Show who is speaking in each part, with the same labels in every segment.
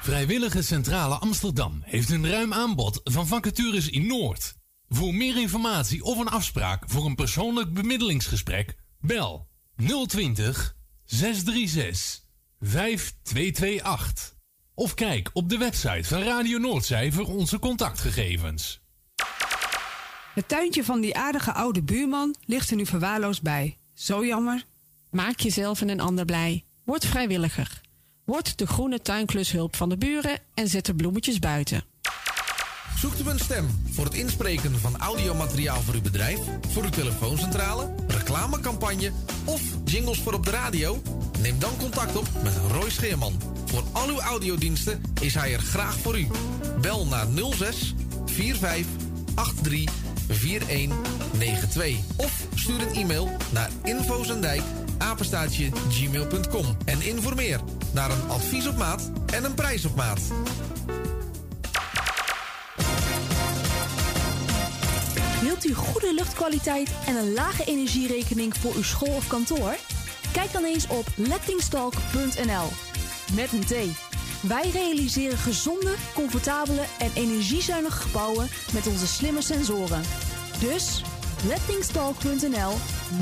Speaker 1: Vrijwillige Centrale Amsterdam heeft een ruim aanbod van vacatures in Noord. Voor meer informatie of een afspraak voor een persoonlijk bemiddelingsgesprek, bel 020 636 5228. Of kijk op de website van Radio Noordzij voor onze contactgegevens.
Speaker 2: Het tuintje van die aardige oude buurman ligt er nu verwaarloosd bij. Zo jammer.
Speaker 3: Maak jezelf en een ander blij. Word vrijwilliger. Word de groene tuinklushulp van de buren en zet de bloemetjes buiten.
Speaker 4: Zoekt u een stem voor het inspreken van audiomateriaal voor uw bedrijf, voor uw telefooncentrale, reclamecampagne of jingles voor op de radio? Neem dan contact op met Roy Scheerman. Voor al uw audiodiensten is hij er graag voor u. Bel naar 06 45 83 4192 of stuur een e-mail naar infozendijk apenstaatje gmail.com en informeer naar een advies op maat en een prijs op maat.
Speaker 5: Wilt u goede luchtkwaliteit en een lage energierekening voor uw school of kantoor? Kijk dan eens op lettingstalk.nl. Met een T. Wij realiseren gezonde, comfortabele en energiezuinige gebouwen met onze slimme sensoren. Dus lettingstalk.nl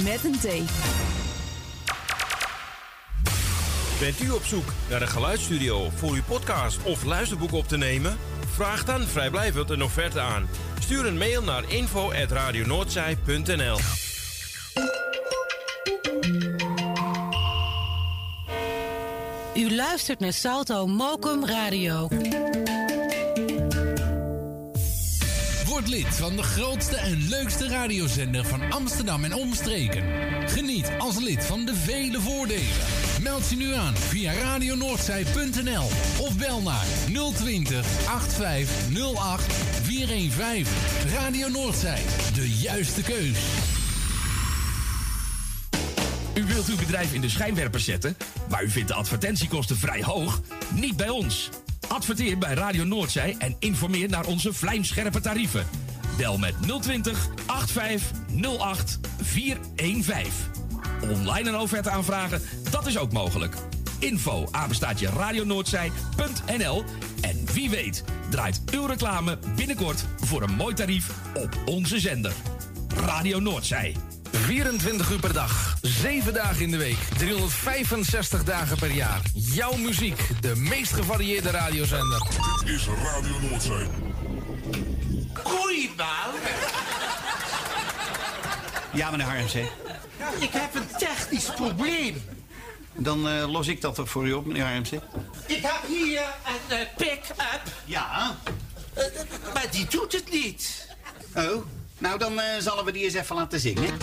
Speaker 5: met een T.
Speaker 6: Bent u op zoek naar een geluidsstudio voor uw podcast of luisterboek op te nemen? Vraag dan vrijblijvend een offerte aan. Stuur een mail naar info.radionoordzij.nl
Speaker 7: U luistert naar Salto Mokum Radio.
Speaker 1: Word lid van de grootste en leukste radiozender van Amsterdam en omstreken. Geniet als lid van de vele voordelen. Meld je nu aan via radionoordzij.nl of bel naar 020 8508 415. Radio Noordzij, de juiste keus.
Speaker 8: U wilt uw bedrijf in de schijnwerpers zetten, maar u vindt de advertentiekosten vrij hoog? Niet bij ons. Adverteer bij Radio Noordzij en informeer naar onze vlijmscherpe tarieven. Bel met 020 8508 415. Online een offerte aanvragen, dat is ook mogelijk. Info apenstaatje radionoordzij.nl En wie weet draait uw reclame binnenkort voor een mooi tarief op onze zender. Radio Noordzij.
Speaker 4: 24 uur per dag, 7 dagen in de week, 365 dagen per jaar. Jouw muziek, de meest gevarieerde radiozender.
Speaker 9: Dit is Radio Noordzee.
Speaker 10: Goeiedag.
Speaker 11: Ja, meneer Harmse.
Speaker 10: Ik heb een technisch probleem.
Speaker 11: Dan eh, los ik dat toch voor u op, meneer Harmse.
Speaker 10: Ik heb hier een eh, pick-up.
Speaker 11: Ja.
Speaker 10: Eh, maar die doet het niet.
Speaker 11: Oh, nou dan eh, zullen we die eens even laten zingen.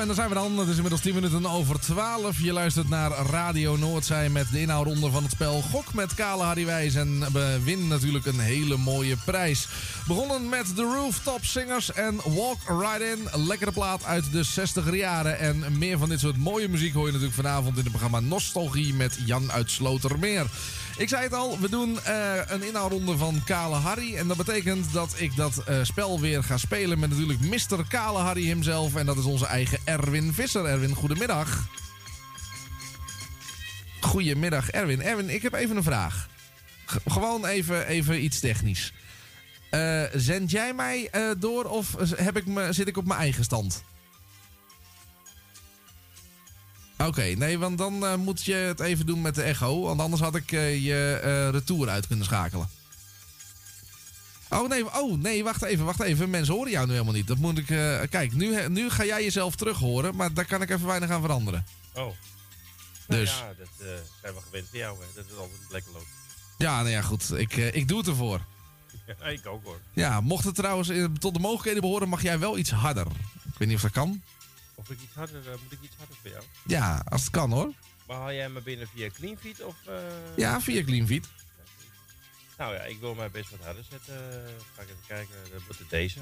Speaker 4: En daar zijn we dan. Het is inmiddels 10 minuten over 12. Je luistert naar Radio Noordzij met de inhoudronde van het spel Gok met Kale Harry Wijs. En we winnen natuurlijk een hele mooie prijs. Begonnen met de Rooftop Singers en Walk Right In. Lekkere plaat uit de 60er jaren. En meer van dit soort mooie muziek hoor je natuurlijk vanavond in het programma Nostalgie met Jan uit Slotermeer. Ik zei het al, we doen eh, een inhoudronde van Kale Harry. En dat betekent dat ik dat eh, spel weer ga spelen met natuurlijk Mr. Kale Harry himself. En dat is onze eigen Erwin Visser. Erwin, goedemiddag. Goedemiddag, Erwin. Erwin, ik heb even een vraag. Gewoon even, even iets technisch. Eh, zend jij mij door of heb ik me, zit ik op mijn eigen stand? Oké, nee, want dan eh, moet je het even doen met de echo. Want anders had ik eh, je eh, retour uit kunnen schakelen. Oh nee, oh nee, wacht even, wacht even. Mensen horen jou nu helemaal niet. Dat moet ik. eh, kijk, nu, nu ga jij jezelf terug horen, maar daar kan ik even weinig aan veranderen.
Speaker 12: Oh.
Speaker 4: Dus.
Speaker 12: Nou ja, dat eh, zijn we gewend van jou, hè. Dat het altijd lekker loopt.
Speaker 4: Ja, nou ja, goed. Ik, eh, ik doe het ervoor.
Speaker 12: Ja, ik ook hoor.
Speaker 4: Ja, mocht het trouwens eh, tot de mogelijkheden behoren, mag jij wel iets harder. Ik weet niet of dat kan.
Speaker 12: Of ik iets harder, eh, moet ik iets harder voor jou?
Speaker 4: Ja, als het kan hoor.
Speaker 12: Maar haal jij me binnen via CleanFeed of... eh,
Speaker 4: Ja, via CleanFeed.
Speaker 12: Nou ja, ik wil mij best wat harder zetten. Ga ik even kijken, dan wordt het deze.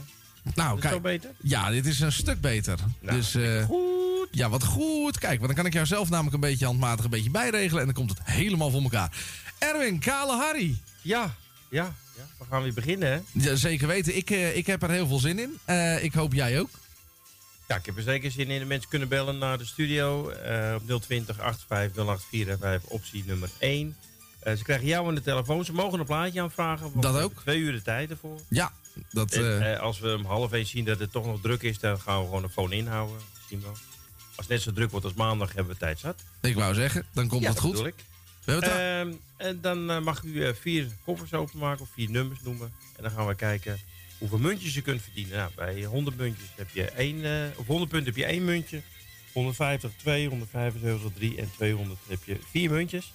Speaker 4: Nou, kijk.
Speaker 12: beter?
Speaker 4: Ja, dit is een stuk beter.
Speaker 12: Nou,
Speaker 4: dus, eh,
Speaker 12: goed.
Speaker 4: Ja, wat goed. Kijk, want dan kan ik jou zelf namelijk een beetje handmatig een beetje bijregelen. En dan komt het helemaal voor elkaar. Erwin, Kale Harry.
Speaker 12: Ja, ja, ja. We gaan weer beginnen, hè?
Speaker 4: Ja, zeker weten. Ik, eh, ik heb er heel veel zin in. Eh, ik hoop jij ook.
Speaker 12: Ja, ik heb er zeker zin in. De mensen kunnen bellen naar de studio eh, op 020 85 084 optie nummer 1. Eh, ze krijgen jou aan de telefoon. Ze mogen een plaatje aanvragen.
Speaker 4: Dat ook.
Speaker 12: Twee uur de tijd ervoor.
Speaker 4: Ja, dat...
Speaker 12: En,
Speaker 4: eh,
Speaker 12: als we om half één zien dat het toch nog druk is, dan gaan we gewoon een phone inhouden. Zien we wel. Als het net zo druk wordt als maandag, hebben we tijd zat.
Speaker 4: ik wou zeggen, dan komt
Speaker 12: ja, dat
Speaker 4: goed.
Speaker 12: ik.
Speaker 4: We hebben het
Speaker 12: Ehm, en dan mag u vier koffers openmaken of vier nummers noemen. En dan gaan we kijken hoeveel muntjes je kunt verdienen. Nou, bij 100 muntjes heb je één, eh, of 100 punten heb je één muntje. 150 twee, 175 drie en 200 heb je vier muntjes.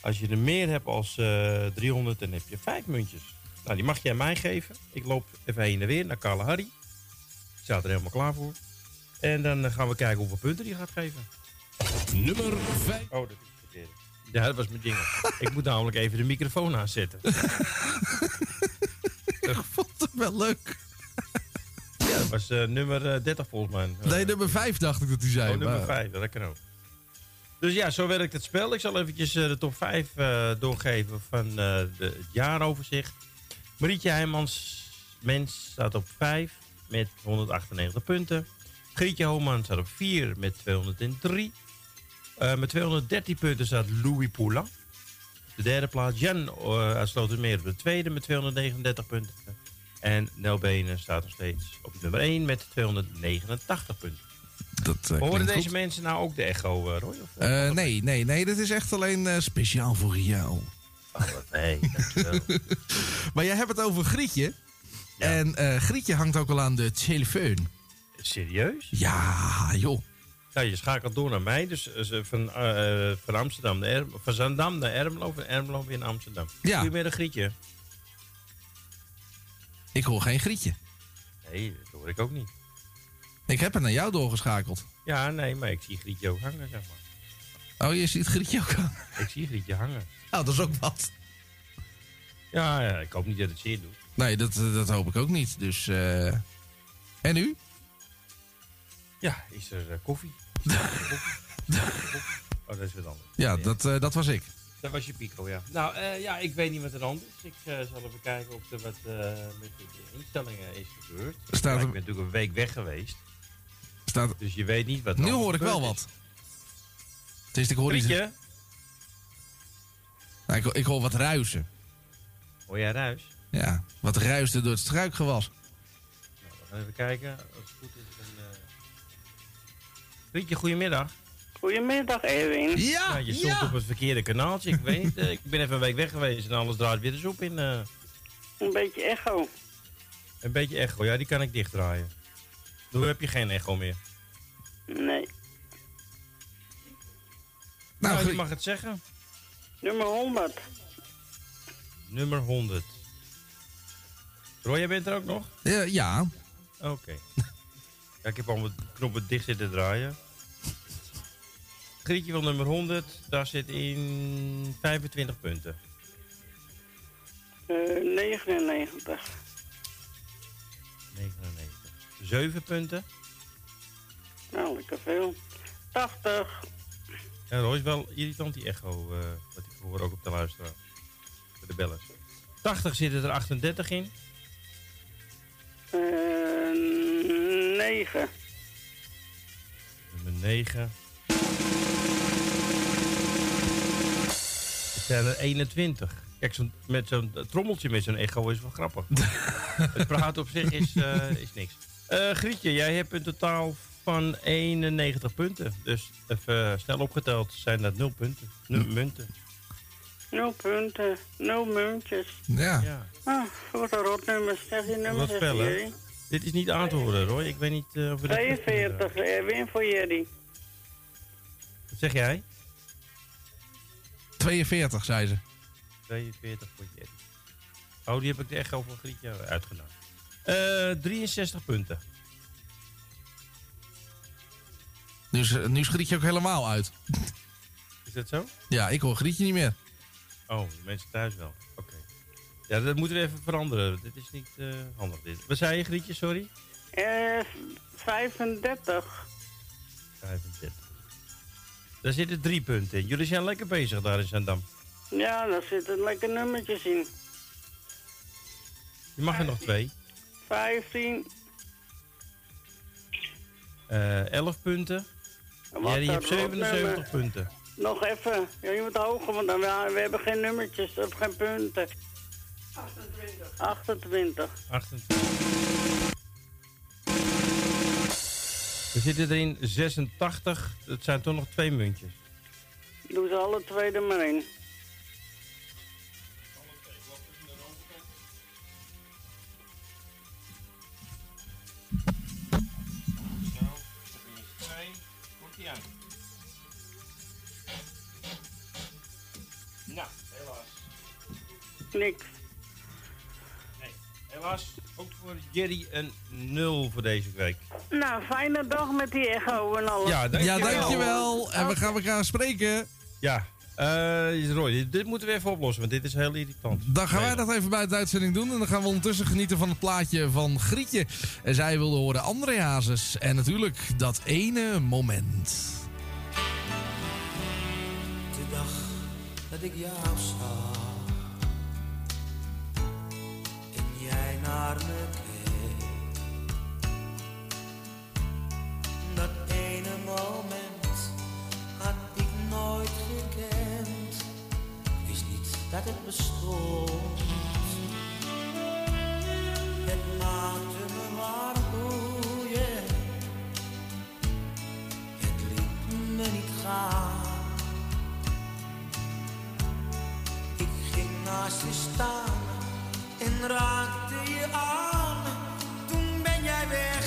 Speaker 12: Als je er meer hebt als eh 300, dan heb je vijf muntjes. Nou, die mag jij mij geven. Ik loop even heen en weer naar Carla Harry. Ik sta er helemaal klaar voor. En dan eh, gaan we kijken hoeveel punten die gaat geven.
Speaker 1: Nummer 5.
Speaker 12: Oh, dat is verkeerd. Ja, dat was mijn ding. ik moet namelijk even de microfoon aanzetten.
Speaker 4: Wel leuk.
Speaker 12: Ja, dat was eh, nummer eh, 30 volgens mij.
Speaker 4: Nee, nummer 5 dacht ik dat hij zei.
Speaker 12: Oh, nummer
Speaker 4: maar-
Speaker 12: 5, dat kan ook. Dus ja, zo werkt het spel. Ik zal eventjes eh, de top 5 eh, doorgeven van eh, de, het jaaroverzicht. Marietje Heijmans, mens, staat op 5 met 198 punten. Grietje Homan staat op 4 met 203. Eh, met 213 punten staat Louis Poulain. Op de derde plaats Jan uh, uit Slotermeer op de tweede met 239 punten. En Nel Benen staat nog steeds op nummer 1 met 289 punten.
Speaker 4: Dat, eh,
Speaker 12: Horen deze
Speaker 4: goed.
Speaker 12: mensen nou ook de echo, eh, Roy? Of,
Speaker 4: Eh, nee, nee, nee. Dit is echt alleen speciaal voor jou.
Speaker 12: Oh, nee, dankjewel.
Speaker 4: Maar jij hebt het over Grietje. En Grietje hangt ook al aan de telefoon.
Speaker 12: Serieus?
Speaker 4: Ja, joh.
Speaker 12: Ja, je schakelt door naar mij. Dus van, van Amsterdam naar Erm- van Zandam naar Ermelo. Van Ermelo weer naar Amsterdam.
Speaker 4: Ja.
Speaker 12: Goedemiddag, Grietje.
Speaker 4: Ik hoor geen Grietje.
Speaker 12: Nee, dat hoor ik ook niet.
Speaker 4: Ik heb het naar jou doorgeschakeld.
Speaker 12: Ja, nee, maar ik zie Grietje ook hangen, zeg maar.
Speaker 4: Oh, je ziet Grietje ook aan.
Speaker 12: Ik zie Grietje hangen.
Speaker 4: Nou, dat is ook wat.
Speaker 12: Ja, ja, ik hoop niet dat het zeer doet.
Speaker 4: Nee, dat, dat hoop ik ook niet. Dus, eh En u?
Speaker 12: Ja, is er eh, koffie? koffie? Koffie? Oh, dat is wat anders.
Speaker 4: Ja, dat, eh, dat was ik.
Speaker 12: Dat was je pico, ja. Nou, eh, ja, ik weet niet wat er aan is. Ik eh, zal even kijken of er wat eh, met de, instellingen is gebeurd.
Speaker 4: Staat er-
Speaker 12: ik ben natuurlijk een week weg geweest.
Speaker 4: Staat...
Speaker 12: Dus je weet niet wat er
Speaker 4: Nu hoor ik wel wat. Het is, ik hoor iets... Nou, ik, hoor- ik hoor wat ruisen.
Speaker 12: Hoor jij ruis?
Speaker 4: Ja, wat ruisde door het struikgewas.
Speaker 12: Nou, we gaan even kijken. Als het goed is, dan... eh Grietje, goedemiddag.
Speaker 13: Goedemiddag, Erwin.
Speaker 12: Ja, je stond op het verkeerde kanaaltje. Ik weet eh, ik ben even een week weg geweest en alles draait weer de soep in. eh.
Speaker 13: Een beetje echo.
Speaker 12: een beetje echo, ja, die kan ik dichtdraaien. Nu heb je geen echo meer.
Speaker 13: Nee.
Speaker 12: Nou, je mag het zeggen.
Speaker 13: Nummer 100.
Speaker 12: Nummer 100. Roy, jij bent er ook nog?
Speaker 4: Ja. ja.
Speaker 12: Oké. ja, ik heb al mijn knoppen dicht zitten draaien. Grietje van nummer 100, daar zit in 25 punten.
Speaker 13: Eh 99.
Speaker 12: 99. 7 punten.
Speaker 13: Nou, lekker veel. 80.
Speaker 12: En Roy is wel irritant die echo, eh, wat ik hoor ook op de luisteraar. De bellers. 80 zitten er 38 in.
Speaker 13: Eh 9.
Speaker 12: Nummer 9. Zijn er 21. Kijk, zo'n- met zo'n trommeltje met zo'n echo is wel grappig. het praten op zich is, eh, is niks. Eh, Grietje, jij hebt een totaal van 91 punten. Dus even eh, snel opgeteld zijn dat 0 punten. 0 munten.
Speaker 13: 0 punten. 0 muntjes.
Speaker 4: Ja.
Speaker 12: ja.
Speaker 13: Ah, wat een rotnummer. Zeg je nummer
Speaker 12: Wat
Speaker 13: zeg
Speaker 12: spel, hè?
Speaker 13: Jerry.
Speaker 12: Dit is niet aan te horen, Roy. Ik weet niet eh, of we dit...
Speaker 13: 42. Erwin voor Jerry.
Speaker 12: Wat zeg jij?
Speaker 4: 42, zei ze.
Speaker 12: 42 voor Jerry. Oh, die heb ik er echt over Grietje uitgenomen. Eh 63 punten.
Speaker 4: Nu is, nu is Grietje ook helemaal uit.
Speaker 12: Is dat zo?
Speaker 4: Ja, ik hoor Grietje niet meer.
Speaker 12: Oh, de mensen thuis wel. Oké. Ja, dat moeten we even veranderen. Dit is niet eh, handig dit. Wat zei je, Grietje? Sorry?
Speaker 13: Eh 35.
Speaker 12: 35. Daar zitten drie punten in. Jullie zijn lekker bezig daar in Zandam.
Speaker 13: Ja, daar zitten lekker nummertjes in.
Speaker 12: Je mag er nog twee.
Speaker 13: 15.
Speaker 12: Eh 11 punten.
Speaker 13: Wat
Speaker 12: Ja, je hebt 77
Speaker 13: rotnummer.
Speaker 12: punten.
Speaker 13: Nog even. Ja, je moet hoger, want dan, we, we hebben geen nummertjes of geen punten. 28.
Speaker 12: 28. Er zitten erin 86. Dat zijn toch nog twee muntjes.
Speaker 13: Doe ze alle twee er maar in.
Speaker 12: Nou, helaas.
Speaker 13: Niks.
Speaker 12: Nee, helaas. Ook voor Jerry een 0 voor deze week.
Speaker 13: Nou, fijne dag met die echo en alles.
Speaker 12: Ja, dankjewel.
Speaker 4: Ja, dankjewel. En we gaan elkaar spreken.
Speaker 12: Ja, eh Roy, dit, dit moeten we even oplossen, want dit is heel irritant.
Speaker 4: Dan gaan wij dat even bij de uitzending doen. En dan gaan we ondertussen genieten van het plaatje van Grietje. En zij wilde horen André Hazes. En natuurlijk dat ene moment.
Speaker 14: De dag dat ik jou zag dat ene moment had ik nooit gekend, wist niet dat het bestond. Het maakte me warm boeien, het liet me niet gaan. Ik ging naast je staan en raakte je aan. Toen ben jij weggegaan.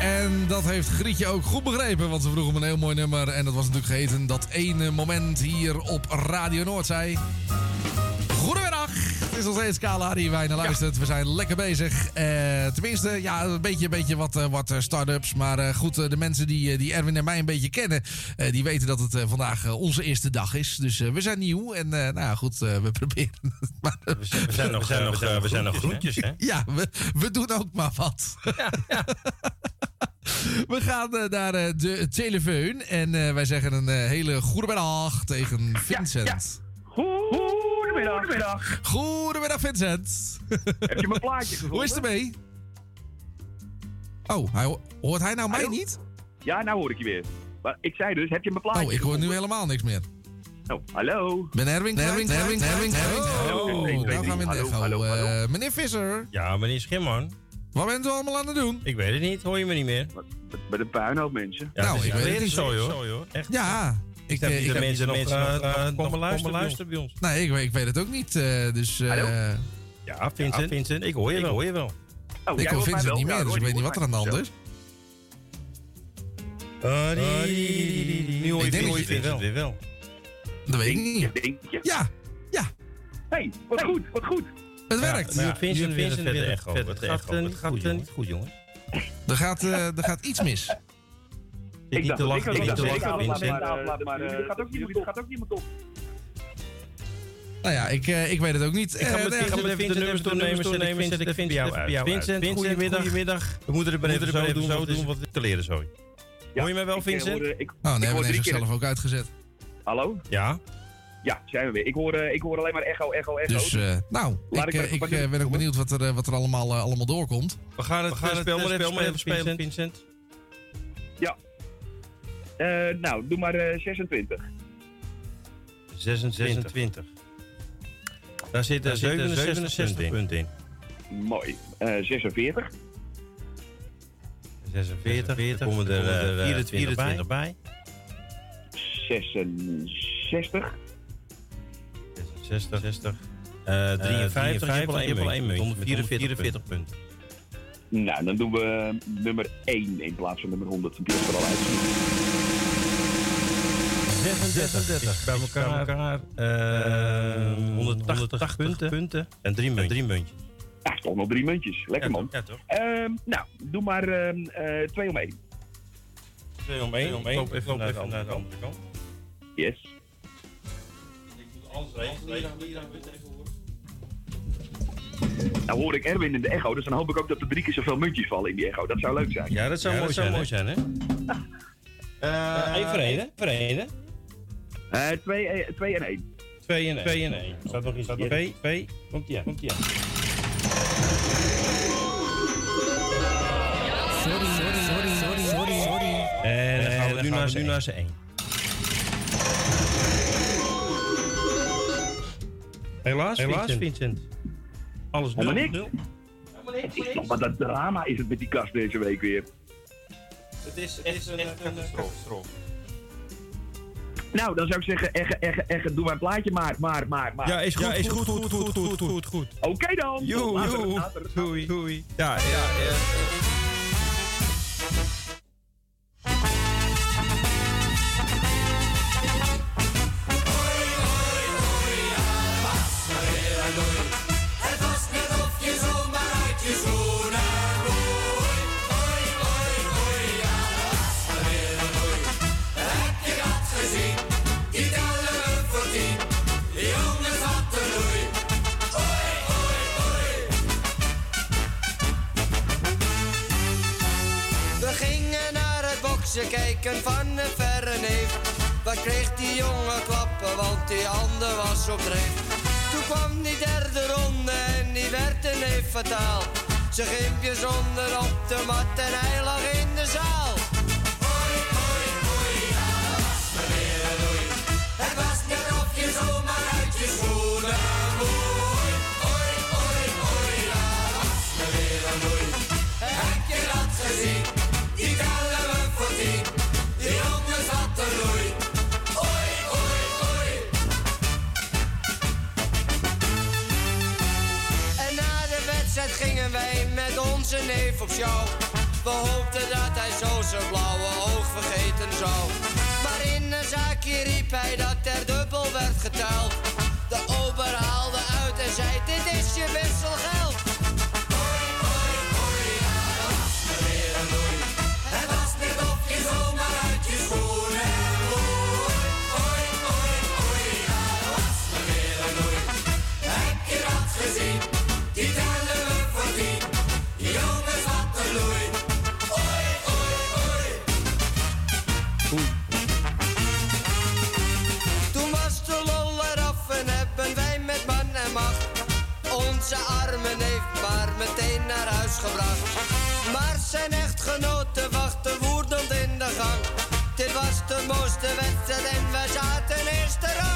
Speaker 4: En dat heeft Grietje ook goed begrepen. Want ze vroeg hem een heel mooi nummer. En dat was natuurlijk geheten dat ene moment hier op Radio Noordzij. Goedemiddag. Het is nog steeds Kala die wij naar luistert. We zijn lekker bezig. Eh, tenminste, ja, een beetje, een beetje wat, eh, wat eh, start-ups. Maar eh, goed, de mensen die, die Erwin en mij een beetje kennen... eh, die weten dat het vandaag onze eerste dag is. Dus eh, we zijn nieuw. En eh, nou ja, goed, eh, we proberen het. Maar,
Speaker 12: We zijn nog,
Speaker 4: we zijn nog,
Speaker 12: we zijn nog, we zijn nog
Speaker 4: groentjes,
Speaker 12: hè?
Speaker 4: Ja, we, we doen ook maar wat. Gaan eh, naar eh, de telefoon en eh, wij zeggen een eh, hele goede middag tegen Vincent.
Speaker 15: Goedemiddag. Goedemiddag.
Speaker 4: Goedemiddag Vincent.
Speaker 15: Heb je mijn plaatje gevonden?
Speaker 4: Hoe is het ermee? Oh, hij, ho- hoort hij nou mij niet?
Speaker 15: Ja, nou hoor ik je weer. Maar ik zei dus, heb je mijn plaatje
Speaker 4: Oh, ik hoor nu helemaal niks meer.
Speaker 15: Oh, hallo.
Speaker 4: Ben Erwin
Speaker 15: Erwin? Erwin, Erwin, Erwin.
Speaker 4: Oh,
Speaker 15: Erwin,
Speaker 4: nou gaan we in de
Speaker 15: hallo,
Speaker 4: echo.
Speaker 15: hallo, hallo.
Speaker 4: Eh, meneer Visser,
Speaker 12: Ja, meneer Schimman.
Speaker 4: Wat bent u allemaal aan het doen?
Speaker 12: Ik weet het niet, hoor je me niet meer?
Speaker 15: Bij de puinhoop, mensen.
Speaker 12: Ja,
Speaker 4: Nou, ik weet het niet.
Speaker 12: zo, hoor. Echt.
Speaker 4: Ja, ik,
Speaker 12: Ik heb
Speaker 4: eh,
Speaker 12: niet
Speaker 4: ik
Speaker 12: de
Speaker 4: heb
Speaker 12: mensen nog,
Speaker 4: mensen
Speaker 12: eh,
Speaker 4: nog,
Speaker 12: eh,
Speaker 4: nog
Speaker 12: komen luisteren, luisteren bij ons.
Speaker 4: Nee, ik, weet- ik weet het ook niet. eh, dus, eh,
Speaker 12: Ja, Vincent. Vincent, ik hoor je
Speaker 4: Ik
Speaker 12: wel.
Speaker 4: hoor
Speaker 12: je wel.
Speaker 4: ik hoor Vincent niet meer, dus ik weet niet wat er aan de hand is.
Speaker 12: Uh, nu hoor je
Speaker 4: Ik denk
Speaker 12: Vincent weer wel.
Speaker 4: Dat weet ik niet. Ja, ja.
Speaker 15: hey, wat goed, wat goed.
Speaker 4: Het werkt.
Speaker 12: Nu Vincent, Vincent weer
Speaker 4: weer
Speaker 12: echo.
Speaker 4: het
Speaker 12: Het gaat
Speaker 4: echo. Het
Speaker 12: niet
Speaker 4: gaat,
Speaker 12: goed,
Speaker 4: eh,
Speaker 12: niet goed, jongen.
Speaker 4: Er gaat, eh, er gaat iets mis.
Speaker 12: Ik niet te lachen, ik niet te lachen, Vincent.
Speaker 15: Maar eh, gaat ook niemand op. Gaat ook niemand op.
Speaker 4: Nou ja, ik, eh, ik weet het ook niet.
Speaker 12: Ik ga met
Speaker 4: nee,
Speaker 12: Vincent even de nummers doornemen, zet ik Vincent even bij jou uit. Vincent, goedemiddag. We moeten het maar even zo doen, zo doen, wat te leren zo. Hoor je mij wel,
Speaker 15: ik,
Speaker 12: Vincent?
Speaker 15: ik-
Speaker 4: Oh,
Speaker 15: ik
Speaker 4: nee, we hebben zichzelf
Speaker 15: keer-
Speaker 4: ook uitgezet.
Speaker 15: Hallo?
Speaker 12: Ja?
Speaker 15: Ja, zijn we weer. Ik hoor, eh, ik hoor alleen maar echo, echo, echo.
Speaker 4: Dus, eh, nou,
Speaker 15: Laat
Speaker 4: ik,
Speaker 15: ik
Speaker 4: eh, ik ben ook benieuwd wat er, wat er allemaal, allemaal doorkomt.
Speaker 12: We gaan het,
Speaker 15: We gaan het,
Speaker 12: spel maar even
Speaker 15: spel maar
Speaker 12: spelen,
Speaker 15: even spelen,
Speaker 12: Vincent.
Speaker 15: Ja. Eh, nou, doe maar eh, 26.
Speaker 12: 26. Daar zitten
Speaker 15: zitten
Speaker 12: 67
Speaker 15: 67
Speaker 12: punten in.
Speaker 15: Mooi. Eh 46.
Speaker 12: 46, dan komen er eh, 24 bij. bij.
Speaker 15: 66.
Speaker 12: 60, 60. Eh 53, je hebt al één muntje, met 144 punten.
Speaker 15: Nou, dan doen we nummer 1 in plaats van nummer 100. Die is er al uit.
Speaker 12: 36 is bij elkaar, eh, 180, punten, en drie muntjes. Drie muntjes.
Speaker 15: Ja, toch nog drie muntjes. Lekker man.
Speaker 12: Ja, toch?
Speaker 15: Ehm, nou, doe maar ehm, eh, twee om één.
Speaker 12: Twee om één. Ik loop even, naar, de andere kant.
Speaker 15: Yes.
Speaker 12: Alles regelen.
Speaker 15: Nou hoor ik Erwin in de echo, dus dan hoop ik ook dat er drie keer zoveel muntjes vallen in die echo. Dat zou leuk zijn.
Speaker 12: Ja, dat zou mooi zijn. mooi zijn, hè? Eén voor één, hè? Voor één, hè?
Speaker 15: Eh, twee, eh, twee en één.
Speaker 12: 2 en 1. 2 en 1. Staat nog iets? 2, 2. Komt ie aan. Komt ie aan.
Speaker 16: Sorry, sorry, sorry, sorry, sorry, sorry.
Speaker 12: En dan gaan we nu naar, nu naar z'n 1. Helaas, Helaas Vincent. Alles nul.
Speaker 15: Helemaal niks. Het is toch wat een drama is het met die kast deze week weer.
Speaker 12: Het is, het is een catastrofe.
Speaker 15: Nou, dan zou ik zeggen, Egge, Egge, Egge, doe mijn plaatje maar, maar, maar, maar.
Speaker 12: Ja, is goed, is goed, goed, goed, goed, goed, goed.
Speaker 15: Oké dan.
Speaker 12: Joe,
Speaker 15: Later,
Speaker 12: joe.
Speaker 15: later.
Speaker 12: Doei, doei. Ja, ja, ja.
Speaker 14: Boksen kijken van een verre neef. Wat kreeg die jongen klappen, want die ander was op dreef. Toen kwam die derde ronde en die werd een neef fataal. Zijn gimpje zonder op de mat en hij lag in de zaal. Onze neef op show. We hoopten dat hij zo zijn blauwe oog vergeten zou. Maar in een zaakje riep hij dat er dubbel werd geteld. De ober haalde uit en zei: Dit is je wisselgeld. Gebracht. Maar zijn echtgenote wachtte woedend in de gang. Dit was de mooiste wedstrijd en wij zaten eerste rang.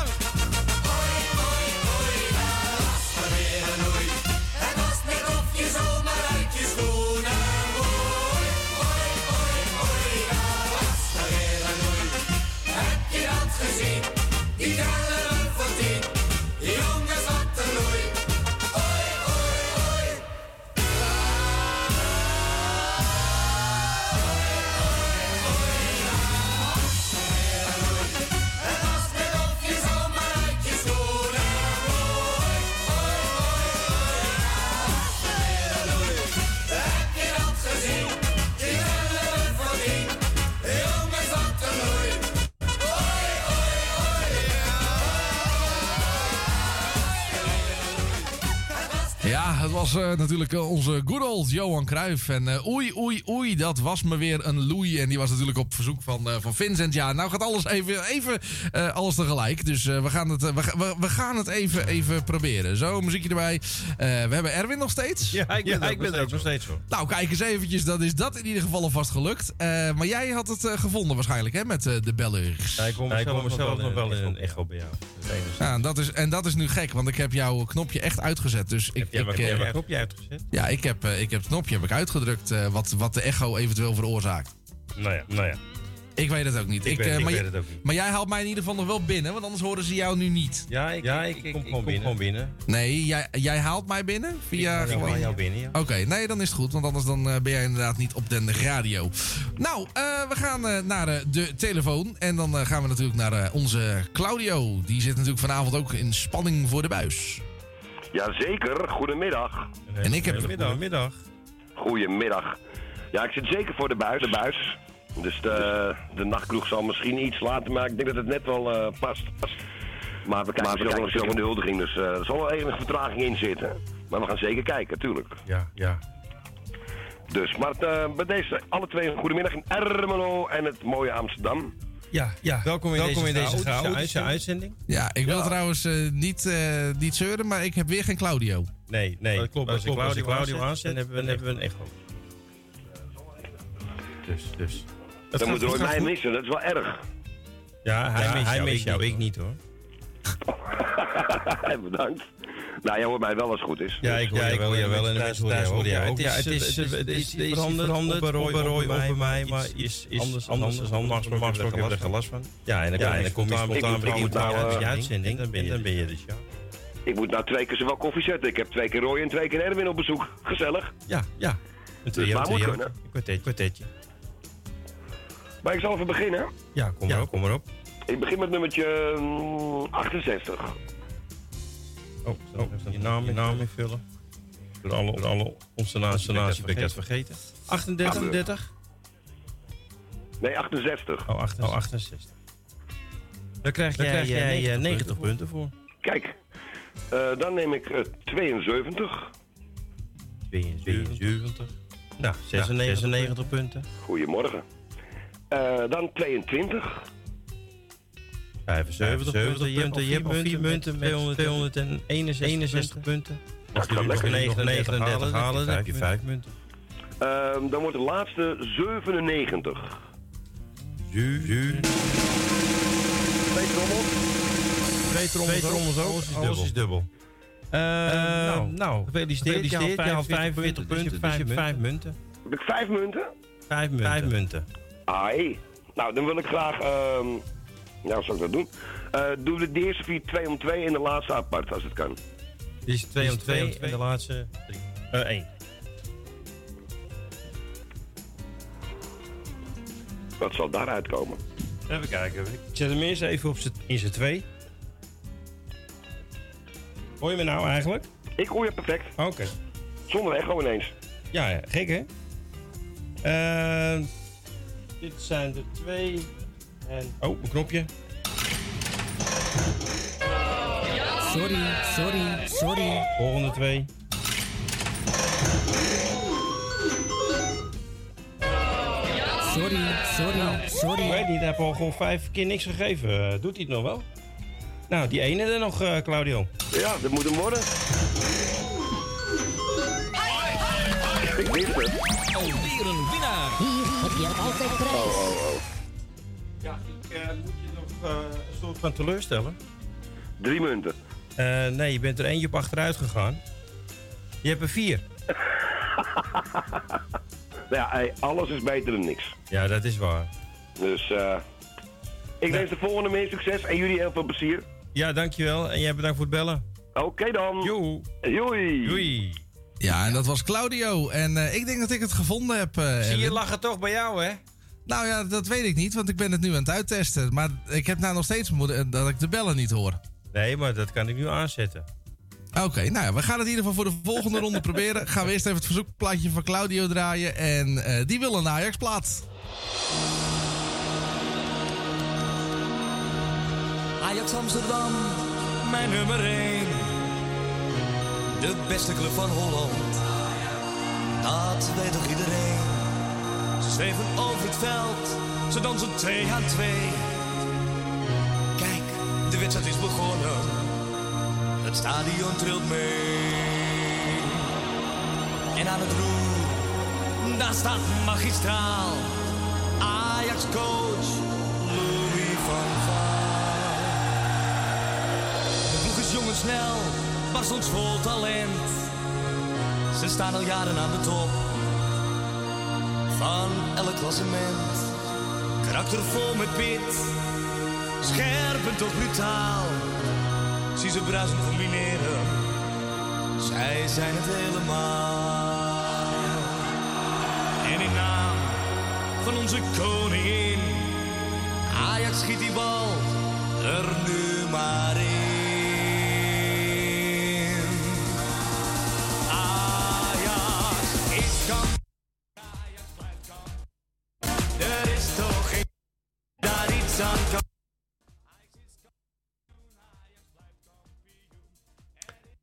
Speaker 16: Was
Speaker 4: eh, natuurlijk eh, onze good old Johan Cruijff. En eh, oei, oei, oei, dat was me weer een loei. En die was natuurlijk op verzoek van, van Vincent. Ja, nou gaat alles even, even eh, alles tegelijk. Dus we, gaan het, we, we, gaan het even, even proberen. Zo, muziekje erbij. Eh, we hebben Erwin nog steeds.
Speaker 12: Ja, ik ben, er, ook ben er ook nog steeds voor.
Speaker 4: Nou, kijk eens eventjes. Dan is dat in ieder geval alvast gelukt. Eh, maar jij had het gevonden waarschijnlijk, hè, met de bellers.
Speaker 12: Ja, ik kom mezelf, nog wel in een echo bij jou. Enige.
Speaker 4: Ja, en dat is, en dat is nu gek, want ik heb jouw knopje echt uitgezet. Dus ik,
Speaker 12: jij
Speaker 4: ik, eh,
Speaker 12: knopje uitgezet?
Speaker 4: Ja, ik heb, eh, ik heb het knopje heb ik uitgedrukt eh, wat, wat de echo eventueel veroorzaakt.
Speaker 12: Nou ja, nou ja.
Speaker 4: Ik weet het ook niet.
Speaker 12: Ik weet-
Speaker 4: eh,
Speaker 12: ik
Speaker 4: maar,
Speaker 12: weet het ook niet.
Speaker 4: maar jij haalt mij in ieder geval nog wel binnen, want anders horen ze jou nu niet.
Speaker 12: Ja, ik, ja, ik, ik, kom, gewoon, binnen. gewoon binnen.
Speaker 4: Nee, jij, jij haalt mij binnen via
Speaker 12: Ik haal
Speaker 4: gewoon.
Speaker 12: jou binnen, ja.
Speaker 4: Oké, nee, dan is het goed, want anders dan, eh, ben jij inderdaad niet op de radio. Nou, eh, we gaan eh, naar de telefoon en dan gaan we natuurlijk naar onze Claudio. Die zit natuurlijk vanavond ook in spanning voor de buis.
Speaker 17: Jazeker, goedemiddag.
Speaker 4: En ik heb...
Speaker 12: Goedemiddag.
Speaker 17: Goedemiddag. Ja, ik zit zeker voor de buis. De buis. Dus de, de nachtkroeg zal misschien iets later, maar ik denk dat het net wel eh, past. Maar we kijken nog een huldiging, dus eh, er zal wel enige vertraging in zitten. Maar we gaan zeker kijken, tuurlijk.
Speaker 12: Ja, ja.
Speaker 17: Dus, maar eh, bij deze alle twee een goedemiddag in Ermelo en het mooie Amsterdam.
Speaker 12: Ja, ja. Welkom in
Speaker 17: Welkom
Speaker 12: deze,
Speaker 17: in deze
Speaker 12: uitzending. uitzending.
Speaker 4: Ja, ik wil trouwens eh, niet, eh, niet zeuren, maar ik heb weer geen Claudio.
Speaker 12: Nee, nee.
Speaker 4: Dat klopt,
Speaker 12: Als ik
Speaker 4: klopt.
Speaker 12: Claudio,
Speaker 4: Als
Speaker 12: Claudio
Speaker 4: aanzet,
Speaker 12: aanzet, dan hebben we, dan hebben we een echo. Dus, dus.
Speaker 17: Dan moet Roy mij missen, dat is wel erg.
Speaker 12: Ja, hij
Speaker 17: Ja,
Speaker 12: mist
Speaker 17: hij
Speaker 12: jou,
Speaker 17: mist
Speaker 12: ik,
Speaker 17: jou,
Speaker 12: niet,
Speaker 17: ik
Speaker 12: niet hoor.
Speaker 17: Bedankt. Nou, jij hoort mij wel als het goed is.
Speaker 12: Ja, ik hoor je wel, ja, wel en de mensen thuis horen jou ook. Ja, het is het is iets veranderd op Roy, op bij mij, maar is is anders anders anders. Gesproken heb je er geen last van. Ja, en dan kom je spontaan
Speaker 17: Ik moet nou,
Speaker 12: uit je uitzending, dan ben je dan ben je dus ja.
Speaker 17: Ik moet nou twee keer zowel koffie zetten. Ik heb twee keer Roy en twee keer Erwin op bezoek. Gezellig.
Speaker 12: Ja, ja. Een
Speaker 17: Dus
Speaker 12: trio. Een kwartetje, kwartetje.
Speaker 17: Maar ik zal even beginnen.
Speaker 12: Ja, kom maar op, kom maar op.
Speaker 17: Ik begin met nummertje mm, 68.
Speaker 12: Oh, oh je naam, je naam invullen. Door alle, door alle constellaties ben ik het vergeten. 38, 38?
Speaker 17: Nee, 68.
Speaker 12: Oh, 68. Oh, 68. Daar krijg
Speaker 17: Daar
Speaker 12: jij,
Speaker 17: krijg jij,
Speaker 12: jij
Speaker 17: eh,
Speaker 12: 90 punten voor.
Speaker 17: Kijk, eh, dan neem ik eh, 72.
Speaker 12: 72. Nou, 96, 96 punten.
Speaker 17: Goedemorgen. Eh, dan 22.
Speaker 12: 75 punten. Je hebt, je hebt al vier punten met 261 punten. Als je nog 39 halen, dan heb je 5 punten.
Speaker 17: Ehm, dan wordt de laatste 97.
Speaker 12: Zu, zu.
Speaker 17: Twee trommels.
Speaker 12: Twee trommels, Twee trommels ook. Alles is dubbel. Eh, nou, nou, gefeliciteerd. Je haalt 45 punten, dus je hebt 5 munten.
Speaker 17: Heb ik vijf munten?
Speaker 12: 5 munten. 5 munten.
Speaker 17: Ai. Nou, dan wil ik graag... nou, hoe zal ik dat doen? Eh doe de, de eerste vier 2 om 2 en de laatste apart, als het kan.
Speaker 12: Dit is 2 om 2 en de laatste 1.
Speaker 17: Wat zal daaruit komen?
Speaker 12: Even kijken. Ik zet hem eerst even op in zijn 2. Hoor je me nou eigenlijk?
Speaker 17: Ik hoor je perfect.
Speaker 12: Oké.
Speaker 17: Zonder echo ineens.
Speaker 12: Ja, ja, gek hè? Eh, dit zijn de twee. En. Oh, een knopje.
Speaker 18: Sorry, sorry, sorry.
Speaker 12: Volgende twee.
Speaker 18: Sorry, sorry, sorry.
Speaker 12: Ik weet niet, hij heeft al gewoon vijf keer niks gegeven. Eh, doet hij het nog wel? Nou, die ene er nog, eh, Claudio.
Speaker 17: Ja, dat moet hem worden.
Speaker 18: Alweer een winnaar. Hier heb je altijd prijs.
Speaker 17: Oh, oh, oh.
Speaker 12: Ja, ik eh, moet je nog eh, een soort van teleurstellen.
Speaker 17: Drie munten.
Speaker 12: Eh, nee, je bent er eentje op achteruit gegaan. Je hebt er vier.
Speaker 17: Nou ja, hey, alles is beter dan niks.
Speaker 12: Ja, dat is waar.
Speaker 17: Dus eh ik wens de volgende meer succes en jullie heel veel plezier.
Speaker 12: Ja, dankjewel. En jij bedankt voor het bellen.
Speaker 17: Oké dan.
Speaker 12: Joe.
Speaker 17: Joei.
Speaker 12: Joei.
Speaker 4: Ja, en dat was Claudio. En eh, ik denk dat ik het gevonden heb. eh,
Speaker 12: Zie je lachen toch bij jou, hè?
Speaker 4: Nou ja, dat weet ik niet, want ik ben het nu aan het uittesten. Maar ik heb nou nog steeds moe- dat ik de bellen niet hoor.
Speaker 12: Nee, maar dat kan ik nu aanzetten.
Speaker 4: Oké, nou ja, we gaan het in ieder geval voor de volgende ronde proberen. Gaan we eerst even het verzoekplaatje van Claudio draaien. En eh, die wil een Ajax-plaat.
Speaker 18: Ajax Amsterdam, mijn nummer 1. De beste club van Holland, dat weet toch iedereen. Ze zweven over het veld, ze dansen twee aan twee. Kijk, de wedstrijd is begonnen, het stadion trilt mee. En aan het roer, daar staat magistraal. Ajax-coach Louis van Gaal. De ploeg is jong en snel, maar soms vol talent. Ze staan al jaren aan de top van elk klassement. Karaktervol met pit, scherp en toch brutaal. Zie ze bruisend combineren, zij zijn het helemaal. En in naam van onze koningin, Ajax schiet die bal er nu maar in.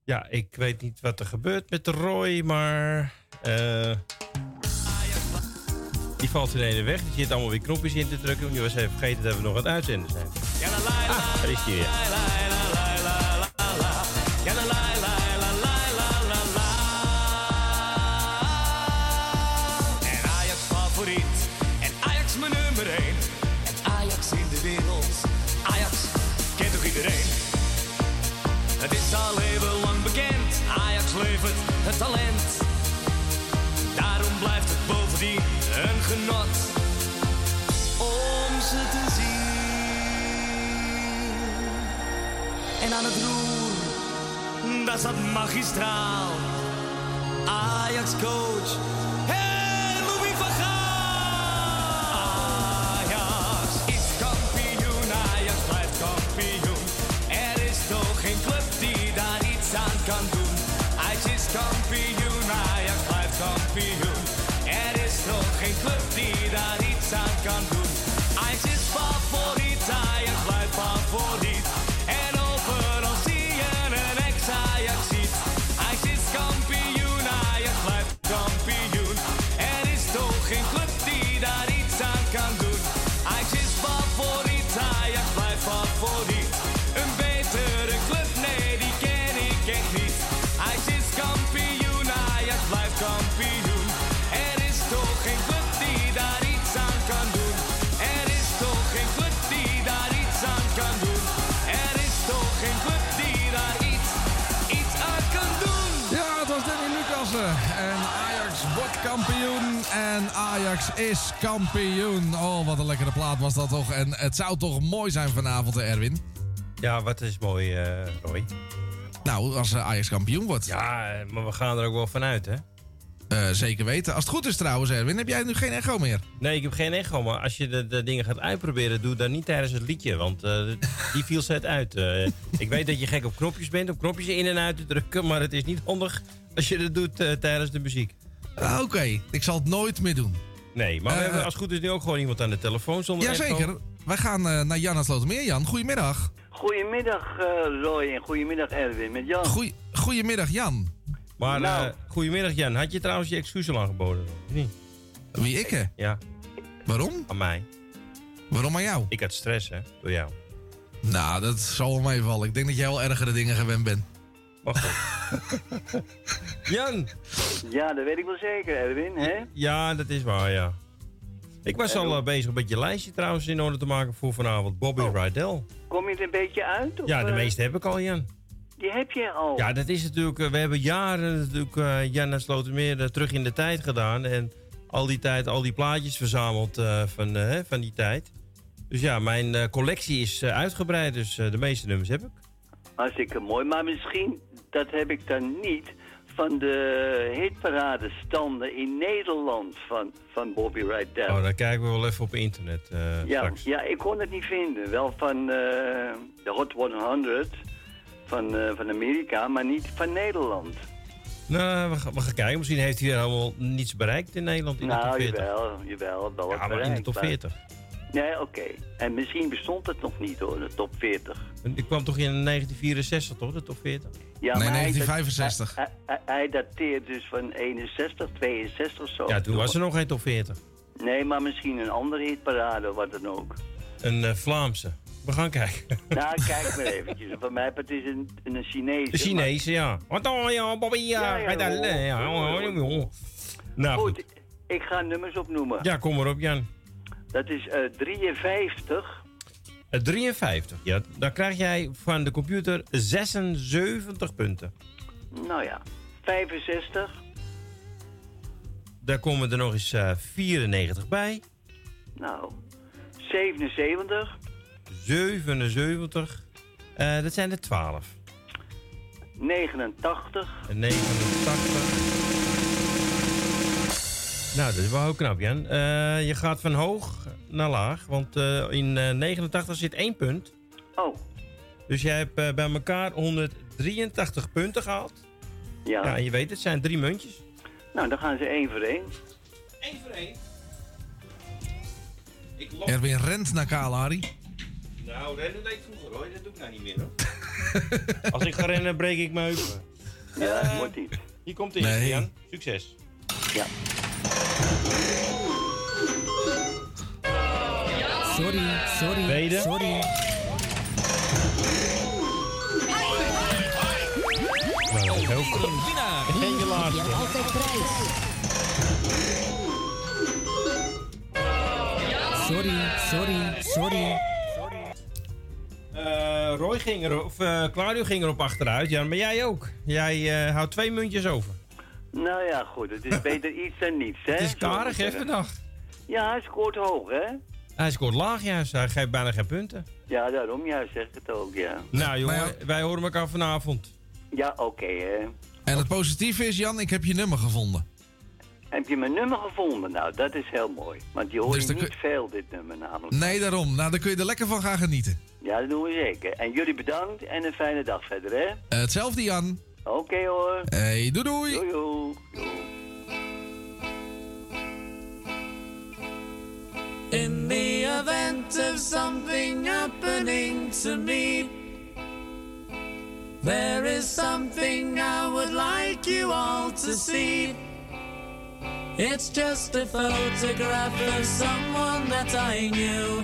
Speaker 12: Ja, ik weet niet wat er gebeurt met de Roy, maar... eh, die valt in ene weg. Die zit allemaal weer knopjes in te drukken. Want je was even vergeten dat we nog aan het uitzenden zijn. Ah, daar is hij weer.
Speaker 18: Om ze te zien. En aan het roer, daar zat magistraal. Ajax coach, hey Louis van Gaal. Ajax is kampioen, Ajax blijft kampioen. Er is toch geen club die daar iets aan kan doen. Ajax is kampioen, Ajax blijft kampioen. Kan doen. Ajax is favoriet, Ajax blijft favoriet. En overal zie je een ex-Ajax ziet. Ajax is kampioen, Ajax blijft kampioen. Er is toch geen club die daar iets aan kan doen. Ajax is favoriet, Ajax blijft favoriet. Een betere club, nee, die ken ik echt niet. Ajax is kampioen, Ajax blijft kampioen.
Speaker 4: En Ajax wordt kampioen. En Ajax is kampioen. Oh, wat een lekkere plaat was dat toch. En het zou toch mooi zijn vanavond, Erwin?
Speaker 12: Ja, wat is mooi, eh, Roy.
Speaker 4: Nou, als eh, Ajax kampioen wordt.
Speaker 12: Ja, maar we gaan er ook wel vanuit, hè?
Speaker 4: Eh, zeker weten. Als het goed is trouwens, Erwin, heb jij nu geen echo meer?
Speaker 12: Nee, ik heb geen echo, maar als je de, de dingen gaat uitproberen, doe dat niet tijdens het liedje, want die viel zet uit. Ik weet dat je gek op knopjes bent, om knopjes in en uit te drukken, maar het is niet handig als je dat doet eh, tijdens de muziek.
Speaker 4: Ah, Oké, ik zal het nooit meer doen.
Speaker 12: Nee, maar we
Speaker 4: Eh,
Speaker 12: hebben als het goed is nu ook gewoon iemand aan de telefoon zonder echo.
Speaker 4: Jazeker. Wij gaan eh, naar Jan uit Slotermeer. Jan, goedemiddag.
Speaker 19: Goedemiddag eh, Roy en goedemiddag Erwin met Jan.
Speaker 4: Goeie, goedemiddag, Jan.
Speaker 12: Maar
Speaker 19: Nou.
Speaker 12: eh, goedemiddag Jan, had je trouwens je excuses al aangeboden? Niet?
Speaker 4: Wie, ik hè?
Speaker 12: Ja.
Speaker 4: Waarom?
Speaker 12: Aan mij.
Speaker 4: Waarom aan jou?
Speaker 12: Ik had stress, hè, door jou.
Speaker 4: Nou, dat zal wel meevallen. Ik denk dat jij wel ergere dingen gewend bent.
Speaker 12: Wacht Jan!
Speaker 19: Ja, dat weet ik wel zeker Erwin, hè?
Speaker 12: Ja, dat is waar, ja. Ik was al eh, bezig met je lijstje trouwens in orde te maken voor vanavond. Bobby Rydell.
Speaker 19: Kom je er een beetje uit? Of,
Speaker 12: Ja, de
Speaker 19: eh,
Speaker 12: meeste heb ik al, Jan.
Speaker 19: Die heb je al.
Speaker 12: Ja, dat is natuurlijk... eh, we hebben jaren natuurlijk eh, Jan en Slotermeer terug in de tijd gedaan. En al die tijd al die plaatjes verzameld eh, van, hè, van die tijd. Dus ja, mijn eh, collectie is eh, uitgebreid. Dus de meeste nummers heb ik.
Speaker 19: Hartstikke mooi, maar misschien, dat heb ik dan niet, van de hitparade standen in Nederland van, van Bobby Rydell.
Speaker 12: Oh, dan kijken we wel even op internet eh,
Speaker 19: ja,
Speaker 12: straks.
Speaker 19: ja, ik kon het niet vinden. Wel van eh, de Hot 100 van, eh, van Amerika, maar niet van Nederland.
Speaker 12: Nou, we gaan, we gaan kijken. Misschien heeft hij weer helemaal niets bereikt in Nederland in de top
Speaker 19: nou,
Speaker 12: 40.
Speaker 19: jawel, jawel, wel
Speaker 12: Ja, maar in de
Speaker 19: bereikt,
Speaker 12: top
Speaker 19: maar-
Speaker 12: 40.
Speaker 19: Nee, oké. En misschien bestond het nog niet hoor, de top 40.
Speaker 12: Die kwam toch in 1964, toch, de top 40?
Speaker 19: Ja,
Speaker 4: Nee,
Speaker 19: maar hij-
Speaker 4: 1965.
Speaker 19: Hij, hij, hij dateert dus van 61, 62 of zo.
Speaker 12: Ja, toen was er nog geen top 40.
Speaker 19: Nee, maar misschien een andere hitparade of wat dan ook.
Speaker 12: Een eh, Vlaamse. We gaan kijken.
Speaker 19: Nou, kijk maar eventjes. Van mij het is een, een Chinese.
Speaker 12: De Chinese, ja. Wat dan, ja, Bobby, ja.
Speaker 19: Ja, ja.
Speaker 12: Nou, goed.
Speaker 19: Goed, ik ga nummers opnoemen.
Speaker 12: Ja, kom maar op, Jan.
Speaker 19: Dat is eh 53.
Speaker 12: Eh, 53, ja. Dan krijg jij van de computer 76 punten.
Speaker 19: Nou ja, 65.
Speaker 12: Daar komen er nog eens eh 94 bij.
Speaker 19: Nou, 77.
Speaker 12: 77. Eh, dat zijn er 12.
Speaker 19: 89.
Speaker 12: En 89. Nou, dat is wel heel knap, Jan. Eh, je gaat van hoog naar laag, want eh, in eh, 89 zit één punt.
Speaker 19: Oh.
Speaker 12: Dus jij hebt eh, bij elkaar 183 punten gehaald.
Speaker 19: Ja.
Speaker 12: Ja, en je weet, het zijn drie muntjes.
Speaker 19: Nou, dan gaan ze één voor één.
Speaker 12: Eén voor één. Ik
Speaker 4: Erwin rent naar Kalahari.
Speaker 12: Nou, rennen deed ik vroeger hoor. Dat doe ik nou niet meer hoor. Als ik ga rennen, breek ik mijn heupen.
Speaker 19: Ja,
Speaker 12: Eh,
Speaker 19: moet niet.
Speaker 12: Hier komt ie,
Speaker 4: Nee.
Speaker 12: Jan. Succes.
Speaker 19: Ja.
Speaker 20: Sorry, sorry,
Speaker 12: Tweede.
Speaker 20: sorry.
Speaker 12: Nou, heel goed.
Speaker 20: Winnaar.
Speaker 12: Geen je laatste.
Speaker 20: altijd prijs. Sorry, sorry, sorry.
Speaker 12: Eh, Roy ging er, of eh, Claudio ging erop achteruit, Jan, maar jij ook. Jij eh, houdt twee muntjes over.
Speaker 19: Nou ja, goed. Het is beter iets dan niets, hè?
Speaker 12: Het is karig, hè, vandaag.
Speaker 19: Ja, hij scoort hoog, hè?
Speaker 12: Hij scoort laag juist, hij geeft bijna geen punten.
Speaker 19: Ja, daarom juist zeg ik het ook, ja.
Speaker 12: Nou jongen, wij horen elkaar vanavond.
Speaker 19: Ja, oké, hè.
Speaker 4: En het positieve is, Jan, ik heb je nummer gevonden.
Speaker 19: Heb je mijn nummer gevonden? Nou, dat is heel mooi. Want je hoort
Speaker 4: Dus
Speaker 19: niet
Speaker 4: kun-
Speaker 19: veel, dit nummer namelijk.
Speaker 4: Nee, daarom. Nou, dan kun je er lekker van gaan genieten.
Speaker 19: Ja, dat doen we zeker. En jullie bedankt en een fijne dag verder, hè?
Speaker 4: Hetzelfde, Jan.
Speaker 19: Oké hoor.
Speaker 4: Hey, doei doei.
Speaker 19: Doei, doei.
Speaker 18: In the event of something happening to me, there is something I would like you all to see. It's just a photograph of someone that I knew.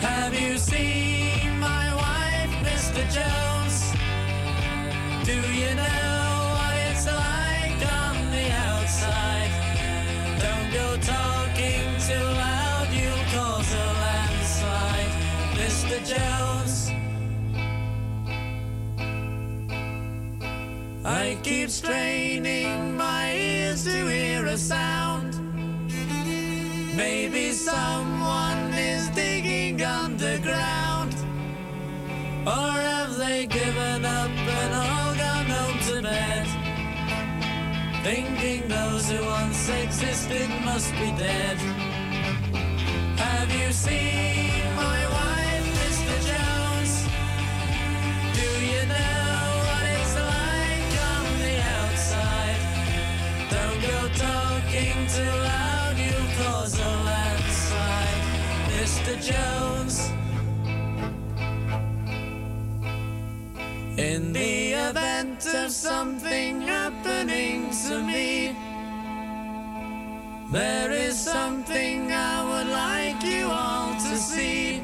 Speaker 18: Have you seen my wife, Mr. Jones? Do you know what it's like on the outside? Don't go talking too loud, you'll cause a landslide, Mr. Jones. I keep straining my ears to hear a sound. Maybe someone Or have they given up and all gone home to bed? Thinking those who once existed must be dead. Have you seen my wife, Mr. Jones? Do you know what it's like on the outside? Don't go talking too loud, you'll cause a landslide, Mr. Jones. In the event of something happening to me, there is something I would like you all to see.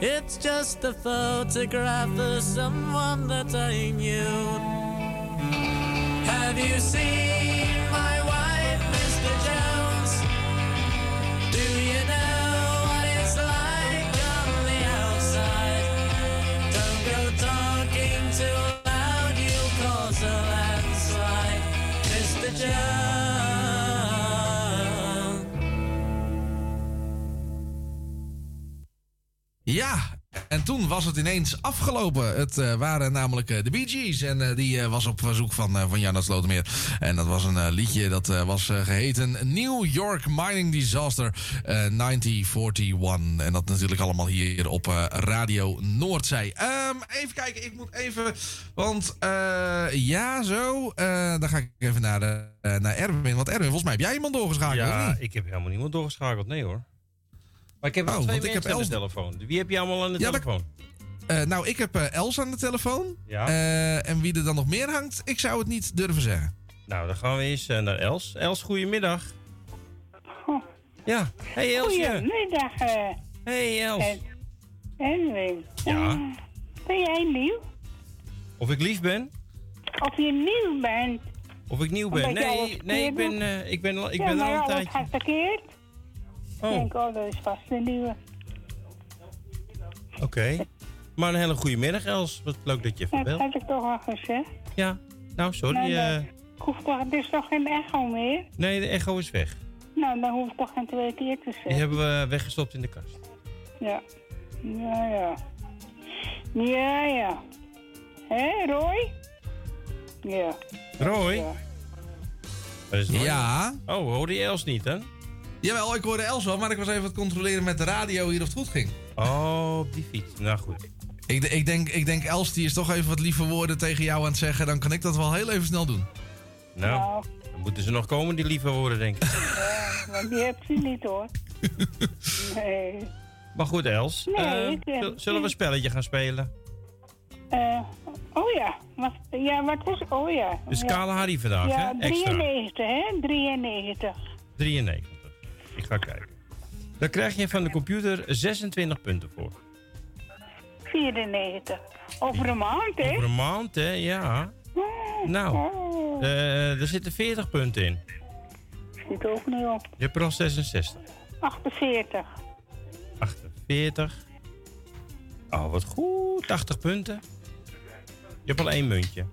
Speaker 18: It's just a photograph of someone that I knew. Have you seen
Speaker 4: Ja, en toen was het ineens afgelopen. Het eh, waren namelijk eh, de Bee Gees. En eh, die was op verzoek van, van Jan Slotermeer. En dat was een liedje dat was eh, geheten New York Mining Disaster eh, 1941. En dat natuurlijk allemaal hier op Radio Noordzee. Ehm, even kijken, ik moet even... Want ja, zo. dan ga ik even naar, naar Erwin. Want Erwin, volgens mij heb jij iemand doorgeschakeld, of
Speaker 12: Ja, ik heb helemaal niemand doorgeschakeld, nee hoor. Maar ik heb
Speaker 4: Oh,
Speaker 12: twee mensen
Speaker 4: heb
Speaker 12: aan de
Speaker 4: Els-
Speaker 12: telefoon. Wie heb je allemaal aan de
Speaker 4: Ja, dat-
Speaker 12: telefoon?
Speaker 4: Eh, nou, ik heb eh, Els aan de telefoon.
Speaker 12: Ja.
Speaker 4: Eh, en wie er dan nog meer hangt, ik zou het niet durven zeggen.
Speaker 12: Nou, dan gaan we eens naar Els. Els, goedemiddag. Ja, hey Elsje.
Speaker 21: Goedemiddag.
Speaker 12: Hey Els.
Speaker 21: Edwin.
Speaker 12: Ja.
Speaker 21: Ben jij nieuw?
Speaker 12: Of ik lief ben?
Speaker 21: Of je nieuw bent?
Speaker 12: Of ik nieuw ben? Nee, nee ik ben, eh, ik ben, ik
Speaker 21: ja,
Speaker 12: ben al een
Speaker 21: alles
Speaker 12: tijdje.
Speaker 21: gaat verkeerd.
Speaker 12: Oh.
Speaker 21: Ik denk, oh, dat is vast een nieuwe.
Speaker 12: Oké. Maar een hele goede middag, Els. Wat leuk dat je even
Speaker 21: Dat
Speaker 12: belt.
Speaker 21: had ik toch al gezegd.
Speaker 12: Ja. Nou, sorry.
Speaker 21: Nou, dan hoef toch, is toch geen echo meer?
Speaker 12: nee, de echo is weg.
Speaker 21: Nou, dan hoef ik toch geen twee keer te
Speaker 12: Die
Speaker 21: zeggen.
Speaker 12: hebben we weggestopt in de kast.
Speaker 21: Ja. Ja, ja. Ja, ja. Hé, Roy? Ja.
Speaker 12: Roy?
Speaker 21: Ja.
Speaker 12: Dat is Roy.
Speaker 4: Ja.
Speaker 12: Oh, hoorde je Els niet dan?
Speaker 4: Jawel, ik hoorde Els wel, maar ik was even aan het controleren met de radio hier of het goed ging.
Speaker 12: Oh, op die fiets. Nou goed.
Speaker 4: Ik, ik, denk, ik denk, Els die is toch even wat lieve woorden tegen jou aan het zeggen. Dan kan ik dat wel heel even snel doen.
Speaker 12: Nou, dan moeten ze nog komen, die lieve woorden, denk ik.
Speaker 22: Ja, want die heb je niet hoor. Nee.
Speaker 12: Maar goed, Els.
Speaker 22: Nee,
Speaker 12: eh, zullen we een spelletje gaan spelen?
Speaker 22: Eh, oh ja, wat, ja, wat was Oh ja.
Speaker 12: Dus
Speaker 22: ja.
Speaker 12: Kale Harry vandaag,
Speaker 22: Ja,
Speaker 12: hè? Extra.
Speaker 22: 93, hè? 93.
Speaker 12: 93. Ik ga kijken. Daar krijg je van de computer 26 punten voor.
Speaker 22: 94. Over een maand, hè?
Speaker 12: Over een maand, hè? Ja. Nou,
Speaker 22: Oh,
Speaker 12: eh, er zitten 40 punten in.
Speaker 22: zit ook niet op.
Speaker 12: Je hebt er al 66.
Speaker 22: 48.
Speaker 12: 48. Oh, wat goed. 80 punten. Je hebt al één muntje.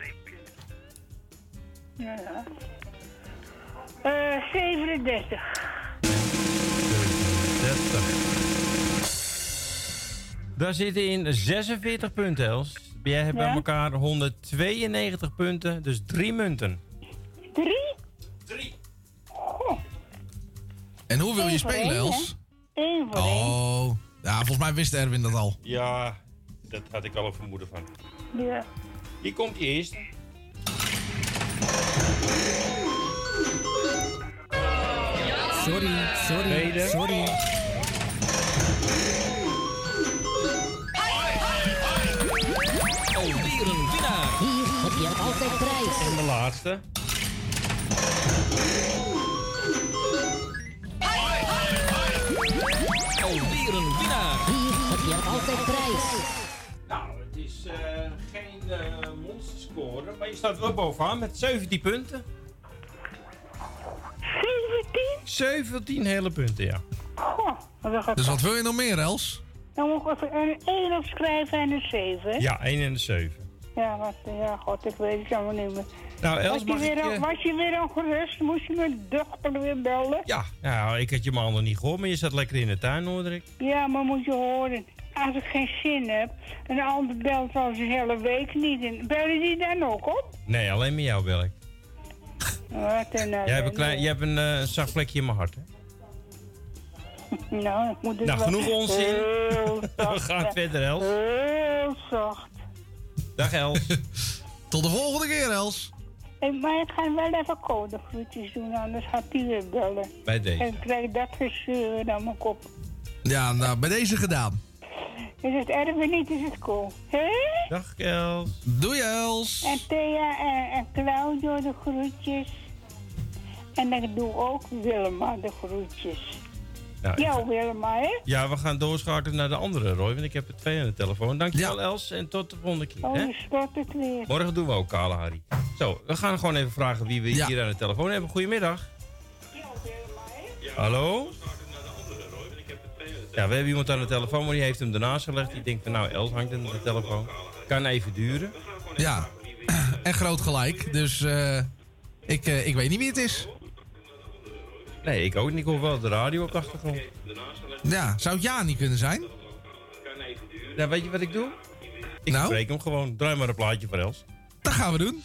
Speaker 22: Ja, ja. Eh, 37.
Speaker 12: 30. Daar zitten in 46 punten, Els. Jij hebt bij elkaar 192 punten, dus drie munten.
Speaker 22: Drie?
Speaker 12: Drie.
Speaker 18: En hoe wil je
Speaker 22: Eén
Speaker 18: spelen,
Speaker 22: één,
Speaker 18: Els?
Speaker 22: Eén voor één.
Speaker 18: Oh, ja, volgens mij wist Erwin dat al.
Speaker 12: Ja, dat had ik al een vermoeden van.
Speaker 22: Ja.
Speaker 12: Hier komt die eerste.
Speaker 16: Sorry, sorry, sorry.
Speaker 23: Alweer een winnaar.
Speaker 16: Hier heb je altijd prijs.
Speaker 12: En de laatste.
Speaker 23: Alweer een winnaar.
Speaker 16: Hier heb je altijd prijs.
Speaker 12: Nou, het is eh, geen eh monsterscore, maar je staat wel bovenaan met 17 punten.
Speaker 22: 17?
Speaker 12: 17 hele punten, ja.
Speaker 22: Goh,
Speaker 18: Dus wat wil je nog meer, Els?
Speaker 22: Dan moet ik even een 1 opschrijven en een 7. hè?
Speaker 12: Ja, 1 en de 7.
Speaker 22: Ja, wat, ja, god, ik weet het allemaal niet meer.
Speaker 12: Nou, Els,
Speaker 22: was, je
Speaker 12: mag
Speaker 22: weer,
Speaker 12: ik...
Speaker 22: al-
Speaker 12: eh,
Speaker 22: was je weer ongerust? Moest je mijn dochter weer bellen?
Speaker 12: Ja, nou, ik had je maandag niet gehoord, maar je zat lekker in de tuin, hoorde ik.
Speaker 22: Ja, maar moet je horen. Als ik geen zin heb, een ander belt al zijn hele week niet. En bellen die dan ook op?
Speaker 12: Nee, alleen met jou bel ik.
Speaker 22: Wat een
Speaker 12: Jij hebt een, klein, jij hebt een eh, zacht plekje in mijn hart, hè?
Speaker 22: Nou, ik moet het
Speaker 12: Nou, genoeg onzin.
Speaker 22: heel
Speaker 12: We gaan verder, Els.
Speaker 22: Heel zacht.
Speaker 12: Dag, Els.
Speaker 18: Tot de volgende keer, Els.
Speaker 22: Hey, maar ik ga wel even codegroetjes doen, anders gaat hij weer bellen.
Speaker 12: Bij deze.
Speaker 22: En ik krijg dat gezeur aan mijn kop.
Speaker 18: Ja, nou, bij deze gedaan.
Speaker 22: Is het Erwin niet, is het cool. Hé?
Speaker 12: Dag, Els.
Speaker 18: Doei, Els.
Speaker 22: En Thea en, en Claudio de groetjes. En ik doe ook Wilma de groetjes. Jou Wilma, hè?
Speaker 12: Ja, we gaan doorschakelen naar de andere Roy, want ik heb er twee aan de telefoon. Dankjewel, Els, en tot de volgende keer.
Speaker 22: Oh,
Speaker 12: Hè?
Speaker 22: het weer.
Speaker 12: Morgen doen we ook Kale Harry. Zo, we gaan gewoon even vragen wie we hier aan de telefoon hebben. Goedemiddag. Hallo? Ja, we hebben iemand aan de telefoon, maar die heeft hem ernaast gelegd. Die denkt van, nou, Els hangt aan de telefoon. Kan even duren.
Speaker 18: Ja, en groot gelijk. Dus eh, ik, eh, ik weet niet wie het is.
Speaker 12: Nee, ik ook niet. Ik hoor wel de radio op de achtergrond.
Speaker 18: Ja, zou het ja niet kunnen zijn?
Speaker 12: Ja, weet je wat ik doe? Ik
Speaker 18: Nou?
Speaker 12: spreek hem gewoon. Draai maar een plaatje voor Els.
Speaker 18: Dat gaan we doen.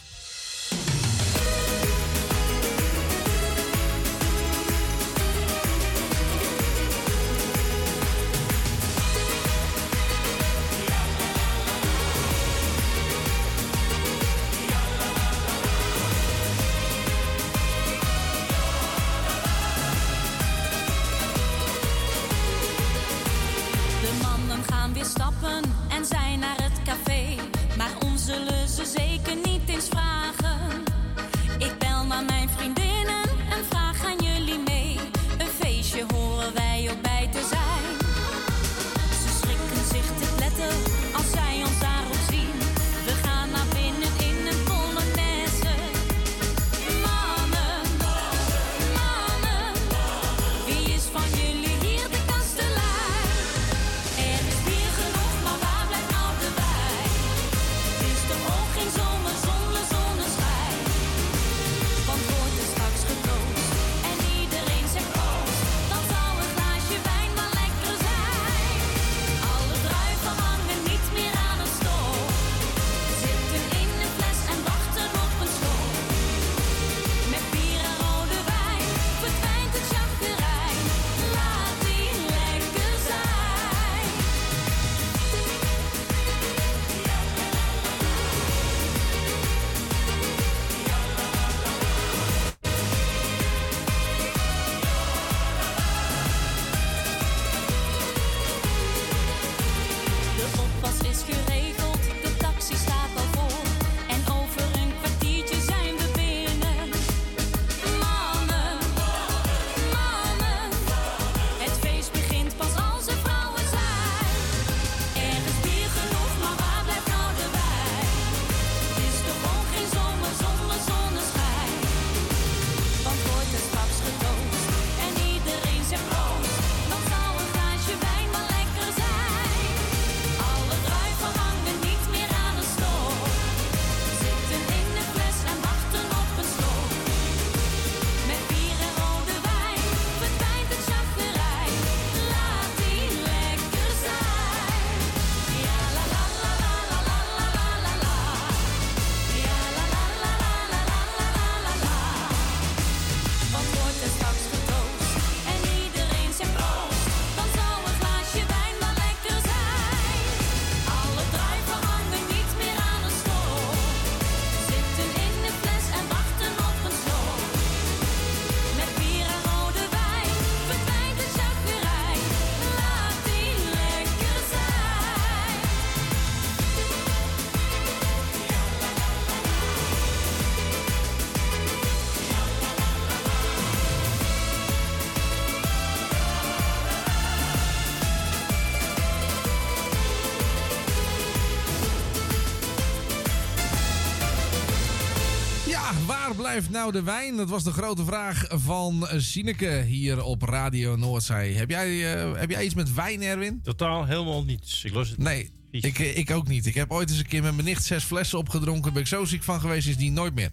Speaker 4: Blijft nou de wijn? Dat was de grote vraag van Sineke hier op Radio Noordzee. Heb jij, eh, heb jij iets met wijn, Erwin?
Speaker 12: Totaal helemaal niets. Ik lust het
Speaker 4: Nee, ik, eh, ik ook niet. Ik heb ooit eens een keer met mijn nicht zes flessen opgedronken. Daar ben ik zo ziek van geweest, is die nooit meer.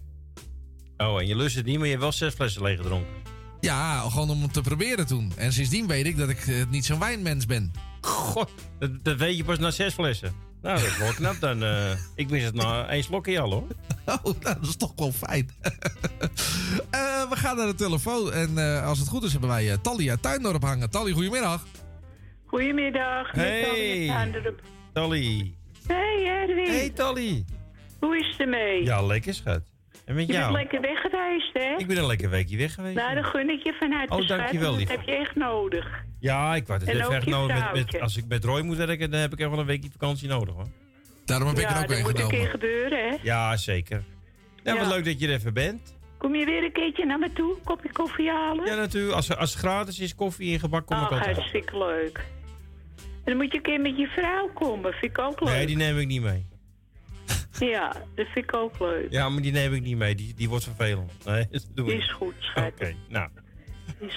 Speaker 12: Oh, en je lust het niet, maar je hebt wel zes flessen leeg gedronken.
Speaker 4: Ja, gewoon om het te proberen toen. En sindsdien weet ik dat ik eh, niet zo'n wijnmens ben.
Speaker 12: God, dat, dat weet je pas na zes flessen. Nou, dat is wel knap dan. eh. ik wist het na één slokje al hoor.
Speaker 4: Oh, nou, dat is toch wel fijn. Eh, we gaan naar de telefoon. En eh, als het goed is, hebben wij uh, Tally uit Tuindorp hangen. Tally, goedemiddag.
Speaker 21: Goedemiddag.
Speaker 12: Hey.
Speaker 21: Tally. Hey Erwin.
Speaker 12: Hey Tally.
Speaker 21: Hoe is het ermee?
Speaker 12: Ja, lekker schat. En met
Speaker 21: je
Speaker 12: jou?
Speaker 21: bent lekker weg geweest, hè?
Speaker 12: Ik ben een lekker weekje weg geweest.
Speaker 21: Nou, dan gun ik je vanuit
Speaker 12: Oh,
Speaker 21: de
Speaker 12: dankjewel, lief.
Speaker 21: Dat heb je echt nodig.
Speaker 12: Ja, ik wou het even echt nodig. Met, als ik met Roy moet werken, dan heb ik echt wel een weekje vakantie nodig hoor.
Speaker 4: Daarom heb ik
Speaker 21: ja,
Speaker 4: er ook
Speaker 21: dat
Speaker 4: een
Speaker 21: moet een
Speaker 4: genomen.
Speaker 21: keer gebeuren, hè?
Speaker 12: Ja, zeker. Ja, wat
Speaker 21: Ja.
Speaker 12: leuk dat je er even bent.
Speaker 21: Kom je weer een keertje naar me toe? Kopje koffie halen?
Speaker 12: Ja, natuurlijk. Als, als het gratis is, koffie en gebak, kom ik
Speaker 21: Oh,
Speaker 12: altijd.
Speaker 21: hartstikke leuk. En dan moet je een keer met je vrouw komen. Vind ik ook leuk.
Speaker 12: Nee, die neem ik niet mee.
Speaker 21: Ja, dat vind ik ook leuk.
Speaker 12: Ja, maar die neem ik niet mee. Die, die wordt vervelend. Nee, dat doen we
Speaker 21: Die
Speaker 12: niet.
Speaker 21: is goed, schat.
Speaker 12: Oké, nou.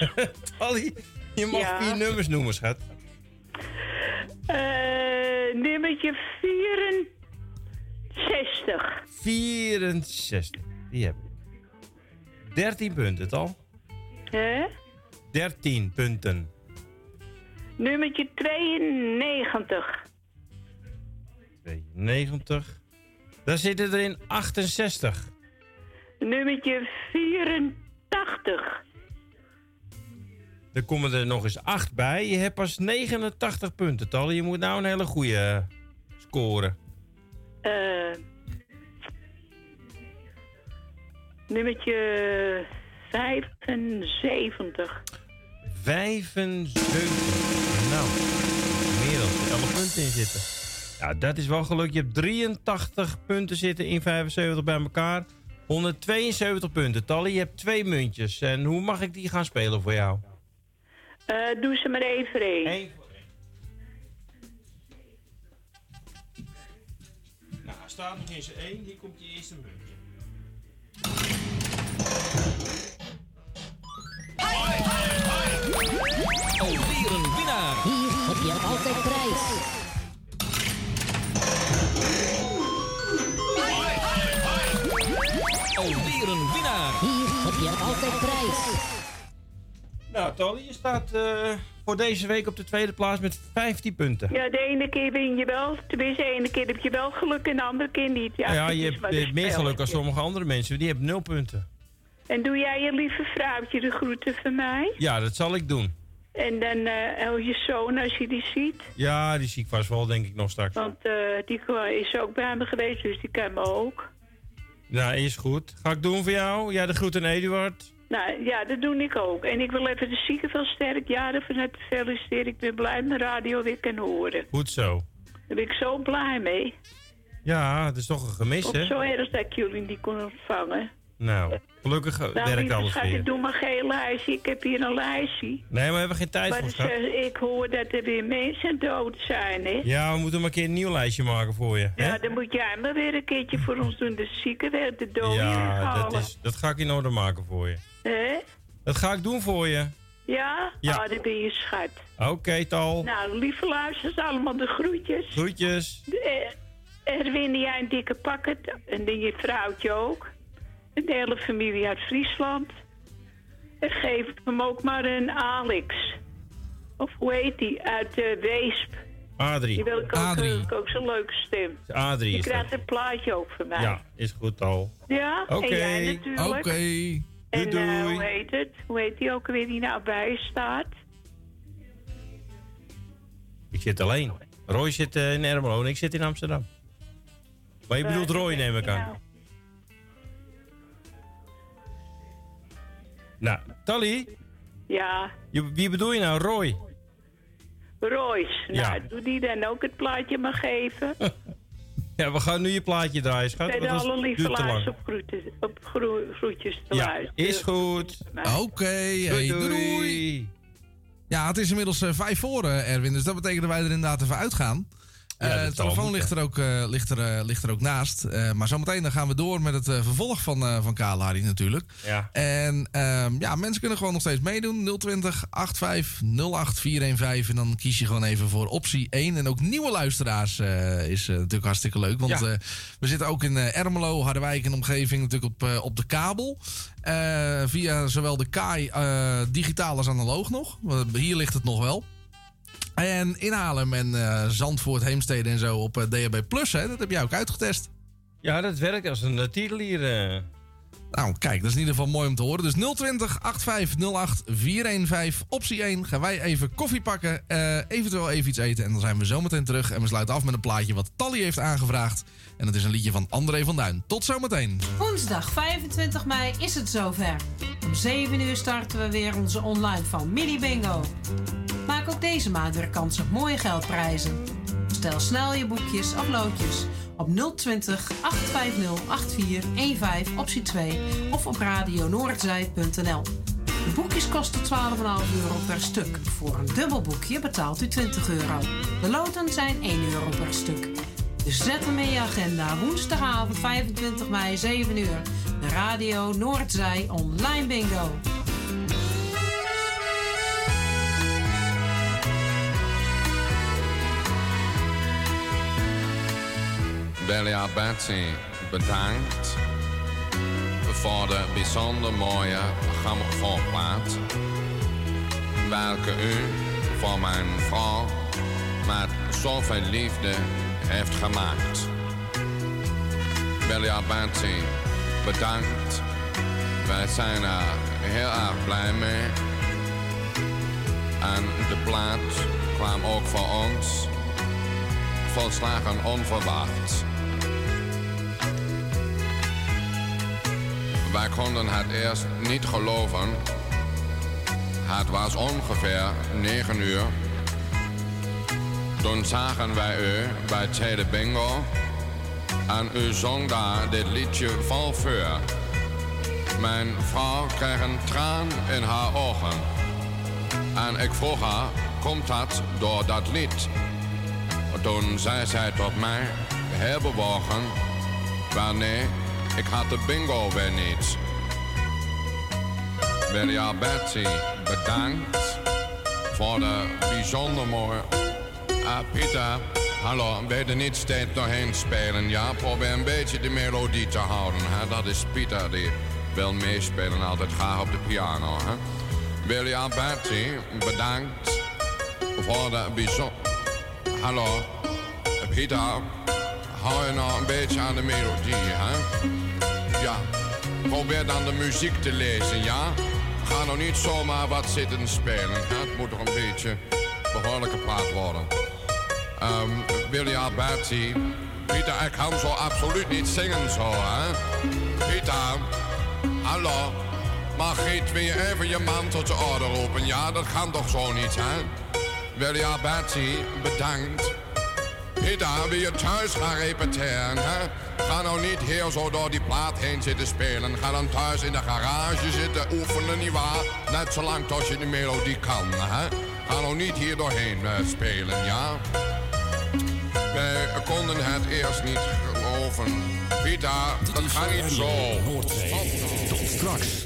Speaker 12: Tally, je mag
Speaker 21: Ja.
Speaker 12: vier nummers noemen, schat.
Speaker 21: Eh, nummertje 64.
Speaker 12: 64. Die heb ik. 13 punten, tal.
Speaker 21: Hè?
Speaker 12: 13 punten.
Speaker 21: Nummertje 92.
Speaker 12: 92. Daar zitten er in 68.
Speaker 21: Nummertje 84.
Speaker 12: Er komen er nog eens 8 bij. Je hebt pas 89 punten, tal. Je moet nou een hele goede scoren.
Speaker 21: Eh nummertje 75.
Speaker 12: 75. Nou, meer dan 11 punten in zitten. Ja, dat is wel geluk. Je hebt 83 punten zitten in 75 bij elkaar. 172 punten. Tally, je hebt twee muntjes. En hoe mag ik die gaan spelen voor jou?
Speaker 21: Eh, doe ze maar even één.
Speaker 12: Eén Nou, hij staat nog zijn 1. Hier komt je eerste muntje.
Speaker 18: Alweer een winnaar.
Speaker 20: Hier heb je altijd prijs.
Speaker 18: Een winnaar.
Speaker 20: Hier heb je altijd prijs.
Speaker 12: Nou, Tally, je staat eh, voor deze week op de tweede plaats met 15 punten.
Speaker 21: Ja, de ene keer win je wel. Tenminste, de ene keer heb je wel geluk en de andere keer niet. Ja,
Speaker 12: je hebt meer geluk dan sommige andere mensen. Die hebben 0 punten.
Speaker 21: En doe jij je lieve vrouwtje de groeten van mij?
Speaker 12: Ja, dat zal ik doen.
Speaker 21: En dan eh oh, je zoon als je die ziet.
Speaker 12: Ja, die zie ik vast wel, denk ik nog straks.
Speaker 21: Want eh, die is ook bij me geweest, dus die kan me ook.
Speaker 12: Nou, is goed. Ga ik doen voor jou. Ja, de groet aan Eduard.
Speaker 21: Nou ja, dat doe ik ook. En ik wil even de zieken van sterk jaren van het feliciteren. Ik ben blij met de radio weer kan horen.
Speaker 12: Goed zo.
Speaker 21: Daar ben ik zo blij mee.
Speaker 12: Ja, het is toch een gemis,
Speaker 21: Op
Speaker 12: hè?
Speaker 21: zo erg dat ik jullie niet kon ontvangen.
Speaker 12: Nou, gelukkig
Speaker 21: Nou,
Speaker 12: werkt alles
Speaker 21: schat,
Speaker 12: weer.
Speaker 21: ik doe maar geen lijstje. Ik heb hier een lijstje.
Speaker 12: Nee, maar we hebben geen tijd
Speaker 21: Maar
Speaker 12: voor,
Speaker 21: dus,
Speaker 12: schat.
Speaker 21: eh, ik hoor dat er weer mensen dood zijn, hè?
Speaker 12: Ja, we moeten maar een keer een nieuw lijstje maken voor je. hè?
Speaker 21: Ja, dan moet jij maar weer een keertje voor ons doen. De zieken weer de doden
Speaker 12: Ja, dat, is, dat ga ik in orde maken voor je.
Speaker 21: Hè?
Speaker 12: Dat ga ik doen voor je.
Speaker 21: Ja?
Speaker 12: Ja.
Speaker 21: Ah, dan ben je schat.
Speaker 12: Oké, Tal.
Speaker 21: Nou, lieve luisters, allemaal de groetjes.
Speaker 12: Groetjes.
Speaker 21: De, eh, Erwin, jij een dikke pakket. En je vrouwtje ook. En de hele familie uit Friesland. En geef hem ook maar een Alex. Of hoe heet die? Uit de Weesp.
Speaker 12: Adrie.
Speaker 21: Die wil ik ook,
Speaker 12: Adrie.
Speaker 21: ik ook zo'n leuke stem.
Speaker 12: Adrie
Speaker 21: Je krijgt een plaatje ook van mij.
Speaker 12: Ja, is goed, Tal.
Speaker 21: Ja?
Speaker 12: Oké.
Speaker 21: En jij natuurlijk.
Speaker 12: Oké.
Speaker 21: En
Speaker 12: Doei,
Speaker 21: eh,
Speaker 12: doei.
Speaker 21: hoe heet het? Hoe heet die ook weer die nou bij staat?
Speaker 12: Ik zit alleen. Roy zit eh, in Ermelo en ik zit in Amsterdam. Maar je bedoelt Roy, neem ik aan. Nou, Tally,
Speaker 21: Ja,
Speaker 12: je- wie bedoel je nou? Roy?
Speaker 21: Royce.
Speaker 12: Ja.
Speaker 21: Nou, doe die dan ook het plaatje maar geven.
Speaker 12: Ja, we gaan nu je plaatje draaien, schat.
Speaker 21: De alle luisters op, groeten, op groe- groetjes te
Speaker 12: Ja,
Speaker 21: luisteren.
Speaker 12: is goed.
Speaker 4: Oké, hey, doei, doei. Ja, het is inmiddels eh, vijf voor, eh, Erwin. Dus dat betekent dat wij er inderdaad even uitgaan. Eh,
Speaker 12: dat
Speaker 4: de
Speaker 12: zal
Speaker 4: telefoon ligt er, ook, eh, ligt, er, eh, ligt er ook naast. Eh, maar zometeen dan gaan we door met het eh, vervolg van, eh van Kalahari natuurlijk.
Speaker 12: Ja.
Speaker 4: En ehm, ja, mensen kunnen gewoon nog steeds meedoen. 020 85 08 415. En dan kies je gewoon even voor optie 1. En ook nieuwe luisteraars eh, is eh, natuurlijk hartstikke leuk. Want
Speaker 12: Ja.
Speaker 4: eh, we zitten ook in eh, Ermelo, Harderwijk en omgeving natuurlijk op, eh, op de kabel. Eh, via zowel de KAI eh, digitaal als analoog nog. Hier ligt het nog wel. En in Haarlem en eh, Zandvoort, Heemstede en zo op eh, DHB Plus. Hè? Dat heb jij ook uitgetest.
Speaker 12: Ja, dat werkt als een uh, tierenlier. eh.
Speaker 4: Nou, kijk, dat is in ieder geval mooi om te horen. Dus 020 8508 415, optie 1. Gaan wij even koffie pakken, eh, eventueel even iets eten. En dan zijn we zometeen terug. En we sluiten af met een plaatje wat Tally heeft aangevraagd. En dat is een liedje van André van Duin. Tot zometeen.
Speaker 24: Woensdag 25 mei is het zover. Om 7 uur starten we weer onze online van Mini Bingo. Maak ook deze maand weer kans op mooie geldprijzen. Stel snel je boekjes of loodjes op 020 850 8415 optie 2 of op radionoordzij.nl. De boekjes kosten 12,5 euro per stuk. Voor een dubbel boekje betaalt u 20 euro. De loten zijn 1 euro per stuk. Dus zet hem in je agenda. Woensdagavond 25 mei 7 uur. De Radio Noordzij Online Bingo.
Speaker 25: Belia Betsy, bedankt voor de bijzonder mooie grammofoonplaat. Welke u voor mijn vrouw met zoveel liefde heeft gemaakt. Belia Betsy, bedankt. Wij zijn er heel erg blij mee. En de plaat kwam ook voor ons volslagen onverwacht. Wij konden het eerst niet geloven. Het was ongeveer 9 uur. Toen zagen wij u bij Tweede Bingo. En u zong daar dit liedje vol vuur. Mijn vrouw kreeg een traan in haar ogen. En ik vroeg haar, komt dat door dat lied? Toen zei zij tot mij, heel bewogen, wel nee, ik had de bingo weer niet. Wilja Betsy, bedankt voor de bijzonder mooie... Ah, Pieter, hallo, wil je niet steeds doorheen spelen? Ja, probeer een beetje de melodie te houden. Dat is Pieter, die wil meespelen altijd graag op de piano. Hè? Wilja Betsy, bedankt voor de bijzonder... Hallo, Pieter, hou je nou een beetje aan de melodie? Ja, probeer dan de muziek te lezen, ja? Ga nou niet zomaar wat zitten spelen? Het moet toch een beetje behoorlijk gepraat worden. Um, Wilja Bertie, Pieter, ik kan zo absoluut niet zingen zo, hè? Pieter, hallo, Margriet, wil je even je man tot de orde roepen? Ja, dat kan toch zo niet, hè? Wilja Bertie, bedankt. Pieter, wil je thuis gaan repeteren, hè? Ga nou niet hier zo door die plaat heen zitten spelen. Ga dan thuis in de garage zitten oefenen, nietwaar? Net zolang tot je de melodie kan, hè? Ga nou niet hier doorheen spelen, ja? Wij konden het eerst niet geloven. Pieter, dat gaat niet zo.
Speaker 26: Tot straks.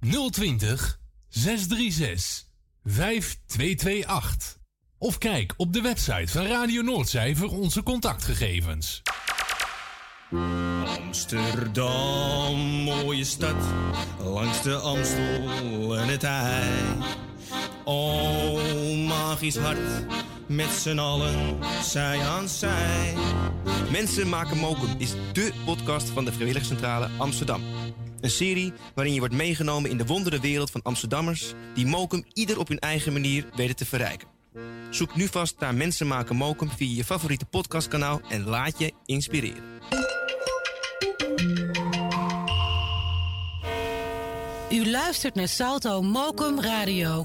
Speaker 1: 020 636 5228. Of kijk op de website van Radio Noordzij voor onze contactgegevens.
Speaker 27: Amsterdam, mooie stad, langs de Amstel en het IJ. Oh, magisch hart, met z'n allen, zij aan zij.
Speaker 28: Mensen maken mokum is dé podcast van de Vrijwilligcentrale Amsterdam. Een serie waarin je wordt meegenomen in de wondere wereld van Amsterdammers... die mokum ieder op hun eigen manier weten te verrijken. Zoek nu vast naar Mensen maken mokum via je favoriete podcastkanaal... en laat je inspireren.
Speaker 7: U luistert naar Salto Mokum Radio.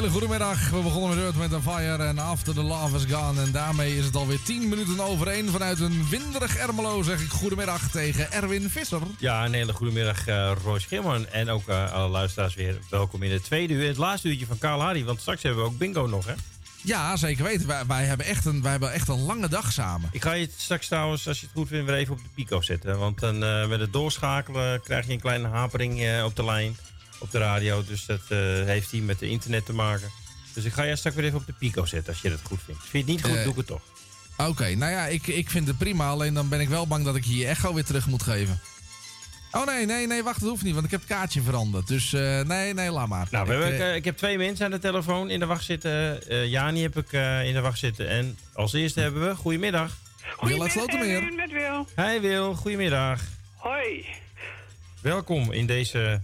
Speaker 4: Hele goede middag. We begonnen met Earth met een Fire en After the Love is Gone. En daarmee is het alweer 10 minuten over 1. Vanuit een winderig Ermelo zeg ik goedemiddag tegen Erwin Visser.
Speaker 12: Ja, een hele goede middag, eh Roy Schimman. En ook eh, alle luisteraars weer welkom in het tweede uur. Het laatste uurtje van Karl Harry. Want straks hebben we ook bingo nog, hè?
Speaker 4: Ja, zeker weten. Wij, wij, hebben echt een, wij hebben echt een lange dag samen.
Speaker 12: Ik ga je straks trouwens, als je het goed vindt, weer even op de pico zetten. Want dan eh, met het doorschakelen krijg je een kleine hapering eh, op de lijn, op de radio. Dus dat eh, heeft hier met de internet te maken. Dus ik ga je straks weer even op de pico zetten, als je dat goed vindt. Vind je het niet goed,
Speaker 4: Eh,
Speaker 12: doe ik het toch.
Speaker 4: Oké, nou ja, ik, ik vind het prima. Alleen dan ben ik wel bang dat ik hier echo weer terug moet geven. Oh nee, nee, nee, wacht, dat hoeft niet, want ik heb het kaartje veranderd. Dus eh, nee, nee, laat maar.
Speaker 12: Nou, we
Speaker 4: Ik,
Speaker 12: hebben, ik heb twee mensen aan de telefoon in de wacht zitten. Eh Jani heb ik eh, in de wacht zitten. En als eerste hebben we, goedemiddag.
Speaker 4: Wil uit Slotermeer.
Speaker 29: Erwin met Wil.
Speaker 12: Hi Wil, goedemiddag.
Speaker 29: Hoi.
Speaker 12: Welkom in deze...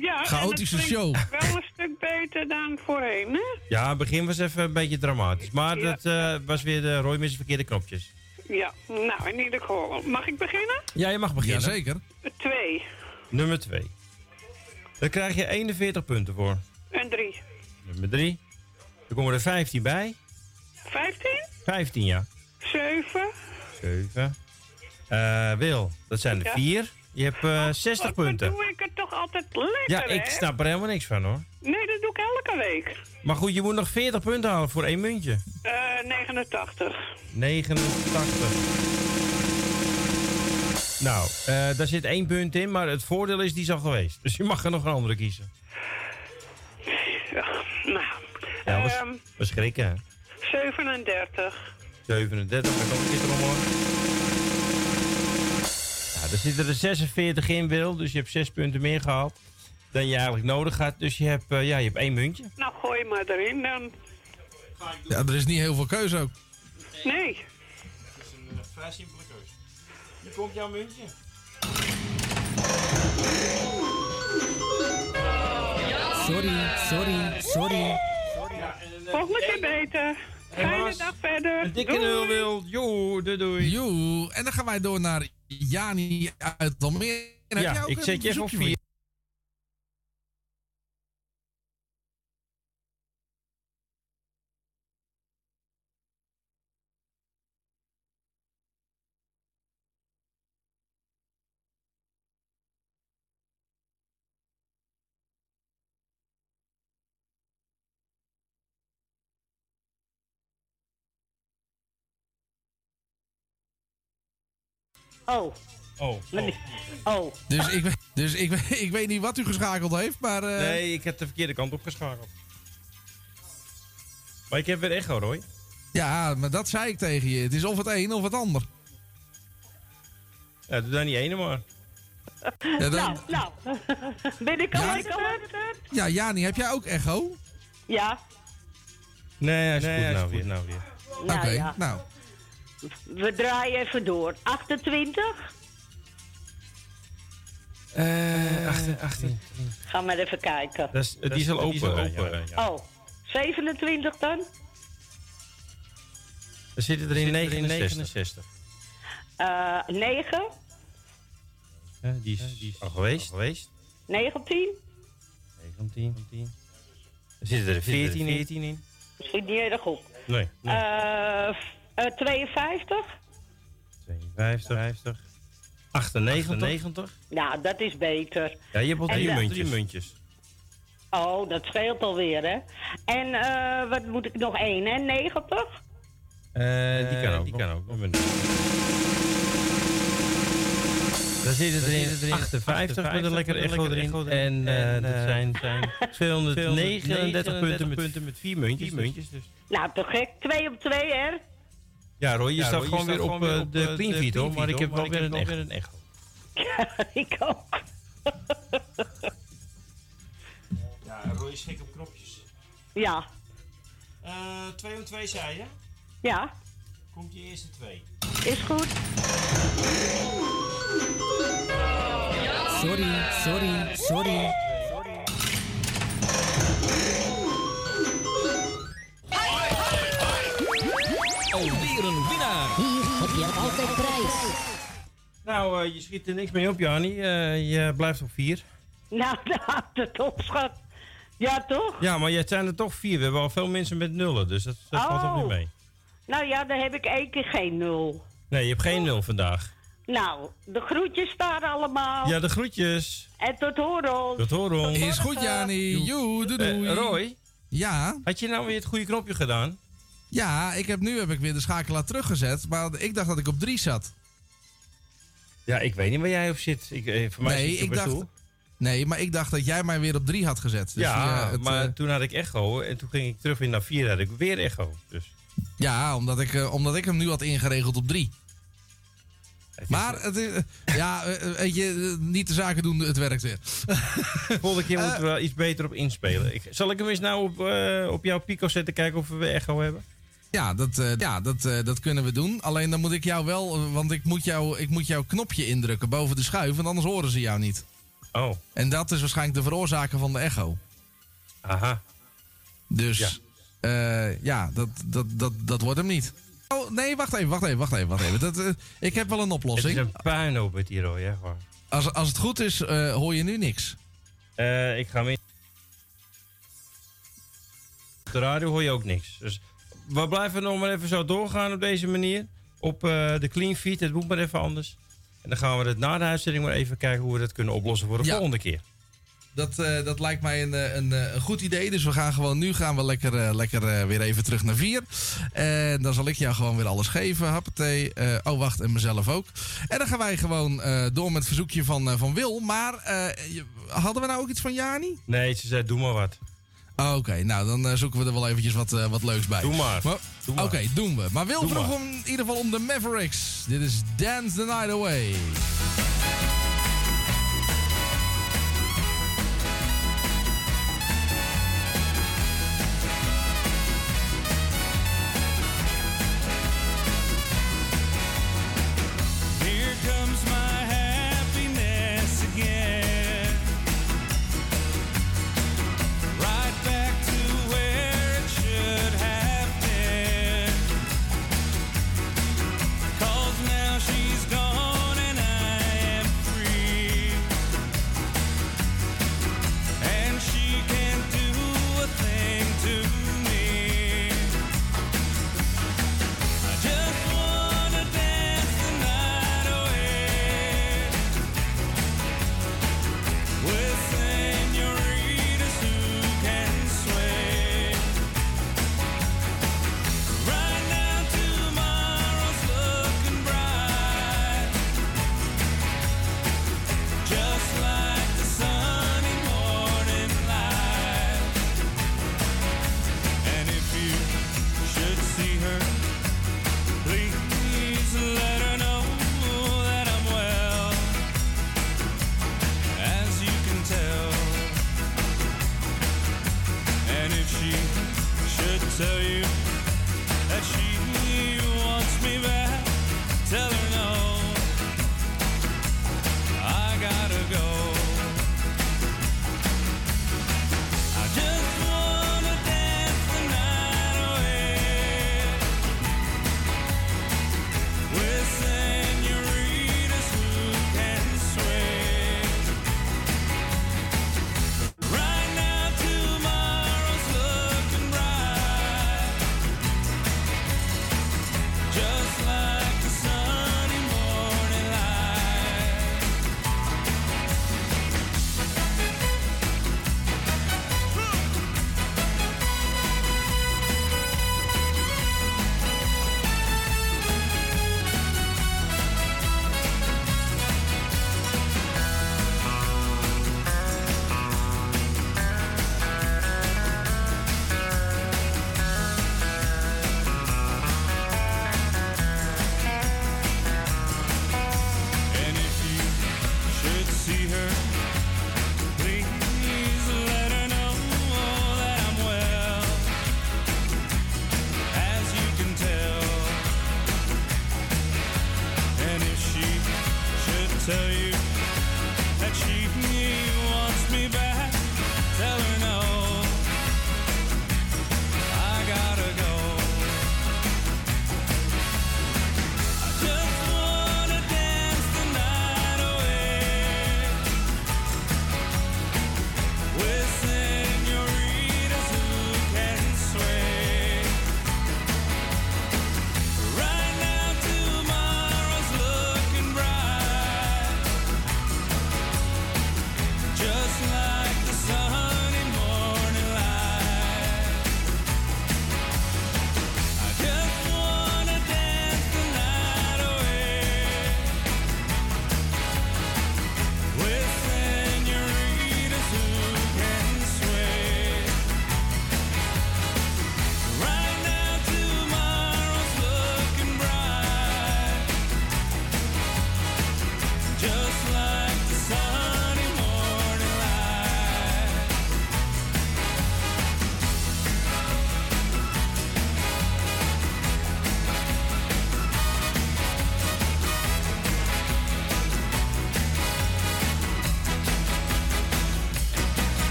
Speaker 29: Ja,
Speaker 12: Chaotische
Speaker 29: en dat klinkt
Speaker 12: show.
Speaker 29: Wel een stuk beter dan voorheen, hè?
Speaker 12: Ja, het begin was even een beetje dramatisch. Maar
Speaker 29: Ja.
Speaker 12: dat eh, was weer de Roy met verkeerde knopjes.
Speaker 29: Ja, nou in ieder geval. Mag ik beginnen?
Speaker 12: Ja, je mag beginnen.
Speaker 4: Jazeker.
Speaker 29: Twee
Speaker 12: Nummer 2. Daar krijg je 41 punten voor.
Speaker 29: en drie.
Speaker 12: Nummer 3. Er komen er 15 bij.
Speaker 29: Vijftien?
Speaker 12: 15, ja.
Speaker 29: Zeven.
Speaker 12: 7. Eh Wil, dat zijn er
Speaker 29: Ja.
Speaker 12: 4. Je hebt eh 60
Speaker 29: Wat- wat
Speaker 12: punten.
Speaker 29: doe ik het toch altijd lekker,
Speaker 12: Ja, ik
Speaker 29: hè?
Speaker 12: snap er helemaal niks van hoor.
Speaker 29: Nee, dat doe ik elke week.
Speaker 12: Maar goed, je moet nog 40 punten halen voor één muntje.
Speaker 29: Eh 89.
Speaker 12: 89. Nou, eh, daar zit één punt in, maar het voordeel is die is al geweest. Dus je mag er nog een andere kiezen.
Speaker 29: Ja, nou.
Speaker 12: Ja, was,
Speaker 29: Ehm,
Speaker 12: schrikken hè.
Speaker 29: 37.
Speaker 12: 37, dat kan een keer eromhoor. Er zitten er 46 in, Wil. Dus je hebt 6 punten meer gehaald dan je eigenlijk nodig had. Dus je hebt, eh, ja, je hebt één muntje.
Speaker 29: Nou, gooi maar erin dan.
Speaker 4: Ja, er is niet heel veel keuze ook.
Speaker 29: Nee.
Speaker 12: Het is een vrij simpele keuze. Hier komt jouw muntje.
Speaker 20: Sorry, sorry, sorry.
Speaker 29: Volgende keer beter. Fijne dag verder.
Speaker 12: Een dikke
Speaker 29: Doei.
Speaker 12: nul, Wil. Joe, doei doei.
Speaker 4: Joe, en dan gaan wij door naar Jani uit Almere. Heb jij
Speaker 12: Ja,
Speaker 4: ook
Speaker 12: ik
Speaker 4: een
Speaker 12: zet je even op 4.
Speaker 30: Oh.
Speaker 12: Oh.
Speaker 30: Oh.
Speaker 4: Dus, ik, weet- dus ik, weet- ik weet niet wat u geschakeld heeft, maar... eh,
Speaker 12: Nee, ik heb de verkeerde kant opgeschakeld. Maar ik heb weer echo, Roy.
Speaker 4: Ja, maar dat zei ik tegen je. Het is of het een of het ander.
Speaker 12: Ja, doe dan die ene maar.
Speaker 4: Ja, dan-
Speaker 30: Nou, nou. Ben ik al
Speaker 4: Ja.
Speaker 30: lekker?
Speaker 4: Ja, Jani, heb jij ook echo?
Speaker 30: Ja.
Speaker 12: Nee, hij is Nee, goed
Speaker 30: nou
Speaker 12: weer. Nou weer.
Speaker 30: Nou
Speaker 4: Oké,
Speaker 30: ja.
Speaker 4: nou.
Speaker 30: We draaien even door. 28.
Speaker 12: Eh, 18. 18.
Speaker 30: Ga maar even kijken.
Speaker 12: Dat is, die is al open. ja. Ja.
Speaker 30: Oh. 27 dan?
Speaker 12: Er zitten er in 69.
Speaker 30: Eh 9.
Speaker 12: Ja, die, is, die is al geweest. geweest.
Speaker 30: 19.
Speaker 12: 19. Er zitten er 14 in. 14 in.
Speaker 30: Schiet niet erg op.
Speaker 12: Nee. nee.
Speaker 30: Eh, 52.
Speaker 12: 52. 50. 98. 98.
Speaker 30: Nou, dat is beter.
Speaker 12: Ja, je hebt al drie
Speaker 30: de-
Speaker 12: muntjes. Drie muntjes.
Speaker 30: Oh, dat scheelt alweer, hè? En eh, wat moet ik nog één, hè? 90?
Speaker 12: Eh, die kan ook. Die kan ook. Daar zitten er in 58 met een lekker echo erin. En eh, dat zijn, zijn 239 punten met, met vier muntjes. muntjes dus.
Speaker 30: Nou, te gek. 2 op 2, hè?
Speaker 12: Ja, Roy, je
Speaker 30: Ja,
Speaker 12: staat
Speaker 30: Roy, je
Speaker 12: gewoon
Speaker 30: staat
Speaker 12: weer op
Speaker 30: gewoon weer
Speaker 12: eh,
Speaker 30: op,
Speaker 12: de
Speaker 30: eh,
Speaker 12: clean hoor. Maar ik heb wel weer een echo.
Speaker 30: een ik ook.
Speaker 12: Ja, Roy is gek op knopjes.
Speaker 30: Ja.
Speaker 12: 2 om 2 zei je?
Speaker 30: Ja.
Speaker 12: Komt je eerste twee.
Speaker 30: Is goed.
Speaker 20: Sorry, sorry, sorry.
Speaker 12: Alweer
Speaker 20: Je altijd prijs.
Speaker 12: Nou, eh, je schiet er niks mee op, Jannie. Eh, je blijft op 4.
Speaker 30: Nou, houdt het op, schat. Ja, toch?
Speaker 12: Ja, maar jij zijn er toch vier. We hebben al veel mensen met nullen, dus dat, dat valt ook
Speaker 30: Oh.
Speaker 12: niet mee.
Speaker 30: Nou ja, dan heb ik één keer geen nul.
Speaker 12: Nee, je hebt geen nul vandaag.
Speaker 30: Nou, de groetjes daar allemaal.
Speaker 12: Ja, de groetjes.
Speaker 30: En tot horen.
Speaker 12: Tot horen.
Speaker 4: Is goed, Jani. Joe, doei, doei.
Speaker 12: Eh, Roy?
Speaker 4: Ja?
Speaker 12: Had je nou weer het goede knopje gedaan?
Speaker 4: Ja, ik heb, nu heb ik weer de schakelaar teruggezet. Maar ik dacht dat ik op drie zat.
Speaker 12: Ja, ik weet niet waar jij op zit. Ik, eh, voor mij
Speaker 4: nee,
Speaker 12: zit
Speaker 4: ik dacht, nee, maar ik dacht dat jij mij weer op drie had gezet. Dus
Speaker 12: ja,
Speaker 4: via het,
Speaker 12: maar
Speaker 4: eh,
Speaker 12: toen had ik echo en toen ging ik terug weer naar vier had ik weer echo. Dus
Speaker 4: ja, omdat ik, eh, omdat ik hem nu had ingeregeld op drie. Maar het is, eh, ja, eh, weet je, eh, niet de zaken doen, het werkt weer.
Speaker 12: volgende keer
Speaker 4: Eh.
Speaker 12: moeten we wel iets beter op inspelen. Ik, zal ik hem eens nou op, eh, op jouw pico zetten, kijken of we weer echo hebben?
Speaker 4: Ja, dat, eh, ja dat, eh, dat kunnen we doen. Alleen dan moet ik jou wel, eh, want ik moet, jou, ik moet jouw knopje indrukken boven de schuif, want anders horen ze jou niet.
Speaker 12: Oh.
Speaker 4: En dat is waarschijnlijk de veroorzaker van de echo.
Speaker 12: Aha.
Speaker 4: Dus ja, ja dat, dat, dat, dat wordt hem niet. Oh, nee, wacht even, wacht even, wacht even. Wacht even. Dat, eh, ik heb wel een
Speaker 12: Het
Speaker 4: oplossing.
Speaker 12: is een puinhoop met die Roy, hè, gewoon.
Speaker 4: Als, als het goed is, eh, hoor je nu niks.
Speaker 12: Eh, ik ga mee. Op de radio hoor je ook niks. Dus we blijven nog maar even zo doorgaan op deze manier. Op eh, de clean feed, het moet maar even anders. En dan gaan we het na de uitzending maar even kijken hoe we dat kunnen oplossen voor de
Speaker 4: Ja.
Speaker 12: volgende keer.
Speaker 4: Dat, eh, dat lijkt mij een, eh, een, een goed idee. Dus we gaan gewoon, nu gaan we lekker, lekker weer even terug naar vier. En dan zal ik jou gewoon weer alles geven. Happatee. Oh, wacht, en mezelf ook. En dan gaan wij gewoon door met het verzoekje van, van Wil. Maar hadden we nou ook iets van Jani?
Speaker 12: Nee, ze zei doe maar wat.
Speaker 4: Oh, Oké, nou dan eh, zoeken we er wel eventjes wat, eh, wat leuks bij.
Speaker 12: Doe maar.
Speaker 4: Oké, doen we. Maar Wil vroeg om in ieder geval om de Mavericks. Dit is Dance the Night Away.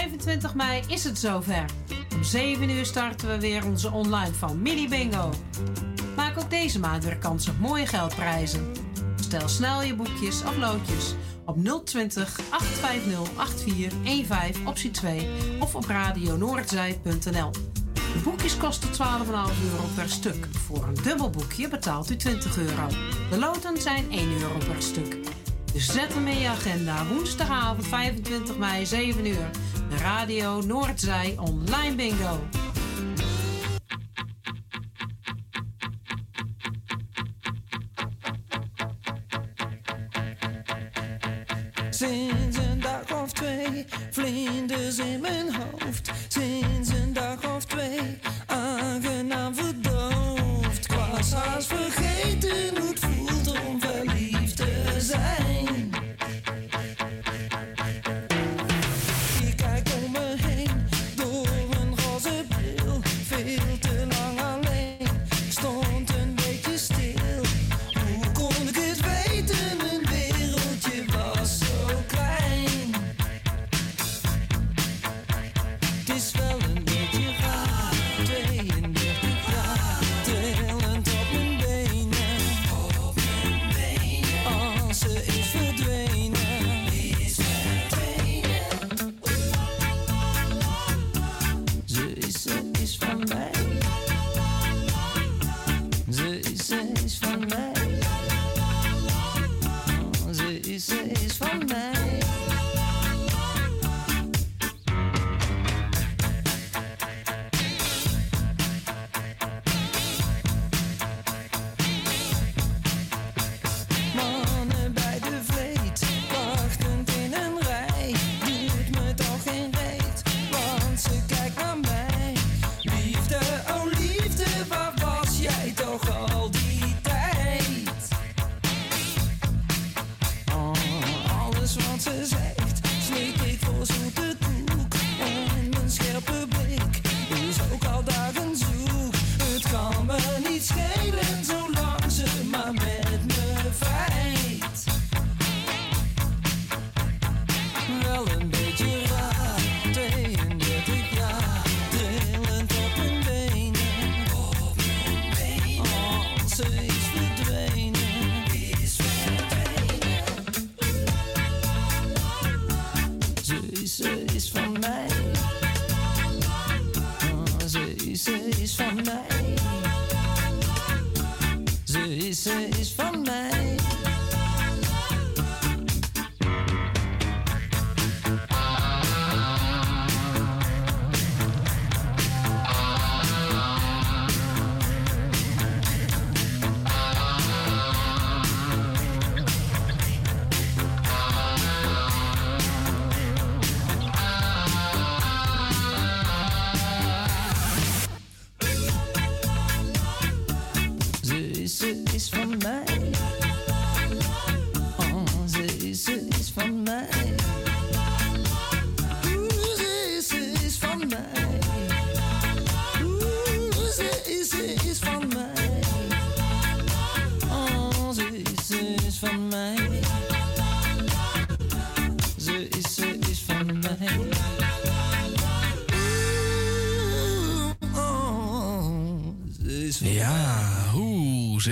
Speaker 31: 25 mei is het zover. Om 7 uur starten we weer onze online familie bingo. Maak ook deze maand weer kans op mooie geldprijzen. Stel snel je boekjes of loodjes op 020 850 8415 optie 2 of op radionoordzij.nl. De boekjes kosten 12,5 euro per stuk. Voor een dubbel boekje betaalt u 20 euro. De loten zijn 1 euro per stuk. Dus zet hem in je agenda. Woensdagavond 25 mei 7 uur. Radio Noordzij Online Bingo.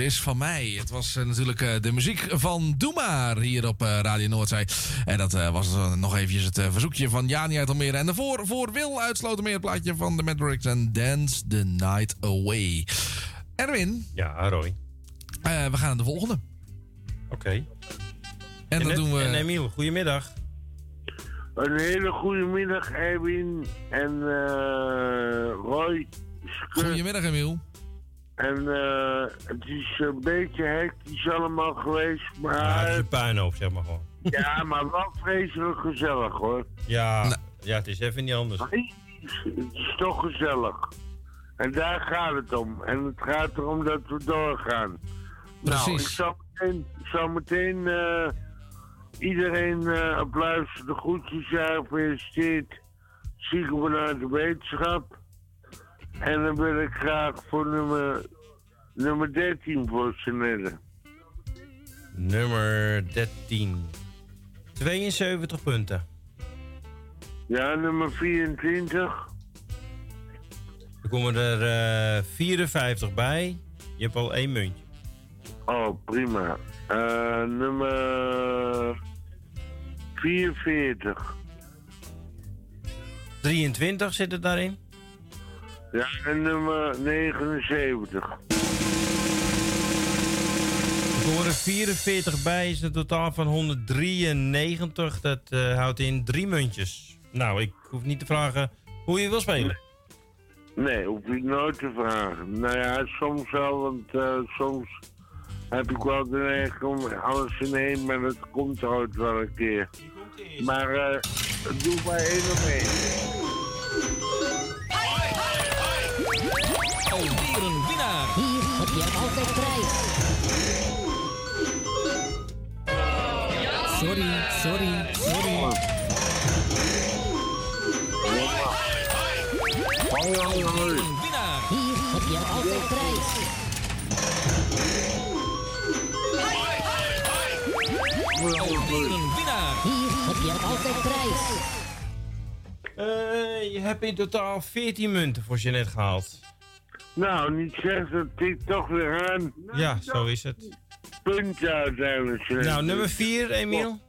Speaker 32: Is van mij. Het
Speaker 4: was eh, natuurlijk eh, de muziek van Doe Maar hier op eh, Radio Noordzee. En dat eh, was nog eventjes het verzoekje van Jani uit Almere. En daarvoor voor Wil uit Slotermeer het plaatje van de Matrix en Dance the Night Away. Erwin.
Speaker 12: Ja, Roy.
Speaker 4: eh, we gaan naar de volgende.
Speaker 12: Oké.
Speaker 4: En dat doen we...
Speaker 12: En Emiel, goedemiddag.
Speaker 33: Een hele goede middag, Erwin en eh, Roy.
Speaker 4: Goedemiddag, Emiel.
Speaker 33: En eh, het is een beetje hectisch allemaal geweest,
Speaker 12: Ja,
Speaker 33: maar...
Speaker 12: het is een puinhoop, zeg maar gewoon.
Speaker 33: ja, maar wel vreselijk gezellig, hoor.
Speaker 12: Ja, ja, het is even niet anders.
Speaker 33: Nee, het is, het is toch gezellig. En daar gaat het om. En het gaat erom dat we doorgaan. Nou,
Speaker 4: Precies.
Speaker 33: ik zal meteen, zal meteen eh, iedereen eh op luister de groetjes zeggen. Gefeliciteerd. Zieken vanuit de wetenschap. En dan wil ik graag voor nummer, nummer 13 voor ze netten.
Speaker 12: Nummer 13. 72 punten.
Speaker 33: Ja, nummer 24.
Speaker 12: Er komen er eh 54 bij. Je hebt al één muntje.
Speaker 33: Oh, prima. Eh, nummer 44.
Speaker 12: 23 zit er daarin.
Speaker 33: Ja, en nummer 79.
Speaker 12: Er er 44 bij. Is een totaal van 193. Dat eh, houdt in drie muntjes. Nou, ik hoef niet te vragen hoe je wil spelen.
Speaker 33: Nee, hoef ik nooit te vragen. Nou ja, soms wel, want eh, soms heb ik wel de neiging om alles in één, maar dat komt ooit wel een keer. Maar eh doe maar één of één.
Speaker 18: Alweer een winnaar. Hier heb je altijd prijs.
Speaker 20: Sorry, sorry, sorry.
Speaker 18: Een winnaar. Hier heb je altijd prijs. Alweer een winnaar. Hier heb je altijd prijs.
Speaker 12: Eh, je hebt in totaal 14 munten voor Jeanette gehaald.
Speaker 33: Nou, niet zeggen, dat tikt toch weer aan.
Speaker 12: Ja, zo is het.
Speaker 33: Puntje uiteindelijk.
Speaker 12: Nou, nummer 4, Emiel.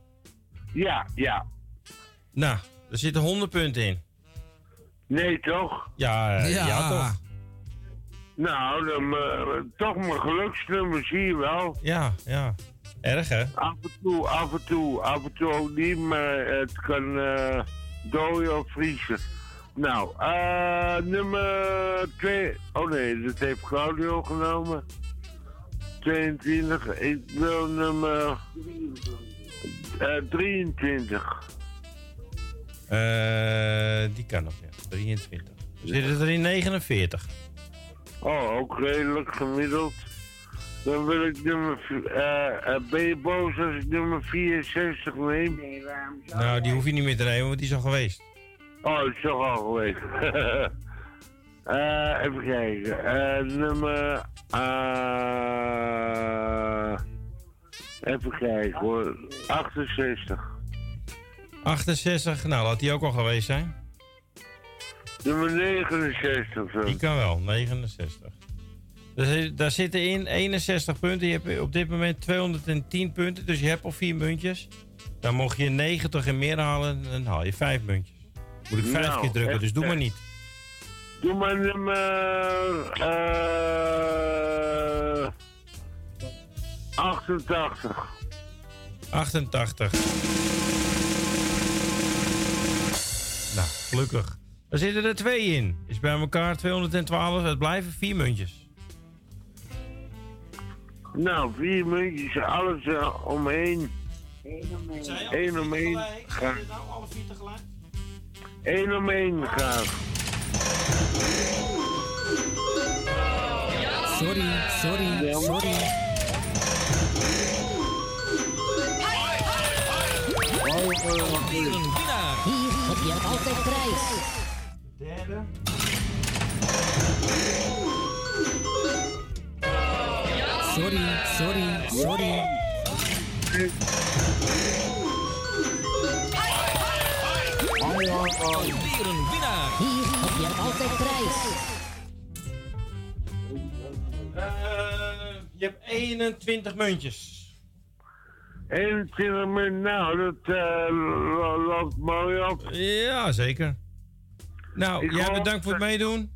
Speaker 33: Ja, ja.
Speaker 12: Nou, er zitten 100 punten in.
Speaker 33: Nee, toch?
Speaker 12: Ja, eh, ja. toch?
Speaker 33: Nou, dan, eh, toch mijn geluksnummer zie je wel.
Speaker 12: Ja, ja. Erg, hè?
Speaker 33: Af en toe, af en toe, af en toe ook niet, maar het kan eh dooien of vriezen. Nou, eh nummer 2. Oh nee, dat heeft Claudio genomen. 22. Ik wil nummer eh 23.
Speaker 12: Eh, die kan nog, ja. 23. Er zitten er in 49.
Speaker 33: Oh, ook redelijk gemiddeld. Dan wil ik nummer. eh eh, ben je boos als ik nummer 64 neem?
Speaker 12: Nou, die hoef je niet meer te nemen, want die is al geweest.
Speaker 33: Oh, dat is toch al geweest. Eh, even kijken. Eh, nummer. eh even kijken hoor. 68.
Speaker 12: 68, nou, laat die ook al geweest zijn.
Speaker 33: Nummer 69. Zo.
Speaker 12: Die kan wel, 69. Er zit- daar zitten in 61 punten. Je hebt op dit moment 210 punten, dus je hebt al 4 muntjes. Dan mocht je 90 en meer halen, dan haal je 5 muntjes. Moet ik 5
Speaker 33: Nou,
Speaker 12: keer drukken, dus doe
Speaker 33: echt,
Speaker 12: maar niet.
Speaker 33: Doe maar nummer. eh 88.
Speaker 12: 88. Nou, gelukkig. Er zitten er twee in. Is bij elkaar 212. Het blijven vier muntjes.
Speaker 33: Nou, vier muntjes, alles eh, omheen. Eén omheen. Graag.
Speaker 12: nou alle vier tegelijk?
Speaker 33: Eén graag.
Speaker 20: Sorry, sorry, sorry.
Speaker 18: Een winnaar. Hier heb je altijd prijs.
Speaker 12: Derde.
Speaker 20: Sorry, sorry, sorry.
Speaker 18: Alweer een winnaar. Hier heb je altijd prijs.
Speaker 12: Eh, je hebt 21 muntjes.
Speaker 33: 21 minuten, nou, dat eh, lo- loopt mooi op.
Speaker 12: Ja, zeker. Nou,
Speaker 33: Ik
Speaker 12: jij
Speaker 33: hoop
Speaker 12: bedankt voor het meedoen.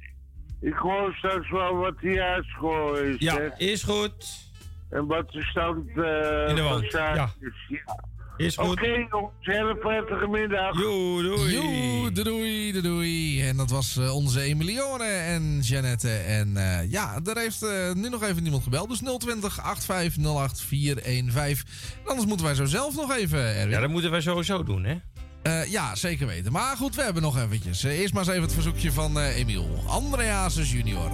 Speaker 33: Ik hoor straks wel wat die uitscore is.
Speaker 12: Ja,
Speaker 33: hè.
Speaker 12: is goed.
Speaker 33: En wat de stand eh
Speaker 12: In de
Speaker 33: van zaken is. Ja.
Speaker 12: Is goed.
Speaker 33: Oké, jongens, hele prettige middag.
Speaker 12: Joe, doei.
Speaker 4: Doei, doei, doei. En dat was eh, onze Emilione en Jeannette. En eh, ja, daar heeft eh, nu nog even niemand gebeld. Dus 020 8508 415. En anders moeten wij zo zelf nog even, Erwin.
Speaker 12: Ja, dat moeten wij sowieso doen, hè?
Speaker 4: Eh, ja, zeker weten. Maar goed, we hebben nog eventjes. Eerst maar eens even het verzoekje van eh Emiel. André Hazes junior.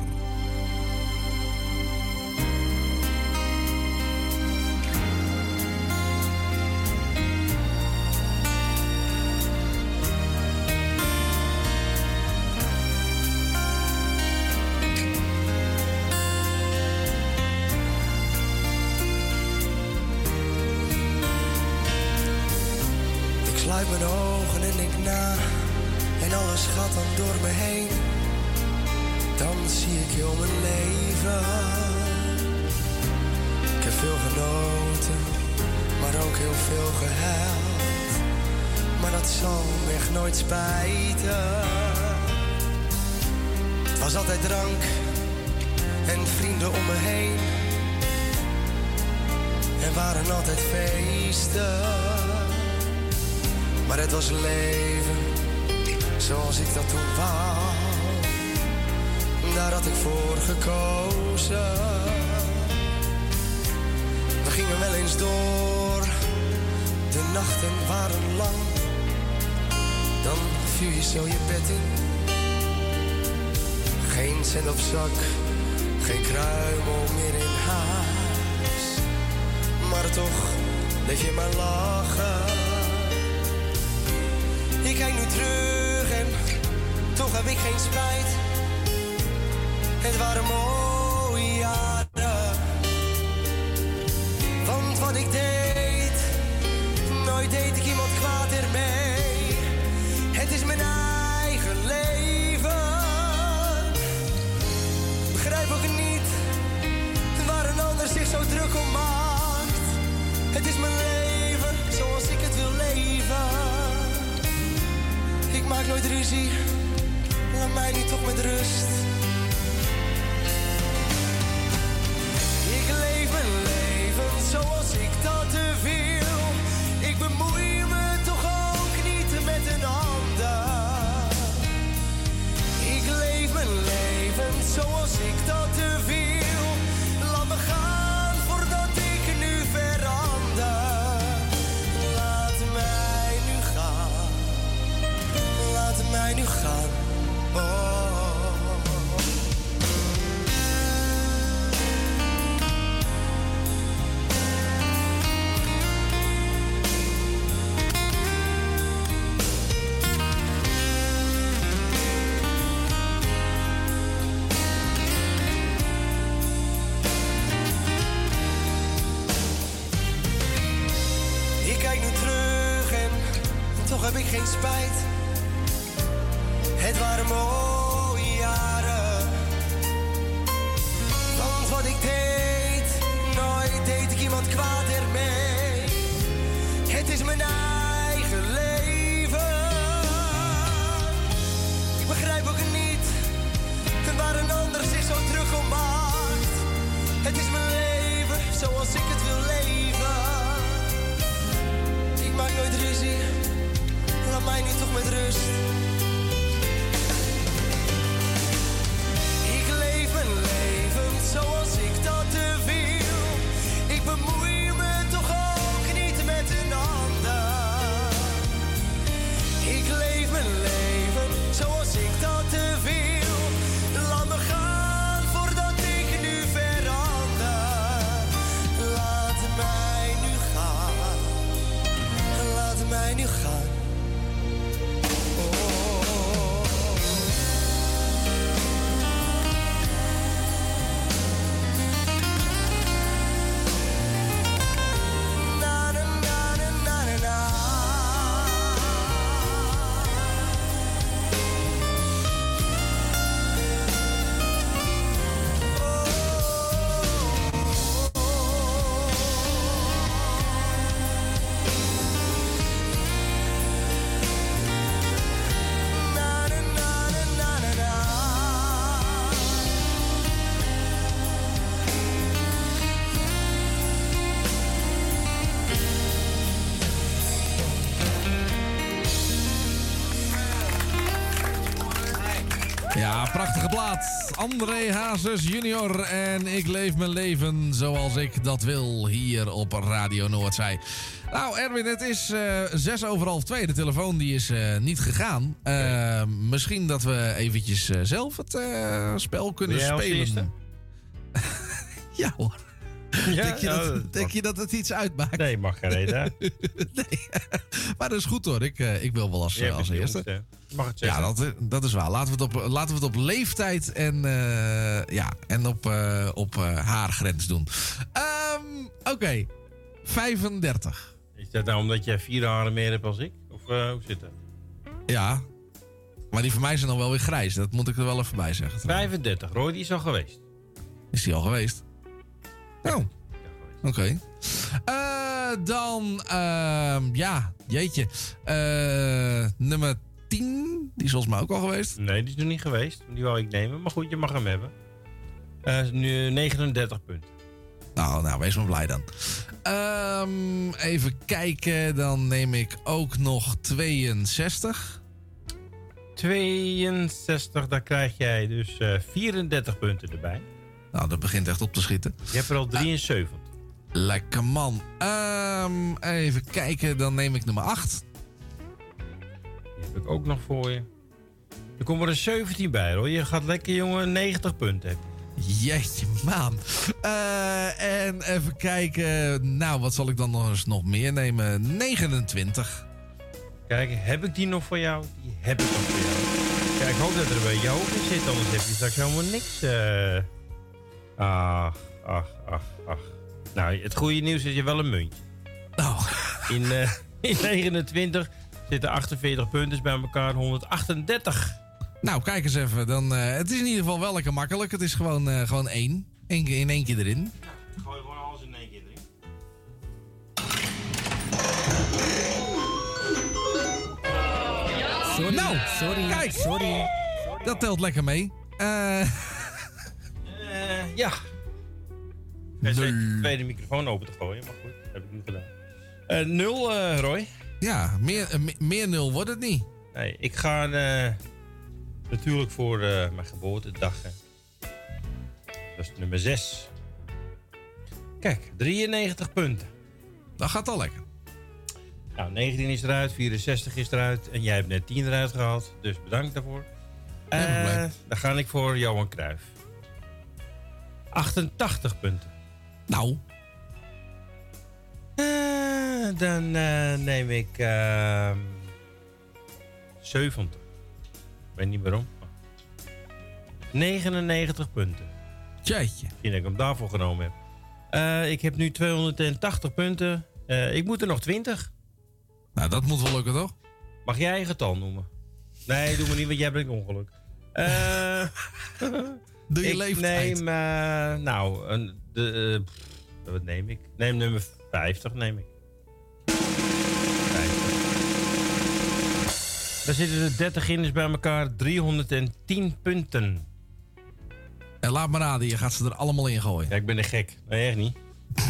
Speaker 14: Door me heen. Dan zie ik heel mijn leven. Ik heb veel genoten, maar ook heel veel gehuild. Maar dat zal me echt nooit spijten. Het was altijd drank en vrienden om me heen. Er waren altijd feesten. Maar het was leven zoals ik dat toen wou. Daar had ik voor gekozen. We gingen wel eens door. De nachten waren lang. Dan viel je zo je bed in. Geen cent op zak, geen kruimel meer in huis. Maar toch bleef je maar lachen. Ik kijk nu terug heb ik geen spijt. Het waren mooie jaren. Want wat ik deed, nooit deed ik iemand kwaad ermee. Het is mijn eigen leven. Begrijp ook niet waar een ander zich zo druk om maakt. Het is mijn leven zoals ik het wil leven. Ik maak nooit ruzie, laat mij nu toch met rust.
Speaker 4: André Hazes junior en ik leef mijn leven zoals ik dat wil hier op Radio Noordzij. Nou Erwin, het is eh, zes over half twee. De telefoon die is eh, niet gegaan. Eh, misschien dat we eventjes zelf het spel kunnen spelen. ja hoor.
Speaker 12: Ja,
Speaker 4: denk, je dat,
Speaker 12: dat
Speaker 4: denk je dat het iets uitmaakt?
Speaker 12: Nee, mag geen reden.
Speaker 4: nee. Maar dat is goed hoor. Ik, eh, ik wil wel als,
Speaker 12: het
Speaker 4: eerste.
Speaker 12: mag het
Speaker 4: Ja,
Speaker 12: zeggen.
Speaker 4: dat, dat is waar. Laten we het op, laten we het op leeftijd en, eh, ja, en op, eh, op eh, haargrens doen. Ehm, Oké, 35.
Speaker 12: Is dat nou omdat jij vier haren meer hebt als ik? Of eh, hoe zit dat?
Speaker 4: Ja. Maar die van mij zijn dan wel weer grijs. Dat moet ik er wel even bij zeggen.
Speaker 12: 35. Roy, die is al geweest.
Speaker 4: Is die al geweest? Oh. Oké. Eh, dan, ehm, ja, jeetje. Eh, nummer 10. Die is volgens mij ook al geweest.
Speaker 12: Nee, die is nog niet geweest. Die wou ik nemen. Maar goed, je mag hem hebben. Eh, nu 39 punten.
Speaker 4: Nou, nou, wees maar blij dan. Ehm, even kijken. Dan neem ik ook nog 62.
Speaker 12: 62, daar krijg jij dus eh, 34 punten erbij.
Speaker 4: Nou, dat begint echt op te schieten.
Speaker 12: Je hebt er al 73.
Speaker 4: Lekker man. Ehm, even kijken. Dan neem ik nummer 8.
Speaker 12: Die heb ik ook nog voor je. Er komen er 17 bij, hoor. Je gaat lekker, jongen, 90 punten hebben.
Speaker 4: Jeetje, man. Eh, en even kijken. Nou, wat zal ik dan nog eens nog meer nemen? 29.
Speaker 12: Kijk, heb ik die nog voor jou? Die heb ik nog voor jou. Kijk, ik hoop dat er een beetje hoog in zit, anders heb je straks helemaal niks. eh. Ach, ach, ach, ach. Nou, het goede nieuws is dat je wel een muntje.
Speaker 4: Nou.
Speaker 12: In, eh, in 29 zitten 48 punten dus bij elkaar 138.
Speaker 4: Nou, kijk eens even. Dan, eh, het is in ieder geval wel lekker makkelijk. Het is gewoon, eh, gewoon één. Eén keer in één keer erin.
Speaker 12: Gooi gewoon alles in één keer erin.
Speaker 20: Sorry,
Speaker 4: nou,
Speaker 20: sorry,
Speaker 4: kijk.
Speaker 20: sorry.
Speaker 4: Dat telt lekker mee. Eh,
Speaker 12: Eh, ja. Zei de tweede microfoon open te gooien, maar goed, dat heb ik niet gedaan. Eh, nul, eh, Roy.
Speaker 4: ja, meer, eh, me- meer nul wordt het niet.
Speaker 12: Nee, ik ga eh, natuurlijk voor eh, mijn geboortedag. Hè. Dat is nummer 6. Kijk, 93 punten.
Speaker 4: Dat gaat al lekker.
Speaker 12: Nou, 19 is eruit, 64 is eruit en jij hebt net 10 eruit gehaald. Dus bedankt daarvoor. Eh,
Speaker 4: probleem.
Speaker 12: dan ga ik voor Johan Cruijff. 88 punten.
Speaker 4: Nou.
Speaker 12: Eh, dan eh, neem ik ehm 70. Ik weet niet waarom. 99 punten.
Speaker 4: Jeetje.
Speaker 12: Misschien dat ik hem daarvoor genomen heb. Eh, ik heb nu 280 punten. Eh, ik moet er nog 20.
Speaker 4: Nou, dat moet wel lukken, toch?
Speaker 12: Mag jij een getal noemen? Nee, doe maar niet, want jij brengt ongeluk. Eh
Speaker 4: Doe je
Speaker 12: ik
Speaker 4: leeftijd.
Speaker 12: neem, nou, een, de, eh, wat neem ik? Neem nummer 50, neem ik. 50. Daar zitten er 30 in, bij elkaar 310 punten.
Speaker 4: En laat maar raden, je gaat ze er allemaal in gooien.
Speaker 12: Ja, ik ben een gek. Nee, echt niet.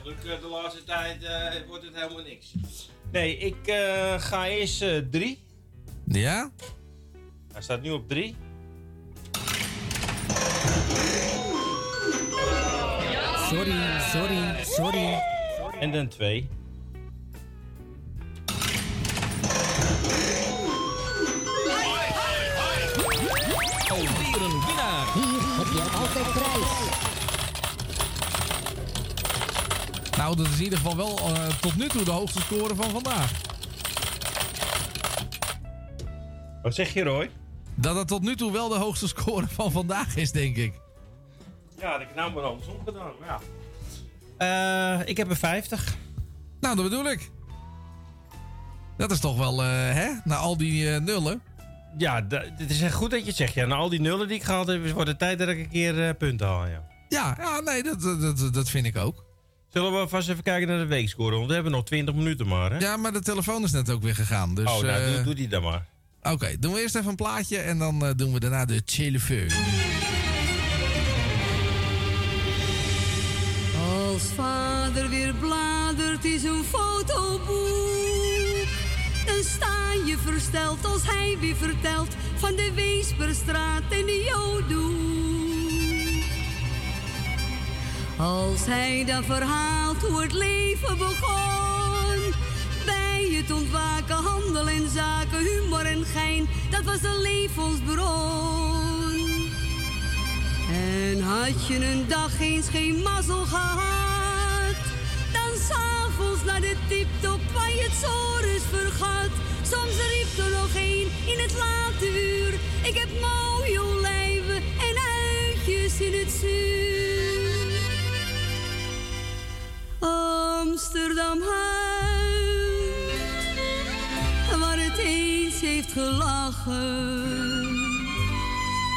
Speaker 12: Gelukkig de laatste tijd eh, wordt het helemaal niks. Nee, ik eh, ga eerst 3.
Speaker 4: Ja?
Speaker 12: Hij staat nu op 3.
Speaker 20: Sorry, sorry, sorry.
Speaker 12: En dan 2.
Speaker 20: Alweer een winnaar. Hier heb je altijd prijs.
Speaker 4: Nou, dat is in ieder geval wel eh, tot nu toe de hoogste score van vandaag.
Speaker 12: Wat zeg je, Roy?
Speaker 4: Dat het tot nu toe wel de hoogste score van vandaag is, denk ik.
Speaker 12: Ja, dat ik nou maar andersom gedaan. Ja. Eh, ik heb een 50.
Speaker 4: Nou, dat bedoel ik. Dat is toch wel, eh, hè? Na al die eh, nullen.
Speaker 12: Ja, het is echt goed dat je het zegt. Ja, na al die nullen die ik gehaald heb, wordt het tijd dat ik een keer eh, punten haal. Ja.
Speaker 4: Ja, ja nee, dat, dat, dat, vind ik ook.
Speaker 12: Zullen we vast even kijken naar de weekscore? Want we hebben nog 20 minuten maar, hè?
Speaker 4: Ja, maar de telefoon is net ook weer gegaan. Dus,
Speaker 12: oh, nou, doe, doe die dan maar.
Speaker 4: Oké, doen we eerst even een plaatje en dan eh, doen we daarna de telefoon.
Speaker 34: Als vader weer bladert in zijn fotoboek, dan sta je versteld als hij weer vertelt van de Weesperstraat en de Jodoe. Als hij dan verhaalt hoe het leven begon, bij het ontwaken, handel en zaken, humor en gein, dat was de levensbron. En had je een dag eens geen mazzel gehad, dan s'avonds naar de tiptop waar je het zores vergat. Soms riep er nog een in het late uur, ik heb mooie olijven en uitjes in het zuur. Amsterdam huis, waar het eens lachen.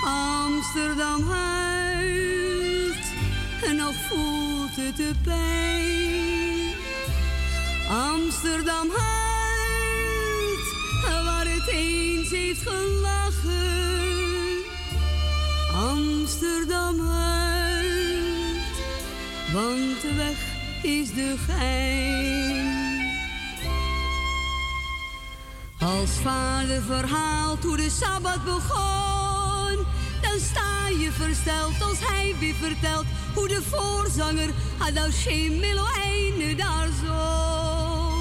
Speaker 34: Amsterdam huilt en nog voelt het de pijn. Amsterdam huilt waar het eens heeft gelachen. Amsterdam huilt, want de weg is de gein. Als vader verhaalt hoe de Sabbat begon, je versteld als hij weer vertelt hoe de voorzanger Melo einde daar zong.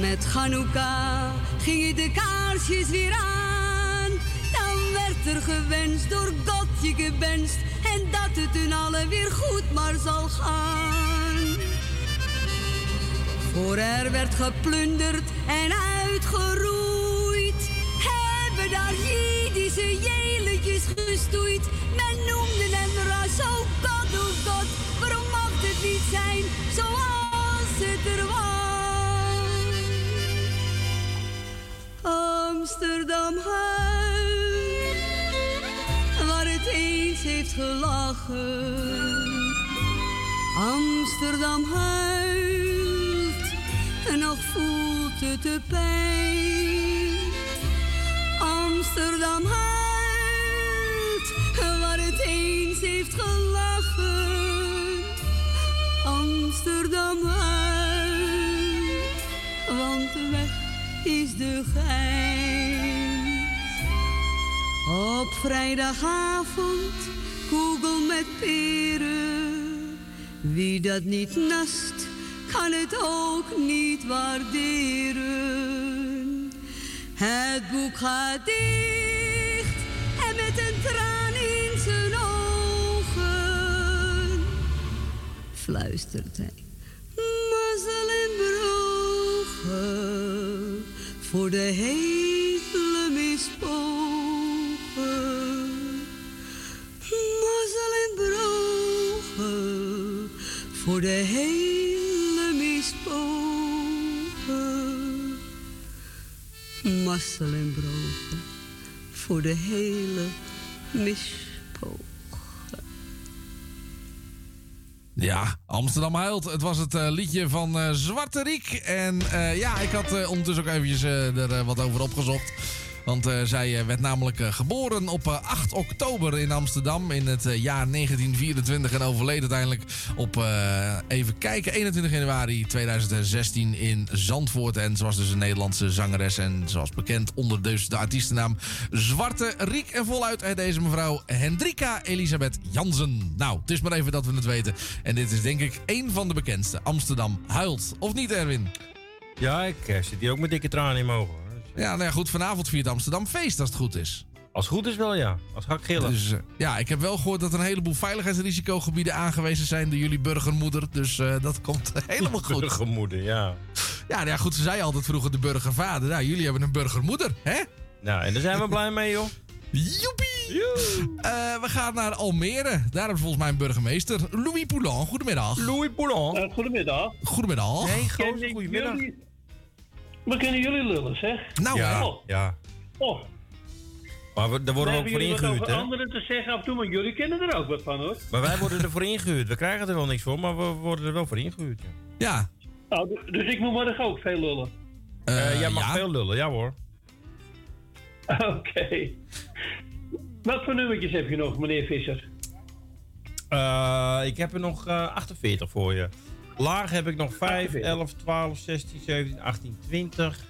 Speaker 34: Met Chanukka gingen de kaarsjes weer aan, dan werd er gewenst door God je gewenst en dat het hun allen weer goed maar zal gaan. Voor er werd geplunderd en gestoeid. Men noemde hem ras, oh god, oh god. Waarom mag het niet zijn zoals het er was? Amsterdam huis, waar het eens heeft gelachen. Amsterdam huilt en nog voelt het de pijn. Amsterdam huilt heeft gelachen. Amsterdam huilt, want de weg is de gein. Op vrijdagavond koegel met peren. Wie dat niet nast, kan het ook niet waarderen. Het boek gaat dicht fluistert hij. Mazzel en brogen voor de hele mispogen. Mazzel en voor de hele mispogen. Mazzel en brogen voor de hele mispogen.
Speaker 4: Ja, Amsterdam huilt. Het was het eh, liedje van eh, Zwarte Riek. En eh, ja, ik had ondertussen ook eventjes er wat over opgezocht. Want eh, zij eh, werd namelijk eh, geboren op eh, 8 oktober in Amsterdam in het jaar 1924. En overleed uiteindelijk op, even kijken, 21 januari 2016 in Zandvoort. En ze was dus een Nederlandse zangeres. En zoals bekend onder dus de artiestennaam Zwarte Riek. En voluit deze mevrouw Hendrika Elisabeth Jansen. Nou, het is maar even dat we het weten. En dit is denk ik één van de bekendste. Amsterdam huilt. Of niet, Erwin?
Speaker 12: Ja, ik zit hier ook met dikke tranen in mijn ogen. hoor.
Speaker 4: Ja, nou ja, goed. Vanavond viert Amsterdam feest als het goed is.
Speaker 12: Als het goed is wel, ja. Als ga ik gillen.
Speaker 4: Dus eh, ja, ik heb wel gehoord dat er een heleboel veiligheidsrisicogebieden aangewezen zijn door jullie burgermoeder. Dus eh, dat komt helemaal goed.
Speaker 12: Burgermoeder, ja.
Speaker 4: Ja, nou ja, goed. Ze zei altijd vroeger de burgervader. Nou, jullie hebben een burgermoeder, hè?
Speaker 12: Nou, en daar zijn we blij mee, joh.
Speaker 4: Joepie! Eh, we gaan naar Almere. Daar hebben we volgens mij een burgemeester. Louis Poulan, goedemiddag.
Speaker 12: Louis Poulan.
Speaker 35: Eh, goedemiddag.
Speaker 4: Goedemiddag.
Speaker 12: Nee, goedemiddag.
Speaker 35: We kunnen jullie lullen, zeg.
Speaker 4: Nou,
Speaker 12: Ja,
Speaker 35: Oh,
Speaker 12: ja.
Speaker 35: oh.
Speaker 12: Maar we, daar worden we ook
Speaker 35: hebben
Speaker 12: voor ingehuurd,
Speaker 35: over
Speaker 12: hè?
Speaker 35: anderen te zeggen af en toe, maar jullie kennen er ook wat van, hoor.
Speaker 12: Maar wij worden ervoor ingehuurd. We krijgen er wel niks voor, maar we worden er wel voor ingehuurd. Ja.
Speaker 4: Ja.
Speaker 35: Nou, d- dus ik moet morgen ook veel lullen.
Speaker 12: Eh, jij mag
Speaker 4: ja.
Speaker 12: veel lullen, ja hoor.
Speaker 35: Oké. Wat voor nummertjes heb je nog, meneer Visser?
Speaker 12: Eh, ik heb er nog eh, 48 voor je. Laag heb ik nog 5,
Speaker 35: 48.
Speaker 12: 11, 12, 16, 17, 18, 20,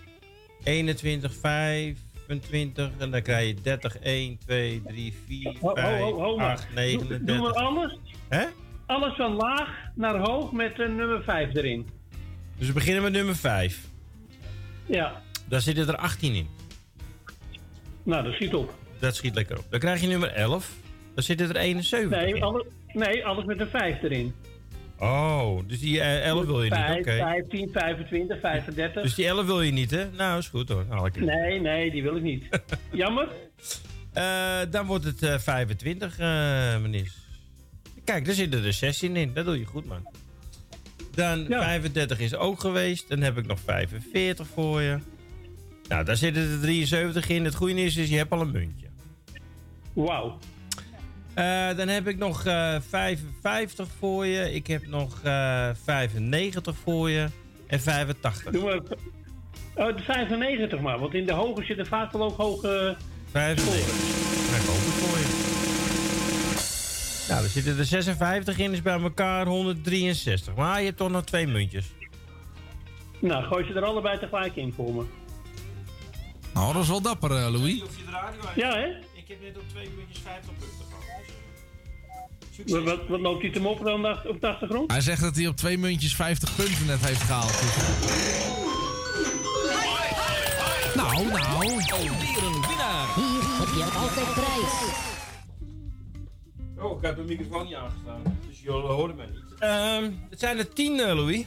Speaker 12: 21, 25. En dan krijg je 30, 1, 2, 3, 4,
Speaker 35: Ho, ho,
Speaker 12: 5,
Speaker 35: ho, ho, maar.
Speaker 12: 8,
Speaker 35: Doe- Doen we
Speaker 12: 39.
Speaker 35: alles?
Speaker 12: Hè?
Speaker 35: Alles van laag naar hoog met een nummer 5 erin.
Speaker 12: Dus we beginnen met nummer 5.
Speaker 35: Ja,
Speaker 12: Daar zitten er 18 in.
Speaker 35: nou, dat schiet op.
Speaker 12: Dat schiet lekker op. Dan krijg je nummer 11. Daar zitten er 71
Speaker 35: Nee,
Speaker 12: in.
Speaker 35: alle, nee, alles met een 5 erin.
Speaker 12: Oh, dus die eh, 11 wil je niet,
Speaker 35: 5,
Speaker 12: oké.
Speaker 35: 15, 25, 35.
Speaker 12: Dus die 11 wil je niet, hè? Nou, is goed hoor. Haal ik het.
Speaker 35: Nee, nee, die wil ik niet. Jammer.
Speaker 12: Eh, dan wordt het eh 25, eh meneer. Kijk, daar zitten er 16 in. Dat doe je goed, man. Dan 35 is ook geweest. Dan heb ik nog 45 voor je. Nou, daar zitten er 73 in. Het goede nieuws is, je hebt al een muntje.
Speaker 35: Wauw.
Speaker 12: Eh, dan heb ik nog eh 55 voor je. Ik heb nog eh 95 voor je. En 85.
Speaker 35: Doe maar. Oh, de 95 maar, want in de hoge zitten vaak wel ook hoge.
Speaker 12: 95. Ga ik open voor je. Nou, er zitten er 56 in, is bij elkaar 163. Maar je hebt toch nog twee muntjes.
Speaker 35: Nou, gooi ze er allebei tegelijk in voor me.
Speaker 4: Nou, dat is wel dapper, eh, Louis.
Speaker 35: Ja, hè?
Speaker 12: Ik heb net op twee muntjes 50 punten
Speaker 35: Wat, wat, wat loopt hij te mopperen de ach- op de achtergrond?
Speaker 4: Hij zegt dat hij op twee muntjes 50 punten net heeft gehaald. Dus- Nou, nou.
Speaker 20: Alweer een winnaar. Hier heb je altijd prijs.
Speaker 12: Oh, ik heb de microfoon niet aangestaan. Dus jullie horen mij niet. Ehm, het zijn er 10, eh, Louis.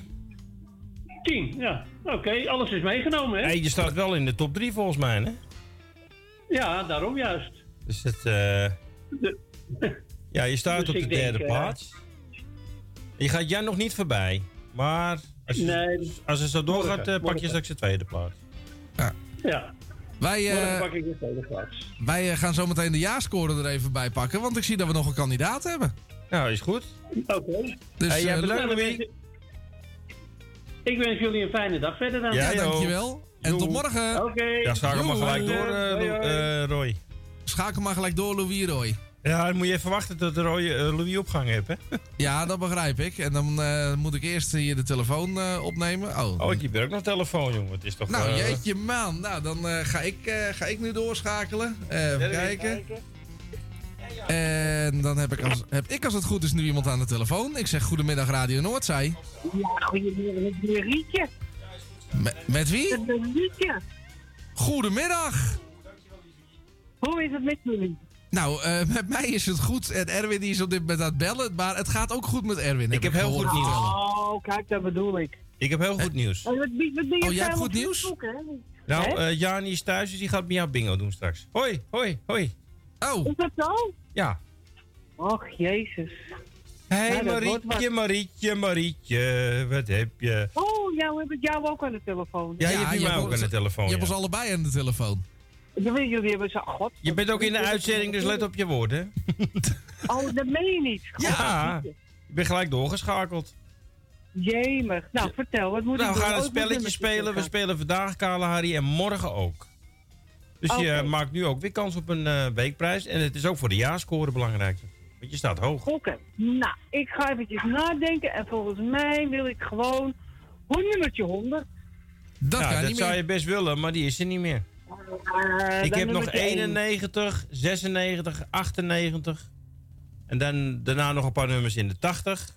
Speaker 35: 10, ja. Oké, alles is meegenomen, hè?
Speaker 12: Hey, je staat wel in de top 3 volgens mij, hè?
Speaker 35: Ja, daarom juist.
Speaker 12: Dus het. eh, Ja, je staat
Speaker 35: Dus
Speaker 12: op de
Speaker 35: ik denk,
Speaker 12: derde
Speaker 35: eh,
Speaker 12: plaats. Je gaat Jan nog niet voorbij. Maar als, je,
Speaker 35: Nee,
Speaker 12: als het zo doorgaat,
Speaker 35: morgen,
Speaker 12: eh, pak je straks de tweede plaats.
Speaker 35: Ja.
Speaker 4: Wij, eh,
Speaker 35: Morgen pak ik de tweede plaats.
Speaker 4: wij gaan zometeen de jaarscore er even bij pakken, want ik zie dat we nog een kandidaat hebben.
Speaker 12: Nou, is goed.
Speaker 35: Oké.
Speaker 4: Dus,
Speaker 12: Hey, jij bedankt,
Speaker 35: Nou,
Speaker 12: Louis.
Speaker 35: ik- wens jullie een fijne dag verder dan.
Speaker 4: Ja, dankjewel. En tot morgen.
Speaker 35: Oké.
Speaker 12: Ja, schakel maar gelijk door,
Speaker 35: Hoi,
Speaker 12: Lo-
Speaker 35: hoi.
Speaker 12: Roy.
Speaker 4: Schakel maar gelijk door, Louis Roy.
Speaker 12: Ja, dan moet je even wachten tot Roy, eh, Louis opgang heeft, hè?
Speaker 4: Ja, dat begrijp ik. En dan eh, moet ik eerst hier de telefoon eh, opnemen. Oh,
Speaker 12: Oh, ik heb ook nog telefoon, jongen. Het is toch...
Speaker 4: Nou, jeetje man. Nou, dan eh, ga, ik, eh, ga ik nu doorschakelen. Eh, even kijken. En dan heb ik, als, heb ik als het goed is nu iemand aan de telefoon. Ik zeg goedemiddag Radio Noordzij.
Speaker 29: Ja, goedemiddag, met een Rietje.
Speaker 4: Me- met wie?
Speaker 29: Met een Rietje.
Speaker 4: Goedemiddag.
Speaker 29: Hoe is het met jullie?
Speaker 4: Nou, eh, met mij is het goed. En Erwin die is op dit moment aan het bellen. Maar het gaat ook goed met Erwin.
Speaker 12: Ik heb heel goed nieuws.
Speaker 29: Oh, kijk, dat bedoel ik.
Speaker 12: Ik heb heel goed nieuws.
Speaker 29: Oh, wat, wat, wat ben je
Speaker 4: Oh, jij hebt goed nieuws?
Speaker 12: Nou, eh Jani is thuis, dus die gaat met jou bingo doen straks. Hoi, hoi, hoi.
Speaker 4: Oh.
Speaker 29: Is dat zo?
Speaker 12: Ja.
Speaker 29: Och, jezus.
Speaker 12: Hé,
Speaker 29: Nou,
Speaker 12: hey,
Speaker 29: dat wordt
Speaker 12: Marietje, Marietje, Marietje, wat heb je?
Speaker 29: Oh, jou heb ik jou ook aan de telefoon.
Speaker 12: Ja, je hebt mij ook aan de telefoon.
Speaker 4: Je hebt
Speaker 12: ja.
Speaker 4: ons allebei aan de telefoon.
Speaker 29: Jullie, jullie hebben zo... God.
Speaker 12: Je bent ook in de uitzending, dus let op je woorden.
Speaker 29: Oh, dat meen je niet. God,
Speaker 12: Ja, je bent gelijk doorgeschakeld.
Speaker 29: Jemig. Nou, vertel, wat moet
Speaker 12: Nou,
Speaker 29: ik
Speaker 12: we
Speaker 29: doen?
Speaker 12: gaan een
Speaker 29: Oh, ik
Speaker 12: spelletje spelen. We spelen vandaag Kale Harry en morgen ook. Dus je maakt nu ook weer kans op een eh, weekprijs. En het is ook voor de jaarscore belangrijk. Want je staat hoog.
Speaker 29: Oké, nou, ik ga eventjes nadenken en volgens mij wil ik gewoon hoe nummertje 100.
Speaker 4: Dat
Speaker 12: ja,
Speaker 4: kan
Speaker 12: dat
Speaker 4: niet
Speaker 12: zou
Speaker 4: meer.
Speaker 12: je best willen, maar die is er niet meer.
Speaker 29: Eh,
Speaker 12: ik heb nog
Speaker 29: nummertje één.
Speaker 12: 91, 96, 98. En dan daarna nog een paar nummers in de 80.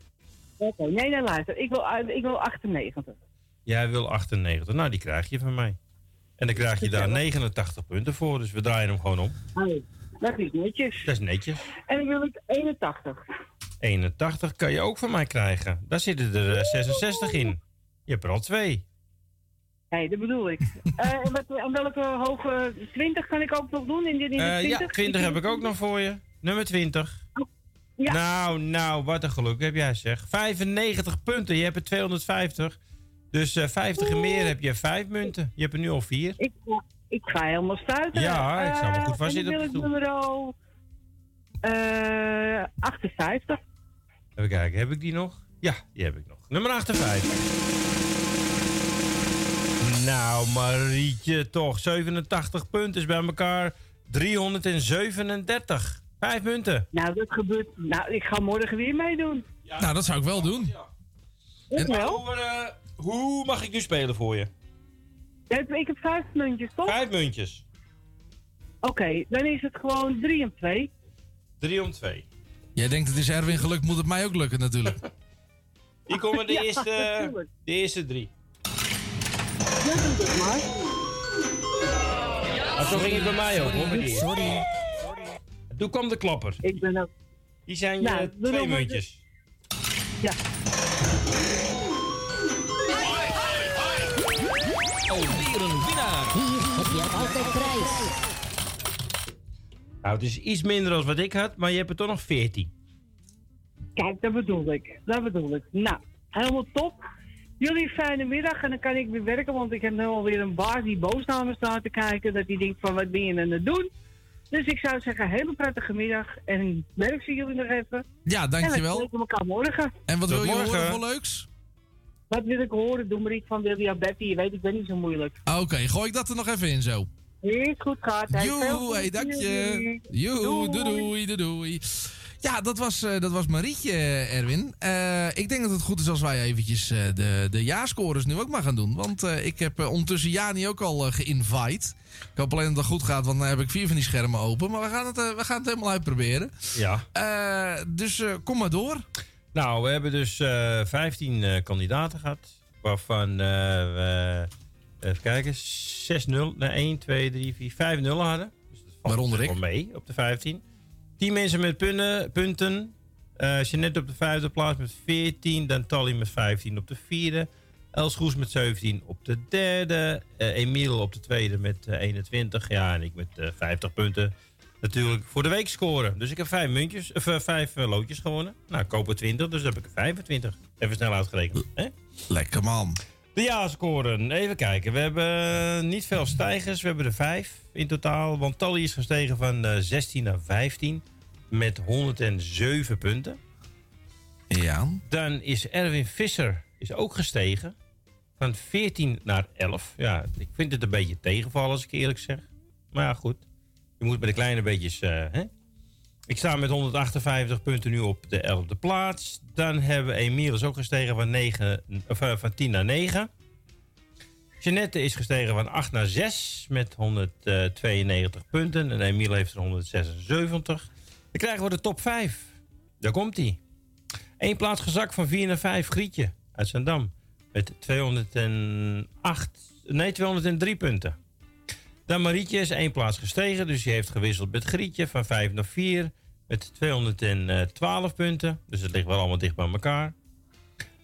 Speaker 29: Oké, nee, nee, luister. Ik wil, uit- ik wil 98.
Speaker 12: Jij wil 98. Nou, die krijg je van mij. En dan krijg je daar 89 punten voor. Dus we draaien hem gewoon om.
Speaker 29: Oh, dat is netjes.
Speaker 12: Dat is netjes.
Speaker 29: En dan wil ik 81.
Speaker 12: 81 kan je ook van mij krijgen. Daar zitten er eh, 66 in. Je hebt er al twee.
Speaker 29: Hé, dat bedoel ik. Eh, en, wat, en welke hoge 20 kan ik ook nog doen? In, dit- in de
Speaker 12: Eh,
Speaker 29: 20?
Speaker 12: ja, 20 heb ik ook nog voor je. Nummer 20.
Speaker 29: Ja.
Speaker 12: Nou, nou, wat een geluk heb jij zeg. 95 punten, je hebt er 250. Dus eh 50 en meer heb je 5 munten. Je hebt er nu al 4.
Speaker 29: Ik, ga- ik ga helemaal stuiten.
Speaker 12: Ja, ik zou wel goed vastzitten
Speaker 29: En
Speaker 12: op
Speaker 29: dan wil ik nummer eh 58.
Speaker 12: Even kijken, heb ik die nog? Ja, die heb ik nog. Nummer 58. Nou, Marietje, toch. 87 punten is bij elkaar 337. Vijf munten.
Speaker 29: Nou, dat gebeurt. Nou, ik ga morgen weer meedoen.
Speaker 4: Nou, dat zou ik wel doen.
Speaker 29: Ik wel.
Speaker 12: Hoe, eh, hoe mag ik nu spelen voor je?
Speaker 29: Ik ik heb vijf muntjes, toch?
Speaker 12: Vijf muntjes.
Speaker 29: Oké, dan is het gewoon 3 en 2.
Speaker 12: 3 om 2.
Speaker 4: Jij denkt het is Erwin gelukt, moet het mij ook lukken natuurlijk.
Speaker 12: Hier komen de,
Speaker 29: Ja,
Speaker 12: eerste, de eerste drie.
Speaker 29: Ja, doe dat maar.
Speaker 12: Maar zo ging het bij mij ook hoor. eerste.
Speaker 20: Sorry.
Speaker 12: Toen kwam de klapper.
Speaker 29: Ik ben ook.
Speaker 12: Die zijn je
Speaker 29: Nou,
Speaker 12: twee muntjes.
Speaker 29: Ja.
Speaker 20: Alweer een winnaar. Hier heb je altijd prijs.
Speaker 12: Nou, het is iets minder dan wat ik had, maar je hebt er toch nog 14.
Speaker 29: Kijk, dat bedoel ik. Dat bedoel ik. Nou, helemaal top. Jullie fijne middag en dan kan ik weer werken, want ik heb nu alweer een baas die boos naar me staat te kijken. Dat hij denkt van, wat ben je aan het doen? Dus ik zou zeggen, hele prettige middag en werk zie jullie nog even.
Speaker 4: Ja, dankjewel.
Speaker 29: En we spreken elkaar morgen.
Speaker 4: En wat
Speaker 29: Tot
Speaker 4: wil je
Speaker 29: morgen.
Speaker 4: horen voor leuks?
Speaker 29: Wat wil ik horen? Doe maar iets van William Betty. Je weet, ik ben niet zo moeilijk.
Speaker 4: Oké, gooi ik dat er nog even in zo.
Speaker 29: Is goed gaat.
Speaker 4: Joe, hey, dank je. Joe, doei doei, doei doei. Ja, dat was, eh, dat was Marietje, eh, Erwin. Eh, ik denk dat het goed is als wij eventjes de, de jaarscores nu ook maar gaan doen. Want ik heb ondertussen Jani ook al geïnvite. Ik hoop alleen dat het goed gaat, want dan heb ik vier van die schermen open. Maar we gaan het, we gaan het helemaal uitproberen.
Speaker 12: Ja.
Speaker 4: Dus kom maar door.
Speaker 12: Nou, we hebben dus eh 15 eh, kandidaten gehad. Waarvan we, even kijken, 6-0, nee, 1, 2, 3, 4, 5 0 hadden. Dus dat valt
Speaker 4: Waaronder
Speaker 12: mee op de 15. 10 mensen met punten. punten. Eh Jeanette op de vijfde plaats met 14. Dan Tally met 15 op de vierde. Els Goes met 17 op de derde. Eh Emiel op de tweede met eh, 21. Ja, en ik met eh 50 punten. Natuurlijk voor de week scoren. Dus ik heb vijf muntjes, of eh, vijf eh, loodjes gewonnen. Nou, ik koop er 20, dus dan heb ik er 25. Even snel uitgerekend. Hè?
Speaker 4: Lekker man.
Speaker 12: De ja-scoren. Even kijken. We hebben eh, niet veel stijgers. We hebben er vijf in totaal. Want Tally is gestegen van eh, 16 naar 15 met 107 punten.
Speaker 4: Ja.
Speaker 12: Dan is Erwin Visser is ook gestegen van 14 naar 11. Ja, ik vind het een beetje tegenvallen als ik eerlijk zeg. Maar ja, goed. Je moet bij de kleine beetjes... eh, hè? Ik sta met 158 punten nu op de 11e plaats. Dan hebben we Emiel is ook gestegen van, 9, of, eh, van 10 naar 9. Jeannette is gestegen van 8 naar 6 met 192 punten. En Emiel heeft er 176. Dan krijgen we de top 5. Daar komt hij. Eén plaats gezakt van 4 naar 5. Grietje uit Zandam. Met 208, nee, 203 punten. Dan Marietje is één plaats gestegen. Dus die heeft gewisseld met Grietje van 5 naar 4. Met 212 punten. Dus het ligt wel allemaal dicht bij elkaar.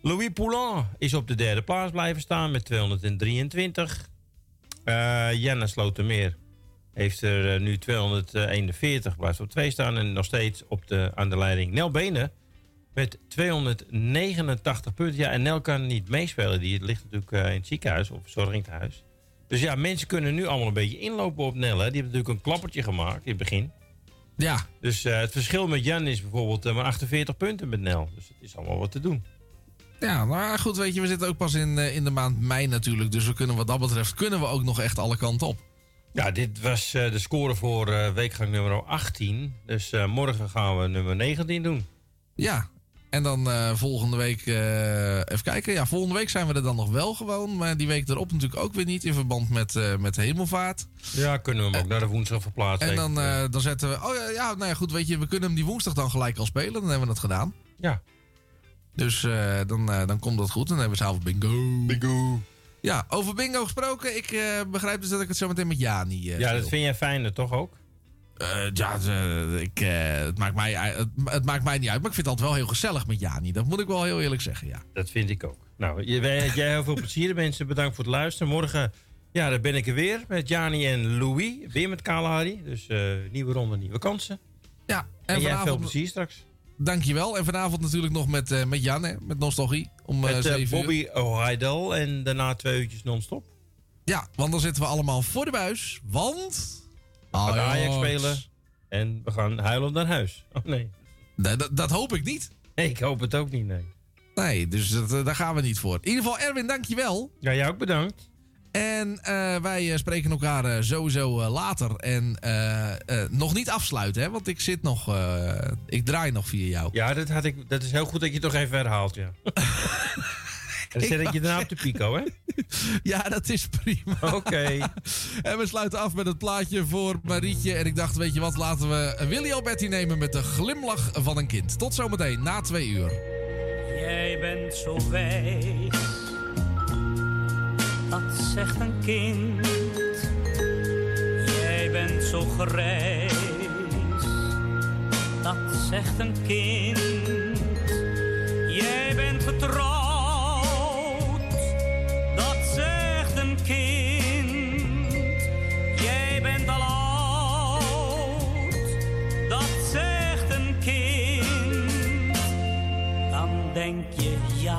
Speaker 12: Louis Poulain is op de derde plaats blijven staan met 223. Eh Jenna Slotermeer heeft er eh, nu 241, blijft op 2 staan. En nog steeds op de, aan de leiding Nel Benen met 289 punten. Ja, en Nel kan niet meespelen. Die ligt natuurlijk eh, in het ziekenhuis of verzorgingshuis. Dus ja, mensen kunnen nu allemaal een beetje inlopen op Nel. Hè. Die hebben natuurlijk een klappertje gemaakt in het begin.
Speaker 4: Ja.
Speaker 12: Dus eh, het verschil met Jan is bijvoorbeeld eh, maar 48 punten met Nel. Dus het is allemaal wat te doen.
Speaker 4: Ja, maar goed, weet je, we zitten ook pas in, eh, in de maand mei natuurlijk. Dus we kunnen wat dat betreft, kunnen we ook nog echt alle kanten op.
Speaker 12: Ja, dit was de score voor weekgang nummer 18. Dus morgen gaan we nummer 19 doen.
Speaker 4: Ja, en dan eh, volgende week, eh, even kijken. Ja, volgende week zijn we er dan nog wel gewoon. Maar die week erop natuurlijk ook weer niet in verband met, eh, met hemelvaart.
Speaker 12: Ja, kunnen we hem ook naar de woensdag verplaatsen.
Speaker 4: En dan, dan zetten we. Oh ja, ja, nou ja, goed, weet je, we kunnen hem die woensdag dan gelijk al spelen. Dan hebben we het gedaan.
Speaker 12: Ja.
Speaker 4: Dus dan, dan komt dat goed. Dan hebben we zelf bingo. Bingo. Ja, over bingo gesproken. Ik begrijp dus dat ik het zo meteen met Jani.
Speaker 12: ja, dat vind jij fijner, toch ook?
Speaker 4: Eh, ja, eh, ik, eh, het, maakt mij, het, het maakt mij niet uit. Maar ik vind het altijd wel heel gezellig met Jani. Dat moet ik wel heel eerlijk zeggen, ja.
Speaker 12: Dat vind ik ook. Nou, je- wij- jij heel veel plezier. Mensen, bedankt voor het luisteren. Morgen, ja, dan ben ik er weer met Jani en Louis. Weer met Kale Harry. Dus nieuwe ronde, nieuwe kansen.
Speaker 4: Ja,
Speaker 12: En,
Speaker 4: en
Speaker 12: jij veel
Speaker 4: vanavond-
Speaker 12: plezier straks.
Speaker 4: Dankjewel. En vanavond natuurlijk nog met, met Jan, hè, met Nostalgie. Om
Speaker 12: Met. Bobby O'Heidel en daarna twee uurtjes non-stop.
Speaker 4: Ja, want dan zitten we allemaal voor de buis. Want...
Speaker 12: Gaan
Speaker 4: Ajax.
Speaker 12: Ajax spelen en we gaan huilen naar huis. Oh nee.
Speaker 4: Nee, dat, dat hoop ik niet.
Speaker 12: Nee, ik hoop het ook niet, nee.
Speaker 4: Nee, dus dat, eh, daar gaan we niet voor. In ieder geval, Erwin, dankjewel.
Speaker 12: Ja, jij ook bedankt.
Speaker 4: En eh, wij eh, spreken elkaar sowieso later. En nog niet afsluiten, hè? Want ik zit nog... ik draai nog via jou.
Speaker 12: Ja, dat, had ik, dat is heel goed dat je het toch even herhaalt, ja. en dan zet ik je daarna op de pico, hè?
Speaker 4: Ja, dat is prima.
Speaker 12: Oké.
Speaker 4: en we sluiten af met het plaatje voor Marietje. En ik dacht, weet je wat, laten we Willy Alberti nemen met de glimlach van een kind. Tot zometeen, na twee uur.
Speaker 36: Jij bent zo wijs, dat zegt een kind. Jij bent zo grijs, dat zegt een kind. Jij bent getrouwd, mijn jij bent al oud, dat zegt een kind. Dan denk je ja,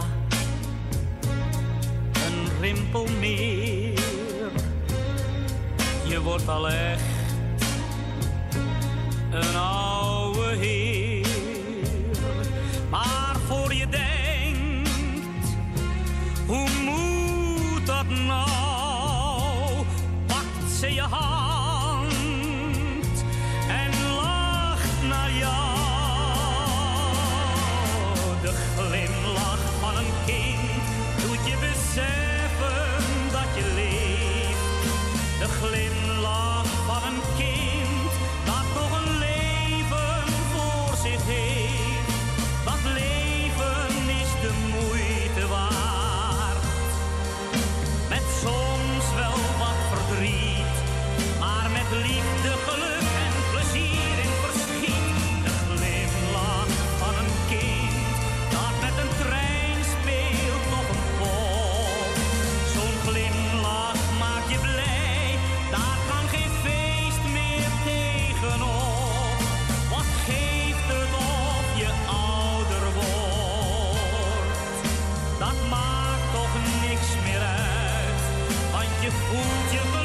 Speaker 36: een rimpel meer, je wordt al echt een oude heer. Maar voor je denkt, hoe moet dat? Pakt ze je want je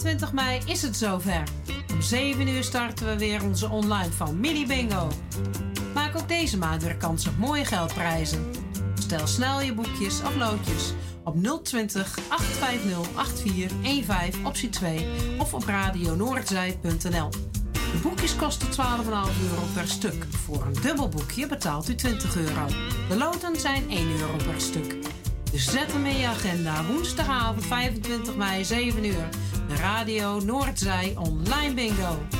Speaker 24: 25 mei is het zover. Om 7 uur starten we weer onze online familie bingo. Maak ook deze maand weer kans op mooie geldprijzen. Stel snel je boekjes of loodjes op 020 850 8415 optie 2 of op radionoordzij.nl. De boekjes kosten 12,5 euro per stuk. Voor een dubbel boekje betaalt u 20 euro. De loten zijn 1 euro per stuk. Dus zet hem in je agenda. Woensdagavond 25 mei 7 uur. Radio Noordzij Online Bingo.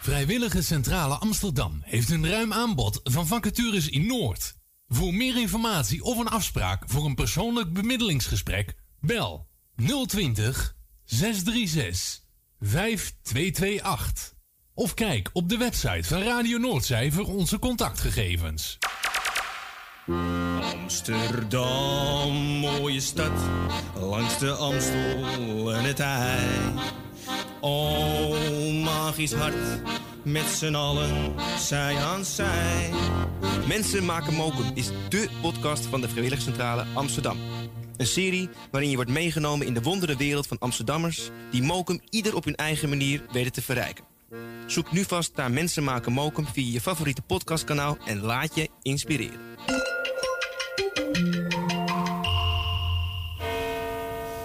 Speaker 1: Vrijwillige Centrale Amsterdam heeft een ruim aanbod van vacatures in Noord. Voor meer informatie of een afspraak voor een persoonlijk bemiddelingsgesprek, bel 020 636 5228. Of kijk op de website van Radio Noordzij voor onze contactgegevens.
Speaker 27: Amsterdam, mooie stad, langs de Amstel en het IJ. Oh, magisch hart, met z'n allen, zij aan zij.
Speaker 37: Mensen maken mokum is dé podcast van de Vrijwilligcentrale Amsterdam. Een serie waarin je wordt meegenomen in de wondere wereld van Amsterdammers... die mokum ieder op hun eigen manier weten te verrijken. Zoek nu vast naar Mensen maken mokum via je favoriete podcastkanaal... en laat je inspireren.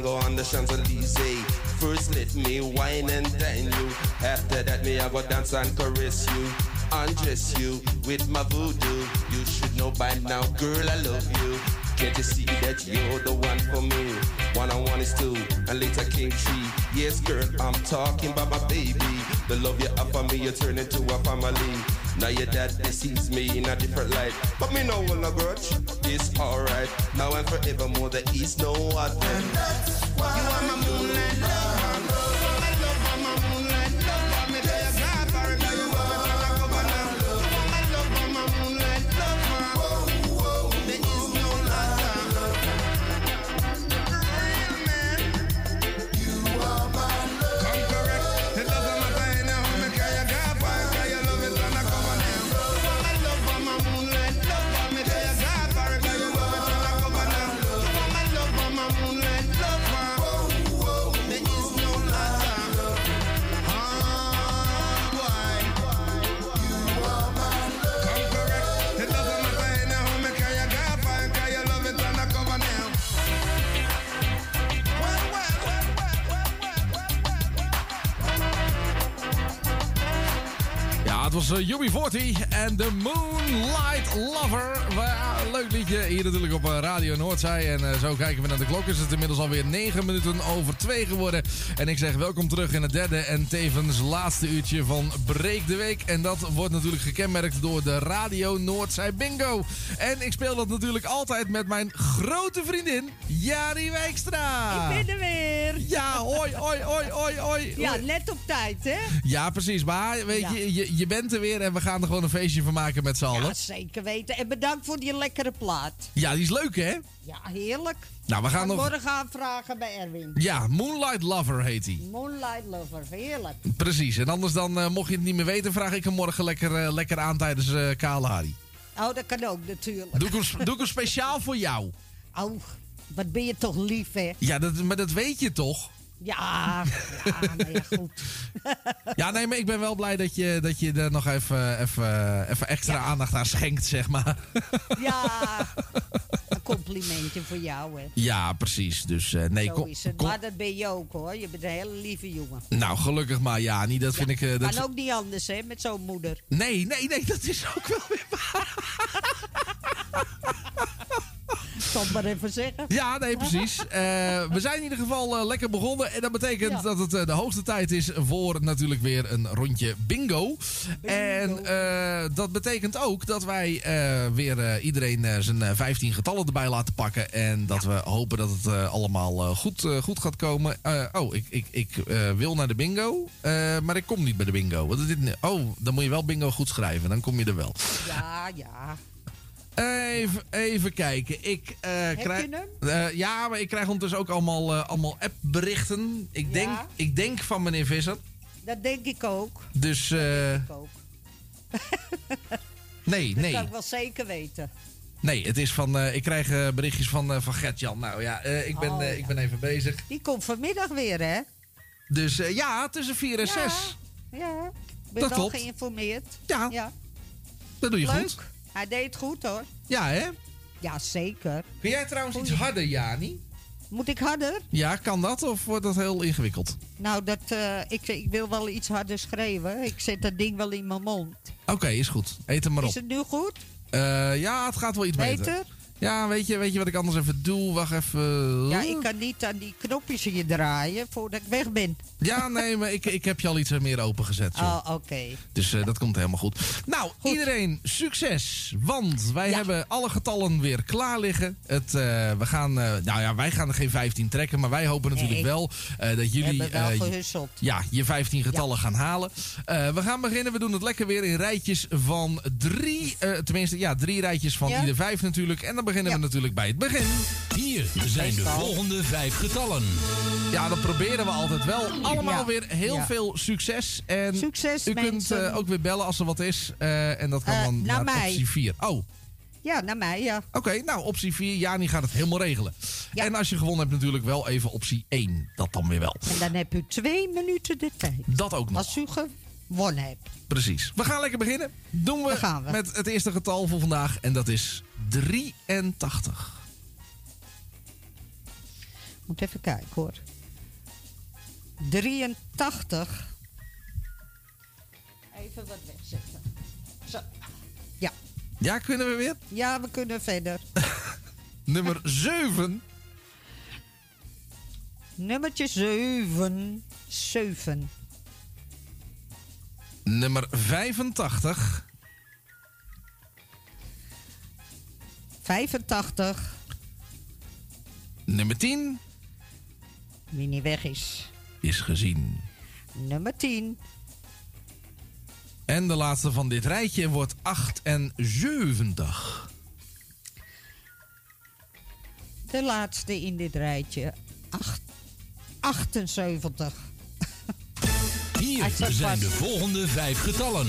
Speaker 37: Tango on the Champs-Elysees. First let me wine and dine you. After that me I go dance and caress you. Undress you with my voodoo. You should know by now, girl, I love you. Can't you see that you're the one for me? One on one is two, and later came three. Yes, girl, I'm talking about my baby. The love you offer me, you turn into a family. Now your dad sees me in a different light, but me no will no grudge. It's alright. Now and forevermore, there is no other.
Speaker 4: The Moonlight Lover. Well, leuk liedje hier natuurlijk op uh, Radio Noordzij. En uh, zo kijken we naar de klok. Is het inmiddels alweer 9 minuten over 2 geworden. En ik zeg welkom terug in het derde en tevens laatste uurtje van Breek de Week. En dat wordt natuurlijk gekenmerkt door de Radio Noordzij Bingo. En ik speel dat natuurlijk altijd met mijn grote vriendin Jari Wijkstra.
Speaker 38: Ik ben er weer.
Speaker 4: Ja, hoi, hoi, hoi, hoi, hoi.
Speaker 38: Ja, net op tijd, hè?
Speaker 4: Ja, precies. Maar weet
Speaker 38: Ja.
Speaker 4: je, je, je bent er weer en we gaan er gewoon een feestje van maken met z'n allen.
Speaker 38: Ja, zeker weten. En bedankt voor die lekkere plaat.
Speaker 4: Ja, die is leuk, hè?
Speaker 38: Ja, heerlijk.
Speaker 4: Nou, we gaan nog...
Speaker 38: morgen aanvragen bij Erwin.
Speaker 4: Ja, Moonlight Lover heet hij.
Speaker 38: Moonlight Lover, heerlijk.
Speaker 4: Precies. En anders dan, eh, mocht je het niet meer weten, vraag ik hem morgen lekker, eh, lekker aan tijdens eh Kale Harry.
Speaker 38: Oh, dat kan ook natuurlijk.
Speaker 4: Doe ik, hem, doe ik hem speciaal voor jou.
Speaker 38: Oh, wat ben je toch lief, hè?
Speaker 4: Ja, dat, maar dat weet je toch?
Speaker 38: Ja, ja, nou ja, goed.
Speaker 4: Ja, nee, maar ik ben wel blij dat je, dat je er nog even, even, even extra aandacht aan schenkt, zeg maar.
Speaker 38: Ja, een complimentje voor jou, hè?
Speaker 4: Ja, precies. Dus eh, nee, kom, kom-
Speaker 38: Maar dat ben je ook, hoor. Je bent een hele lieve jongen.
Speaker 4: Nou, gelukkig maar ja, niet. Dat vind ik. eh, dat...
Speaker 38: Kan ook niet anders, hè, met zo'n moeder.
Speaker 4: Nee, nee, nee, dat is ook wel weer
Speaker 38: Zal ik maar even zeggen.
Speaker 4: Ja, nee, precies. Eh, we zijn in ieder geval eh, lekker begonnen. En dat betekent
Speaker 38: Ja.
Speaker 4: dat het eh, de hoogste tijd is voor natuurlijk weer een rondje bingo. En dat betekent ook dat wij weer iedereen zijn eh, 15 getallen erbij laten pakken. En dat we hopen dat het allemaal goed, goed gaat komen. Oh, ik, ik, ik wil naar de bingo. maar ik kom niet bij de bingo. Wat is dit? Oh, dan moet je wel bingo goed schrijven. Dan kom je er wel.
Speaker 38: Ja, ja.
Speaker 4: Even, even kijken. Ik, eh, krijg, Eh, ja, maar ik krijg ondertussen ook allemaal, eh, allemaal appberichten. Ik denk, ik denk van meneer Visser.
Speaker 38: Dat denk ik ook.
Speaker 4: Dus eh,
Speaker 38: Ik ook.
Speaker 4: nee,
Speaker 38: Dat
Speaker 4: nee.
Speaker 38: kan ik wel zeker weten.
Speaker 4: Nee, het is van. ik krijg berichtjes van, van Gertjan. Nou ja, ik, ben,
Speaker 38: Oh,
Speaker 4: ik ben even bezig.
Speaker 38: Die komt vanmiddag weer, hè?
Speaker 4: Dus ja, tussen 4 en 6.
Speaker 38: Ja, ik ben
Speaker 4: Dat
Speaker 38: wel geïnformeerd.
Speaker 4: Ja,
Speaker 38: ja.
Speaker 4: Dat doe je
Speaker 38: Leuk.
Speaker 4: goed.
Speaker 38: Hij deed het goed, hoor.
Speaker 4: Ja, hè?
Speaker 38: Ja, zeker.
Speaker 4: Kun jij trouwens iets harder, Jani?
Speaker 38: Moet ik harder?
Speaker 4: Ja, kan dat of wordt dat heel ingewikkeld?
Speaker 38: Nou, dat, eh, ik, ik wil wel iets harder schreeuwen. Ik zet dat ding wel in mijn mond.
Speaker 4: Oké, is goed. Eet hem maar op.
Speaker 38: Is het nu goed?
Speaker 4: Eh, ja, het gaat wel iets beter.
Speaker 38: Beter?
Speaker 4: Ja, weet je, weet je wat ik anders even doe? Wacht even.
Speaker 38: Ja, ik kan niet aan die knopjes hier draaien voordat ik weg ben.
Speaker 4: Ja, nee, maar ik, ik heb je al iets meer opengezet. joh.
Speaker 38: Oh, oké.
Speaker 4: Dus eh, dat komt helemaal goed. Nou, iedereen succes. Want wij hebben alle getallen weer klaar liggen. Het, eh, we gaan, eh, nou ja, wij gaan er geen 15 trekken. Maar wij hopen natuurlijk
Speaker 38: Nee.
Speaker 4: wel dat jullie
Speaker 38: wel
Speaker 4: ja, je 15 getallen gaan halen. We gaan beginnen. We doen het lekker weer in rijtjes van drie. tenminste, ja, drie rijtjes van
Speaker 1: Ja.
Speaker 4: ieder vijf natuurlijk. En dan beginnen we natuurlijk bij het begin.
Speaker 1: Hier zijn de volgende vijf getallen.
Speaker 4: Ja, dat proberen we altijd wel. Allemaal
Speaker 38: Ja.
Speaker 4: weer heel
Speaker 38: Ja.
Speaker 4: veel succes. En
Speaker 38: Succes,
Speaker 4: u kunt eh, ook weer bellen als er wat is. Eh, en dat kan
Speaker 38: Eh,
Speaker 4: dan
Speaker 38: naar
Speaker 4: naar,
Speaker 38: mij.
Speaker 4: optie 4. Oh,
Speaker 38: Ja, naar mij, ja.
Speaker 4: oké. nou, optie 4. Jani gaat het helemaal regelen. En als je gewonnen hebt natuurlijk wel even optie 1. Dat dan weer wel.
Speaker 38: En dan heb u twee minuten de tijd.
Speaker 4: Dat ook nog.
Speaker 38: Als u gewonnen hebt.
Speaker 4: Precies. We gaan lekker beginnen. Doen we,
Speaker 38: gaan we.
Speaker 4: met het eerste getal voor vandaag. En dat is 83.
Speaker 38: Moet even kijken hoor. 83. Even wat wegzetten. Zo. Ja.
Speaker 4: Ja, kunnen we weer?
Speaker 38: Ja, we kunnen verder.
Speaker 4: Nummer 7.
Speaker 38: Nummertje 7. 7.
Speaker 4: Nummer 85.
Speaker 38: 85.
Speaker 4: Nummer 10
Speaker 38: Wie niet weg is.
Speaker 4: is gezien.
Speaker 38: Nummer 10.
Speaker 4: En de laatste van dit rijtje wordt 78.
Speaker 38: De laatste in dit rijtje. Acht, 78.
Speaker 1: Hier zijn de volgende vijf getallen.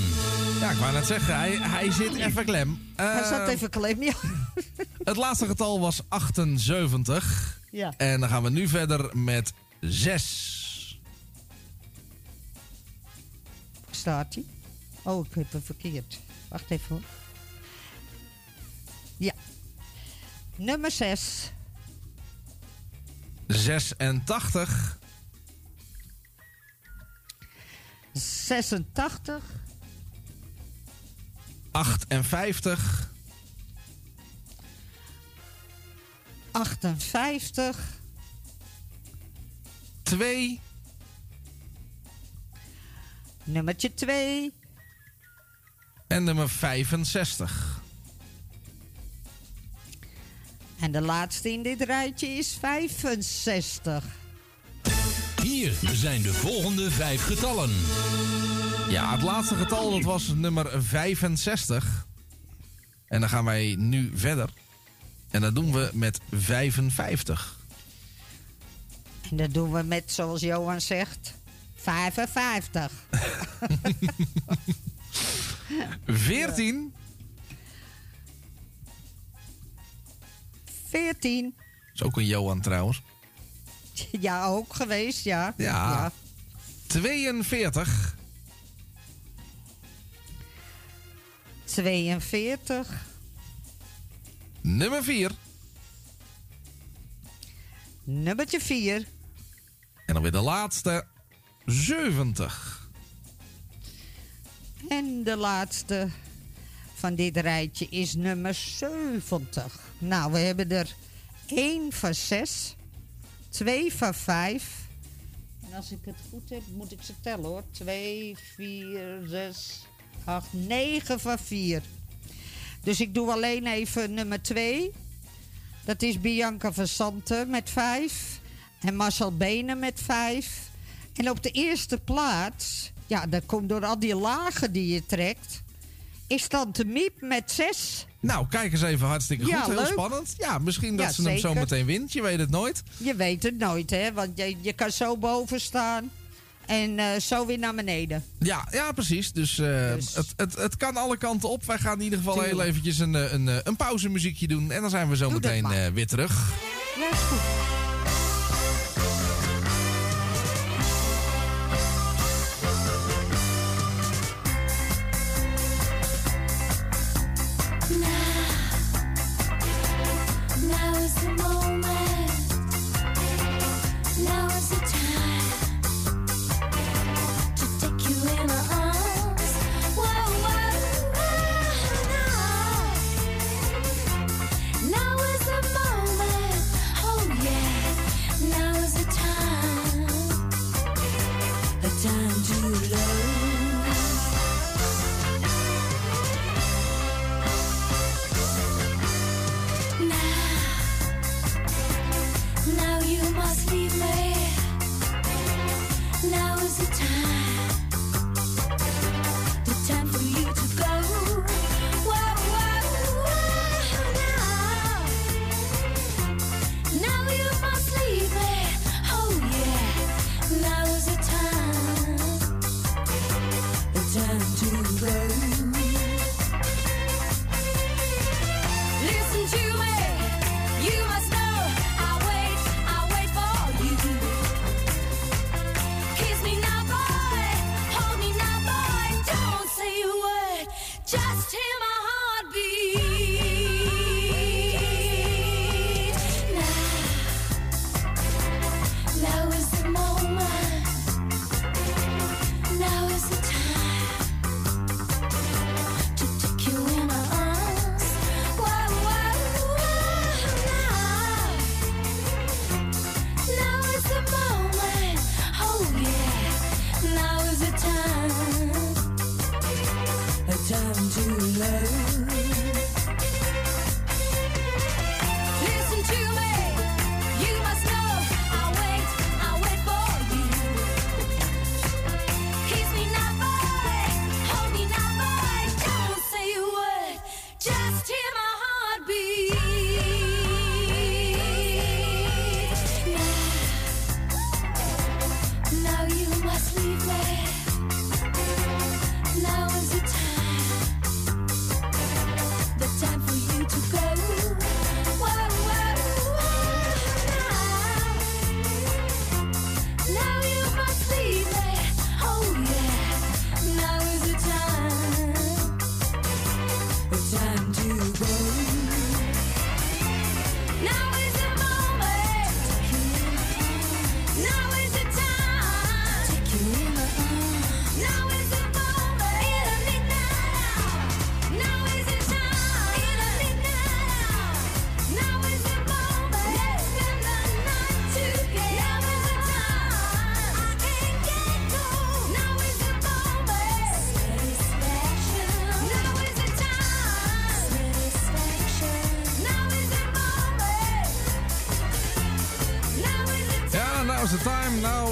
Speaker 4: Ja, ik wou net zeggen, hij, hij zit even klem.
Speaker 38: Hij zat
Speaker 4: Eh,
Speaker 38: even klem, ja.
Speaker 4: Het laatste getal was 78.
Speaker 38: Ja.
Speaker 4: En dan gaan we nu verder met 6.
Speaker 38: Staat hij? Oh, ik heb hem verkeerd. Wacht even hoor. Ja. Nummer 6.
Speaker 4: 86.
Speaker 38: 86.
Speaker 4: 58.
Speaker 38: 58.
Speaker 4: 2.
Speaker 38: Nummertje 2.
Speaker 4: En nummer 65.
Speaker 38: En de laatste in dit rijtje is 65.
Speaker 1: Hier zijn de volgende vijf getallen.
Speaker 4: Ja, het laatste getal dat was nummer 65. En dan gaan wij nu verder. En dat doen we met 55.
Speaker 38: En dat doen we met, zoals Johan zegt, 55.
Speaker 4: 14.
Speaker 38: 14.
Speaker 4: Is ook een Johan trouwens.
Speaker 38: Ja, ook geweest, ja.
Speaker 4: Ja. 42.
Speaker 38: 42.
Speaker 4: Nummer 4.
Speaker 38: Nummertje 4.
Speaker 4: En dan weer de laatste. 70.
Speaker 38: En de laatste van dit rijtje is nummer 70. Nou, we hebben er 1 van 6, 2 van 5. En als ik het goed heb, moet ik ze tellen hoor. 2, 4, 6, 8, 9 van 4. Dus ik doe alleen even nummer 2. Dat is Bianca van Santen met 5. En Marcel Benen met 5. En op de eerste plaats, ja, dat komt door al die lagen die je trekt, is Tante Miep met 6.
Speaker 4: Nou, kijk eens even hartstikke goed.
Speaker 38: Ja,
Speaker 4: Heel
Speaker 38: leuk.
Speaker 4: spannend. Ja, misschien dat
Speaker 38: Ja,
Speaker 4: ze hem zo meteen wint. Je weet het nooit.
Speaker 38: Je weet het nooit, hè? Want je, je kan zo boven staan en eh, zo weer naar beneden.
Speaker 4: Ja, ja precies. Dus, eh, Het, het, het kan alle kanten op. Wij gaan in ieder geval
Speaker 38: Tuurlijk.
Speaker 4: heel eventjes een, eh, een, een pauzemuziekje doen. En dan zijn we zo
Speaker 38: Doe
Speaker 4: meteen weer terug.
Speaker 38: Ja, is goed.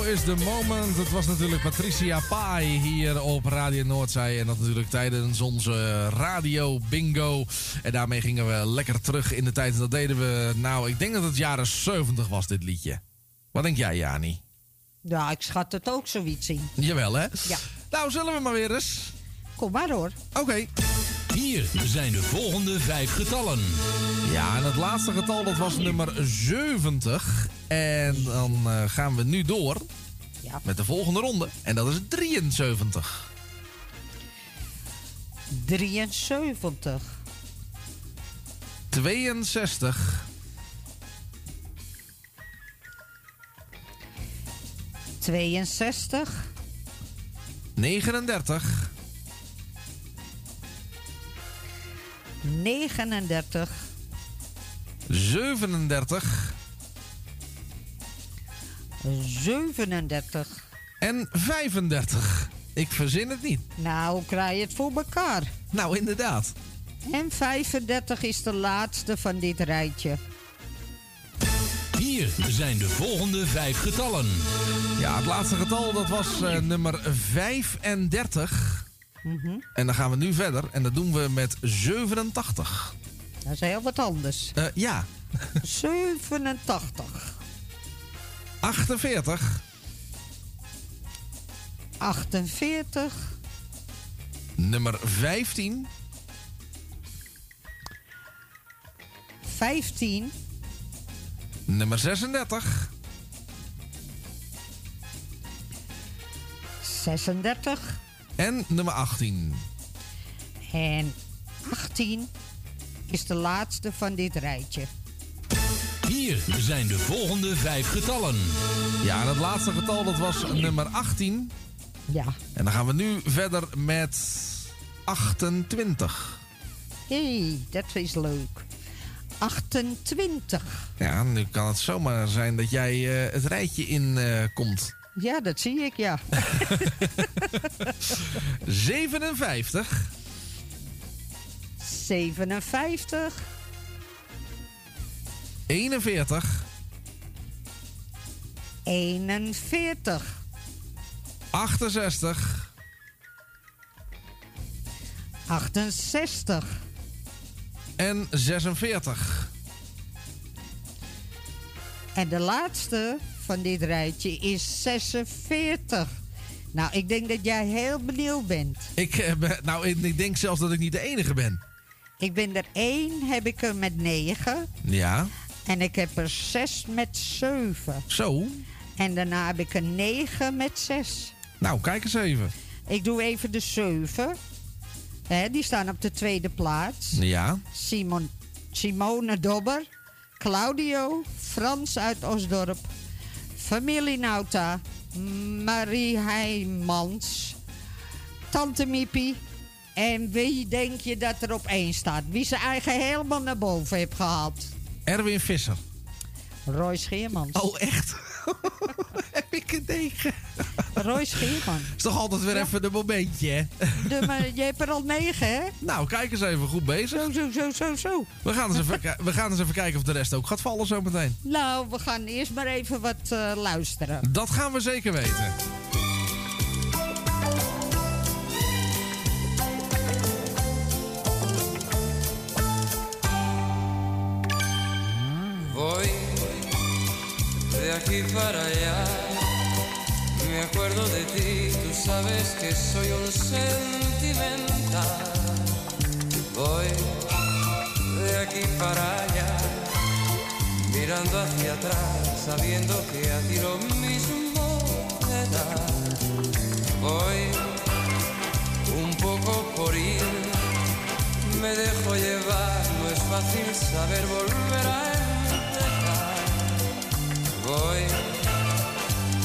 Speaker 18: Is the moment.
Speaker 4: Het was natuurlijk Patricia Pai hier op Radio Noordzij. En dat natuurlijk tijdens onze radio bingo. En daarmee gingen we lekker terug in de tijd. En dat deden we, nou, ik denk dat het jaren 70 was, dit liedje. Wat denk jij, Jani?
Speaker 38: Ja, ik schat het ook zoiets in.
Speaker 4: Jawel, hè?
Speaker 38: Ja.
Speaker 4: Nou, zullen we maar weer eens.
Speaker 38: Kom maar hoor.
Speaker 4: Oké.
Speaker 1: Hier zijn de volgende vijf getallen.
Speaker 4: Ja, en het laatste getal dat was nummer 70. En dan eh, gaan we nu door de volgende ronde. En dat is 73.
Speaker 38: 73.
Speaker 4: 62.
Speaker 38: 62.
Speaker 4: 39.
Speaker 38: 39.
Speaker 4: 37.
Speaker 38: 37.
Speaker 4: En 35. Ik verzin het niet.
Speaker 38: Nou, krijg je het voor elkaar?
Speaker 4: Nou, inderdaad.
Speaker 38: En 35 is de laatste van dit rijtje.
Speaker 1: Hier zijn de volgende vijf getallen.
Speaker 4: Ja, het laatste getal dat was eh, nummer 35.
Speaker 38: Mhm.
Speaker 4: En dan gaan we nu verder. En dat doen we met 87.
Speaker 38: Dat is heel wat anders.
Speaker 4: Eh, ja.
Speaker 38: 87.
Speaker 4: 48.
Speaker 38: 48.
Speaker 4: Nummer 15.
Speaker 38: 15.
Speaker 4: Nummer 36.
Speaker 38: 36.
Speaker 4: En nummer 18.
Speaker 38: En 18 is de laatste van dit rijtje.
Speaker 1: Hier zijn de volgende vijf getallen.
Speaker 4: Ja, en het laatste getal dat was nummer 18.
Speaker 38: Ja.
Speaker 4: En dan gaan we nu verder met 28.
Speaker 38: Hé, hey, dat is leuk. 28.
Speaker 4: Ja, nu kan het zomaar zijn dat jij eh, het rijtje in eh, komt.
Speaker 38: Ja, dat zie ik, ja.
Speaker 4: 57.
Speaker 38: 57.
Speaker 4: 41.
Speaker 38: 41.
Speaker 4: 68.
Speaker 38: 68.
Speaker 4: En 46.
Speaker 38: En de laatste van dit rijtje is 46. Nou, ik denk dat jij heel benieuwd bent.
Speaker 4: Ik, eh, nou, ik- denk zelfs dat ik niet de enige ben.
Speaker 38: Ik ben er één, heb ik er met 9.
Speaker 4: Ja.
Speaker 38: En ik heb er 6 met 7.
Speaker 4: Zo.
Speaker 38: En daarna heb ik er 9 met 6.
Speaker 4: Nou, kijk eens even.
Speaker 38: Ik doe even de 7. Hè, die staan op de tweede plaats.
Speaker 4: Ja.
Speaker 38: Simon, Simone Dobber, Claudio, Frans uit Osdorp, familie Nauta, Marie Heijmans, Tante Miepie. En wie denk je dat er op één staat? Wie zijn eigen helemaal naar boven heeft gehaald?
Speaker 4: Erwin Visser.
Speaker 38: Roy Scheermans.
Speaker 4: Oh, echt? Heb ik een negen?
Speaker 38: Roy Scheerman.
Speaker 4: Is toch altijd weer even een momentje, hè?
Speaker 38: De, maar je hebt er al negen, hè?
Speaker 4: Nou, kijk eens even. Goed bezig.
Speaker 38: Zo, zo, zo, zo, zo.
Speaker 4: We gaan, eens even, we gaan eens even kijken of de rest ook gaat vallen zometeen.
Speaker 38: Nou, we gaan eerst maar even wat eh, luisteren.
Speaker 4: Dat gaan we zeker weten.
Speaker 39: Voy de aquí para allá. Me acuerdo de ti, tú sabes que soy un sentimental. Voy de aquí para allá, mirando hacia atrás, sabiendo que a ti lo mismo te da. Voy un poco por ir, me dejo llevar, no es fácil saber volver a empezar. Voy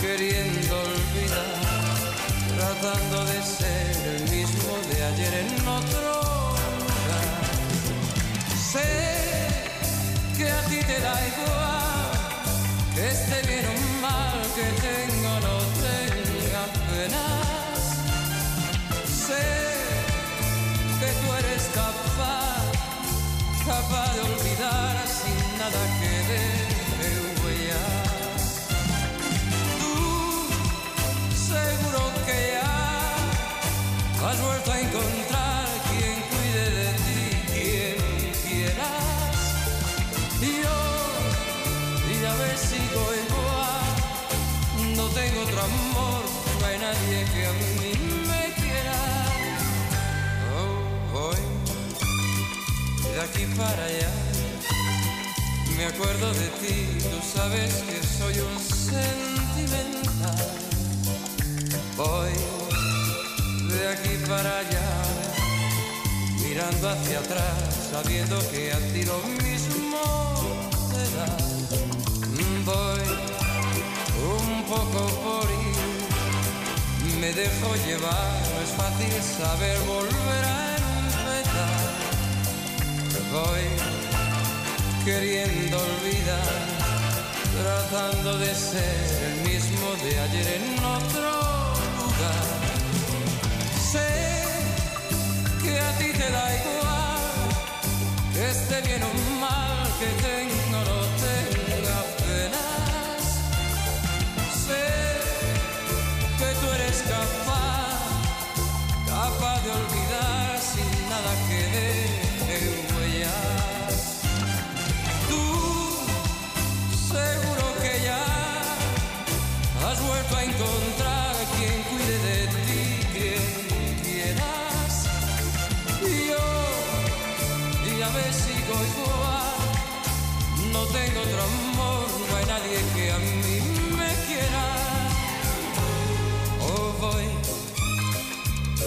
Speaker 39: queriendo olvidar, tratando de ser el mismo de ayer en otro lugar. Sé que a ti te da igual, que esté bien o mal, que tenga o no tenga penas. Sé que tú eres capaz, capaz de olvidar de aquí para allá. Me acuerdo de ti, tú sabes que soy un sentimental. Voy de aquí para allá, mirando hacia atrás, sabiendo que a ti lo mismo te da. Voy un poco por ir, me dejo llevar, no es fácil saber volver a. Voy queriendo olvidar, tratando de ser el mismo de ayer en otro lugar. Sé que a ti te da igual, que esté bien o mal, que tenga o no tenga penas. Sé que tú eres capaz, capaz de olvidar sin nada que deje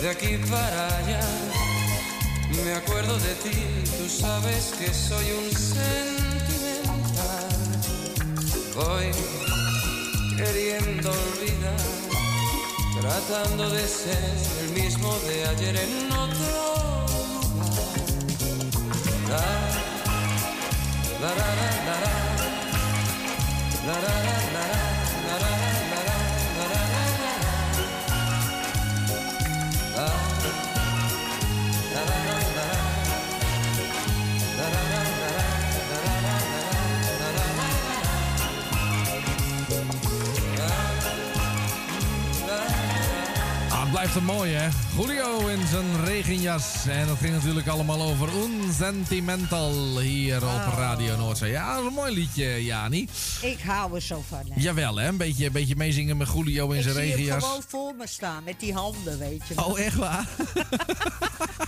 Speaker 39: de aquí para allá. Me acuerdo de ti, tú sabes que soy un sentimental. Voy queriendo olvidar, tratando de ser el mismo de ayer en otro lugar. La, la, la, la, la, la. La, la, la, la, la, la, la,
Speaker 4: Uh. Blijft een mooie, hè? Julio in zijn regenjas. En dat ging natuurlijk allemaal over Un Sentimental hier op Radio Noordzee. Ja, dat is een mooi liedje, Jani.
Speaker 38: Ik hou er zo van. Hè.
Speaker 4: Jawel, hè? Een beetje, een beetje meezingen met Julio in
Speaker 38: ik
Speaker 4: zijn
Speaker 38: zie hem
Speaker 4: regenjas.
Speaker 38: gewoon voor me staan met die handen, weet je. wel.
Speaker 4: Oh, echt waar?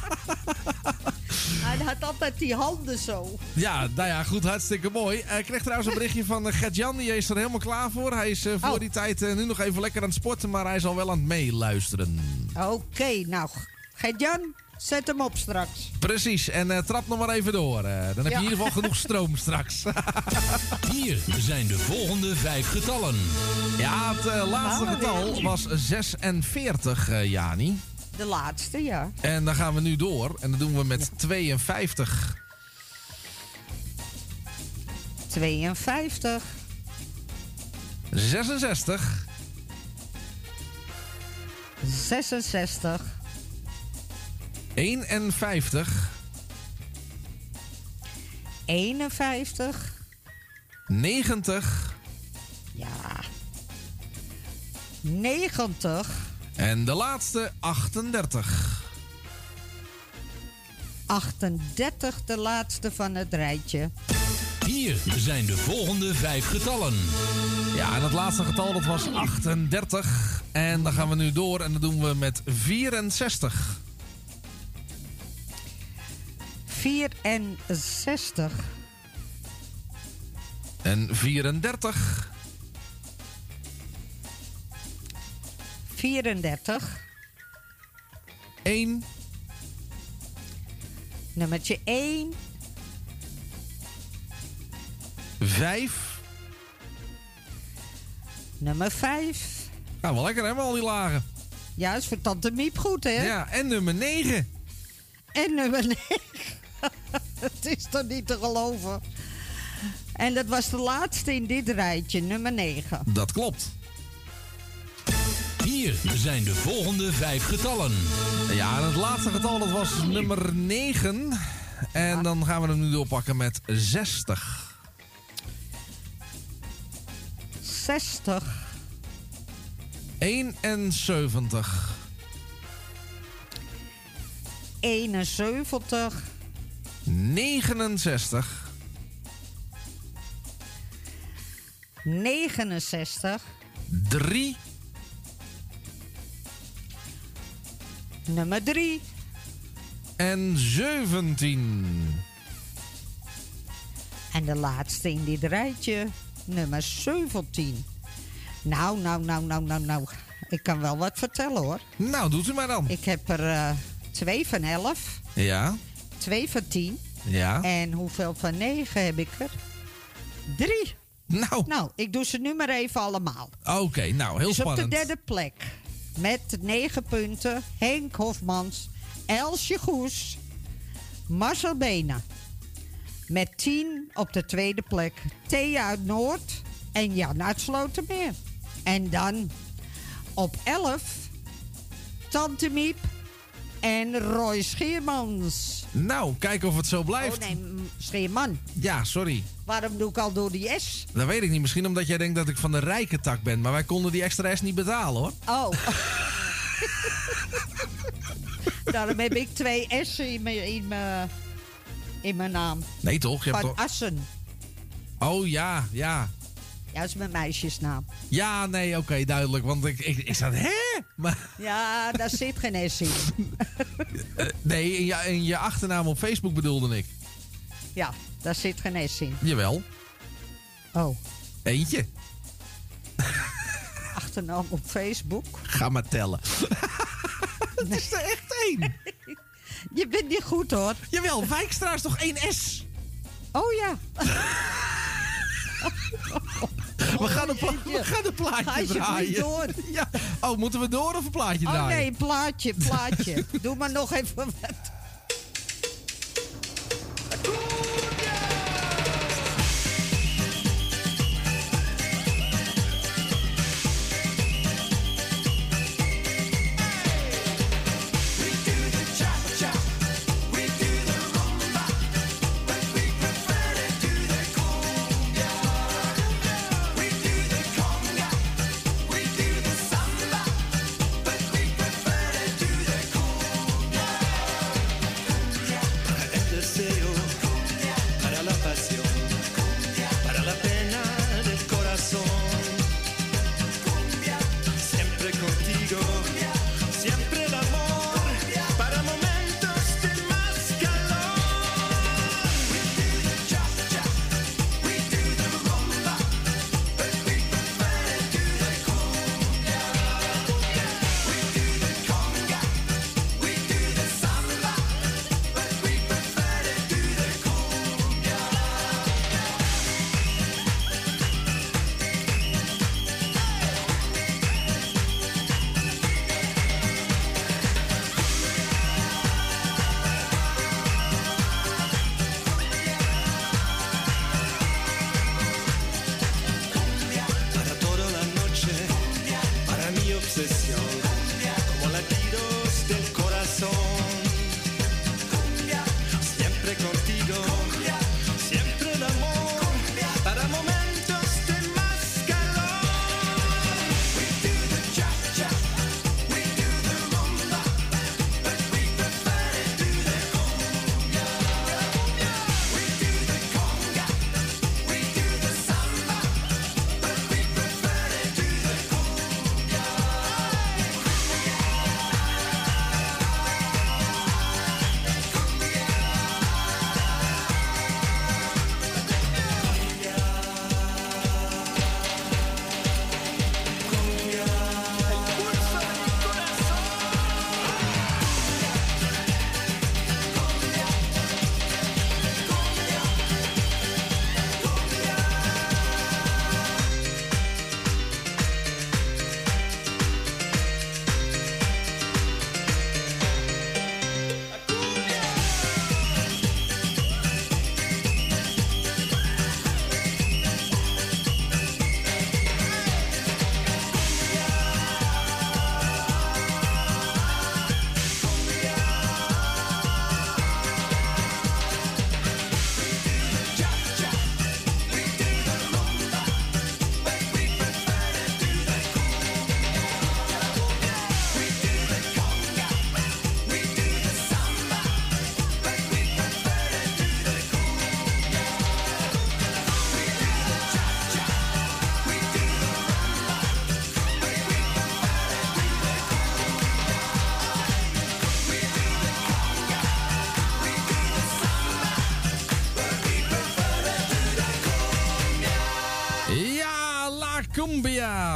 Speaker 38: Hij had altijd die handen zo.
Speaker 4: Ja, nou ja, goed, hartstikke mooi. Eh, Ik kreeg trouwens een berichtje van eh, Gert-Jan, die is er helemaal klaar voor. Hij is eh, voor
Speaker 38: Oh.
Speaker 4: die tijd nu nog even lekker aan het sporten, maar hij is al wel aan het meeluisteren.
Speaker 38: Oké, nou, Gert-Jan, zet hem op straks.
Speaker 4: Precies, en eh, trap nog maar even door. eh. dan heb je
Speaker 38: Ja.
Speaker 4: in ieder geval genoeg stroom straks.
Speaker 1: Hier zijn de volgende vijf getallen.
Speaker 4: Ja, het laatste getal was 46, eh, Jani.
Speaker 38: De laatste, ja.
Speaker 4: En dan gaan we nu door. En dat doen we met 52.
Speaker 38: 52,
Speaker 4: 66.
Speaker 38: 66,
Speaker 4: 51.
Speaker 38: 51,
Speaker 4: 90.
Speaker 38: ja. 90,
Speaker 4: En de laatste 38.
Speaker 38: 38, de laatste van het rijtje.
Speaker 1: Hier zijn de volgende vijf getallen.
Speaker 4: Ja, en het laatste getal dat was 38. En dan gaan we nu door en dat doen we met 64.
Speaker 38: 64,
Speaker 4: En 34.
Speaker 38: 34,
Speaker 4: 1.
Speaker 38: nummertje 1,
Speaker 4: 5.
Speaker 38: nummer 5.
Speaker 4: Nou, wel lekker hè, met al die lagen.
Speaker 38: Ja, is voor Tante Miep goed, hè?
Speaker 4: Ja, en nummer 9.
Speaker 38: En nummer 9. Het is toch niet te geloven. En dat was de laatste in dit rijtje, nummer 9.
Speaker 4: Dat klopt.
Speaker 1: Hier zijn de volgende vijf getallen.
Speaker 4: Ja, en het laatste getal dat was nummer 9. En dan gaan we hem nu doorpakken met 60.
Speaker 38: 60,
Speaker 4: 71.
Speaker 38: 71,
Speaker 4: 69.
Speaker 38: 69.
Speaker 4: 3.
Speaker 38: Nummer 3.
Speaker 4: En 17.
Speaker 38: En de laatste in dit rijtje, nummer 17. Nou, nou, nou, nou, nou, nou. Ik kan wel wat vertellen hoor.
Speaker 4: Nou, doet u maar dan.
Speaker 38: Ik heb er eh, twee van 11,
Speaker 4: Ja.
Speaker 38: twee van 10.
Speaker 4: Ja.
Speaker 38: En hoeveel van 9 heb ik er? Drie.
Speaker 4: Nou.
Speaker 38: Nou, ik doe ze nu maar even allemaal.
Speaker 4: Oké, nou, heel
Speaker 38: dus
Speaker 4: spannend.
Speaker 38: op de derde plek. Met negen punten. Henk Hofmans. Elsje Goes. Marcel Bena. Met tien op de tweede plek. Thea uit Noord. En Jan uit Slotermeer. En dan op elf. Tante Miep. En Roy Scheermans.
Speaker 4: Nou, kijken of het zo blijft.
Speaker 38: Oh nee, Scheerman.
Speaker 4: Ja, sorry.
Speaker 38: Waarom doe ik al door die S?
Speaker 4: Dat weet ik niet. Misschien omdat jij denkt dat ik van de rijke tak ben. Maar wij konden die extra S niet betalen hoor.
Speaker 38: Oh. Daarom heb ik twee S'en in mijn, in mijn, in mijn naam.
Speaker 4: Nee toch? Je hebt
Speaker 38: Van
Speaker 4: toch...
Speaker 38: Assen.
Speaker 4: Oh ja, ja.
Speaker 38: Ja, dat is mijn meisjesnaam.
Speaker 4: Ja, nee, oké, duidelijk. Want ik, ik, ik zat, hè? Maar,
Speaker 38: Ja, daar zit geen S in.
Speaker 4: eh, nee, in je, in je achternaam op Facebook bedoelde ik.
Speaker 38: Ja, daar zit geen S in.
Speaker 4: Jawel.
Speaker 38: Oh.
Speaker 4: Eentje.
Speaker 38: Achternaam op Facebook.
Speaker 4: Ga maar tellen.
Speaker 38: Het
Speaker 4: is er echt één.
Speaker 38: Je bent niet goed hoor.
Speaker 4: Jawel, Wijkstra is toch één S?
Speaker 38: Oh ja.
Speaker 4: We gaan een, we gaan een plaatje draaien.
Speaker 38: door.
Speaker 4: Ja. Oh, moeten we door of een plaatje
Speaker 38: Oh
Speaker 4: draaien?
Speaker 38: nee, plaatje, plaatje. Doe maar nog even wat.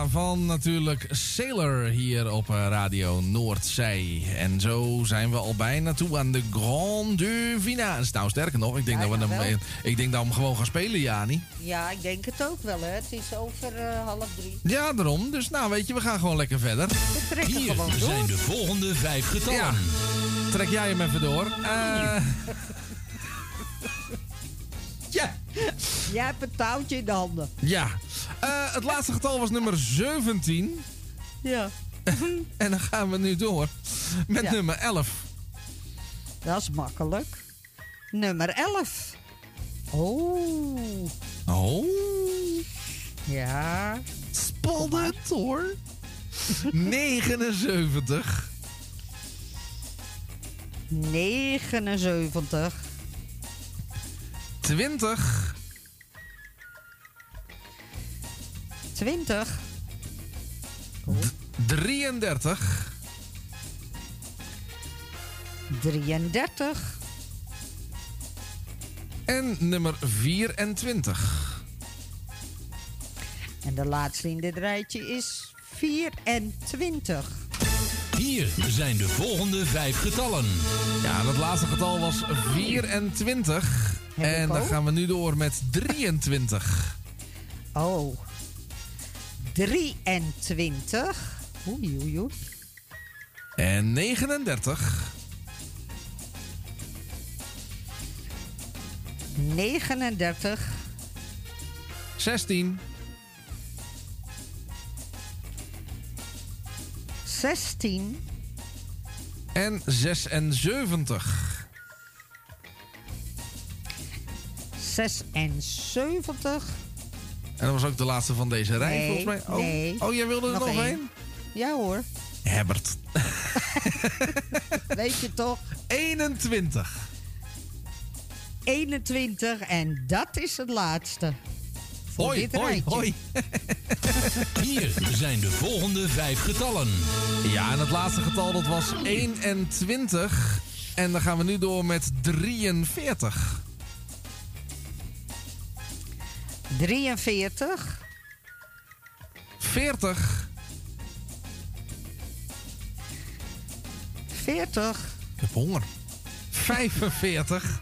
Speaker 4: Van natuurlijk Sailor hier op eh, Radio Noordzee. En zo zijn we al bijna toe aan de Grande Finale. Nou, sterker nog, ik denk,
Speaker 38: Ja,
Speaker 4: dat, we hem, ik denk dat we hem gewoon gaan spelen, Jani.
Speaker 38: Ja, ik denk het ook wel, hè. Het is over eh, half drie.
Speaker 4: Ja, daarom. Dus nou, weet je, we gaan gewoon lekker verder.
Speaker 38: We trekken
Speaker 1: Hier
Speaker 38: gewoon door.
Speaker 1: zijn de volgende vijf getallen.
Speaker 4: Ja. Trek jij hem even door. Eh, ja.
Speaker 38: Jij hebt een touwtje in de handen.
Speaker 4: ja. Het laatste getal was nummer 17.
Speaker 38: Ja.
Speaker 4: En dan gaan we nu door met
Speaker 38: Ja.
Speaker 4: nummer 11.
Speaker 38: Dat is makkelijk. Nummer 11. Oh.
Speaker 4: Oh.
Speaker 38: Ja.
Speaker 4: Spannend hoor. 79.
Speaker 38: 79.
Speaker 4: 20.
Speaker 38: 20.
Speaker 4: 33.
Speaker 38: 33.
Speaker 4: En nummer 24.
Speaker 38: En de laatste in dit rijtje is 24.
Speaker 1: Hier zijn de volgende vijf getallen.
Speaker 4: Ja, het laatste getal was 24.
Speaker 38: Heb ik
Speaker 4: en dan gaan we nu door met 23.
Speaker 38: Oh. 23. Oei, oei, oei.
Speaker 4: En 39.
Speaker 38: 39.
Speaker 4: 16.
Speaker 38: 16.
Speaker 4: En 76.
Speaker 38: 76.
Speaker 4: En dat was ook de laatste van deze rij,
Speaker 38: Nee,
Speaker 4: volgens mij. Oh,
Speaker 38: nee.
Speaker 4: oh jij wilde er nog,
Speaker 38: Nog één.
Speaker 4: één?
Speaker 38: Ja hoor.
Speaker 4: Herbert.
Speaker 38: Weet je toch?
Speaker 4: 21.
Speaker 38: 21. En dat is het laatste. Voor
Speaker 4: Hoi,
Speaker 38: dit
Speaker 4: hoi,
Speaker 38: rijtje.
Speaker 4: hoi.
Speaker 1: Hier zijn de volgende vijf getallen.
Speaker 4: Ja, en het laatste getal dat was 21. En dan gaan we nu door met 43.
Speaker 38: 43.
Speaker 4: 40.
Speaker 38: 40.
Speaker 4: Ik heb honger. 45.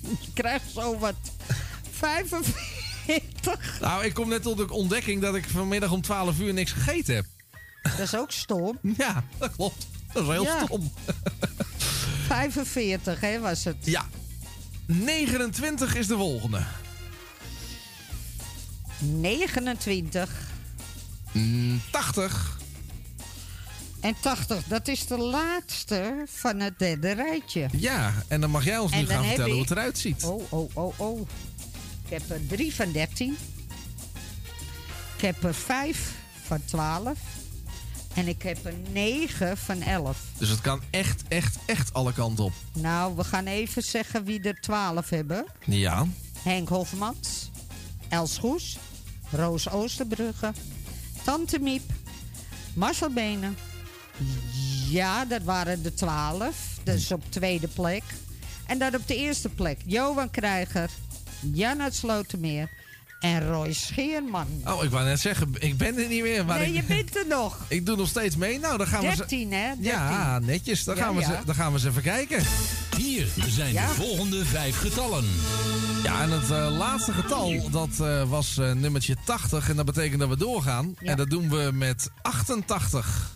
Speaker 38: Je krijgt zo wat. 45.
Speaker 4: Nou, ik kom net tot de ontdekking dat ik vanmiddag om 12 uur niks gegeten heb.
Speaker 38: Dat is ook stom.
Speaker 4: Ja, dat klopt. Dat is heel
Speaker 38: Ja.
Speaker 4: stom.
Speaker 38: 45, hè, was het?
Speaker 4: Ja. 29 is de volgende.
Speaker 38: 29.
Speaker 4: Mm, 80.
Speaker 38: En 80, dat is de laatste van het derde rijtje.
Speaker 4: Ja, en dan mag jij ons
Speaker 38: En
Speaker 4: nu gaan vertellen hoe het eruit ziet.
Speaker 38: Oh, oh, oh, oh. Ik heb er 3 van 13. Ik heb er 5 van 12. En ik heb er 9 van 11.
Speaker 4: Dus het kan echt, echt, echt alle kanten op.
Speaker 38: Nou, we gaan even zeggen wie er 12 hebben.
Speaker 4: Ja.
Speaker 38: Henk Hofmans, Els Goes, Roos Oosterbrugge, Tante Miep, Marcel Benen. Ja, dat waren de 12. Dus op tweede plek. En dan op de eerste plek Johan Krijger, Jan uit Slotermeer en Roy Scheerman.
Speaker 4: Oh, ik wou net zeggen, ik ben er niet meer. Maar
Speaker 38: nee,
Speaker 4: ik,
Speaker 38: je bent er nog.
Speaker 4: ik doe nog steeds mee. Nou, dan gaan we...
Speaker 38: 13, hè? 13.
Speaker 4: Ja, netjes. Dan,
Speaker 38: Ja,
Speaker 4: gaan we
Speaker 38: ja.
Speaker 4: Ze, dan gaan we eens even kijken.
Speaker 1: Hier zijn
Speaker 38: Ja.
Speaker 1: de volgende vijf getallen.
Speaker 4: Ja, en het eh, laatste getal, dat eh, was eh, nummertje 80. En dat betekent dat we doorgaan.
Speaker 38: Ja.
Speaker 4: En dat doen we met 88.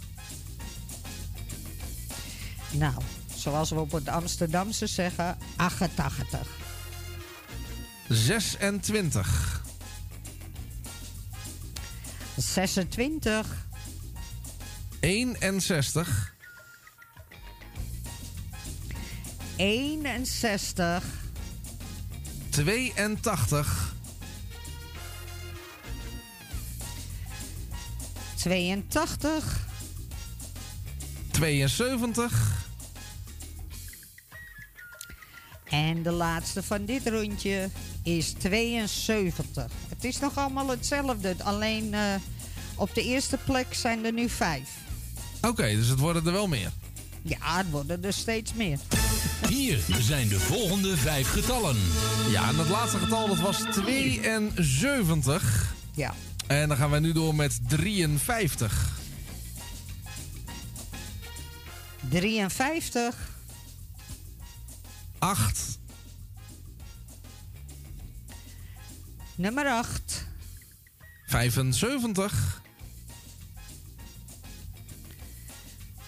Speaker 38: Nou, zoals we op het Amsterdamse zeggen, 88.
Speaker 4: 26.
Speaker 38: 26.
Speaker 4: 61.
Speaker 38: 61.
Speaker 4: 82.
Speaker 38: 82.
Speaker 4: 72.
Speaker 38: En de laatste van dit rondje is 72. Het is nog allemaal hetzelfde. Alleen eh, op de eerste plek zijn er nu vijf.
Speaker 4: Oké, dus het worden er wel meer.
Speaker 38: Ja, het worden er steeds meer.
Speaker 1: Hier zijn de volgende vijf getallen.
Speaker 4: Ja, en het laatste getal dat was 72.
Speaker 38: Ja.
Speaker 4: En dan gaan we nu door met 53.
Speaker 38: 53.
Speaker 4: 8.
Speaker 38: Nummer 8.
Speaker 4: 75.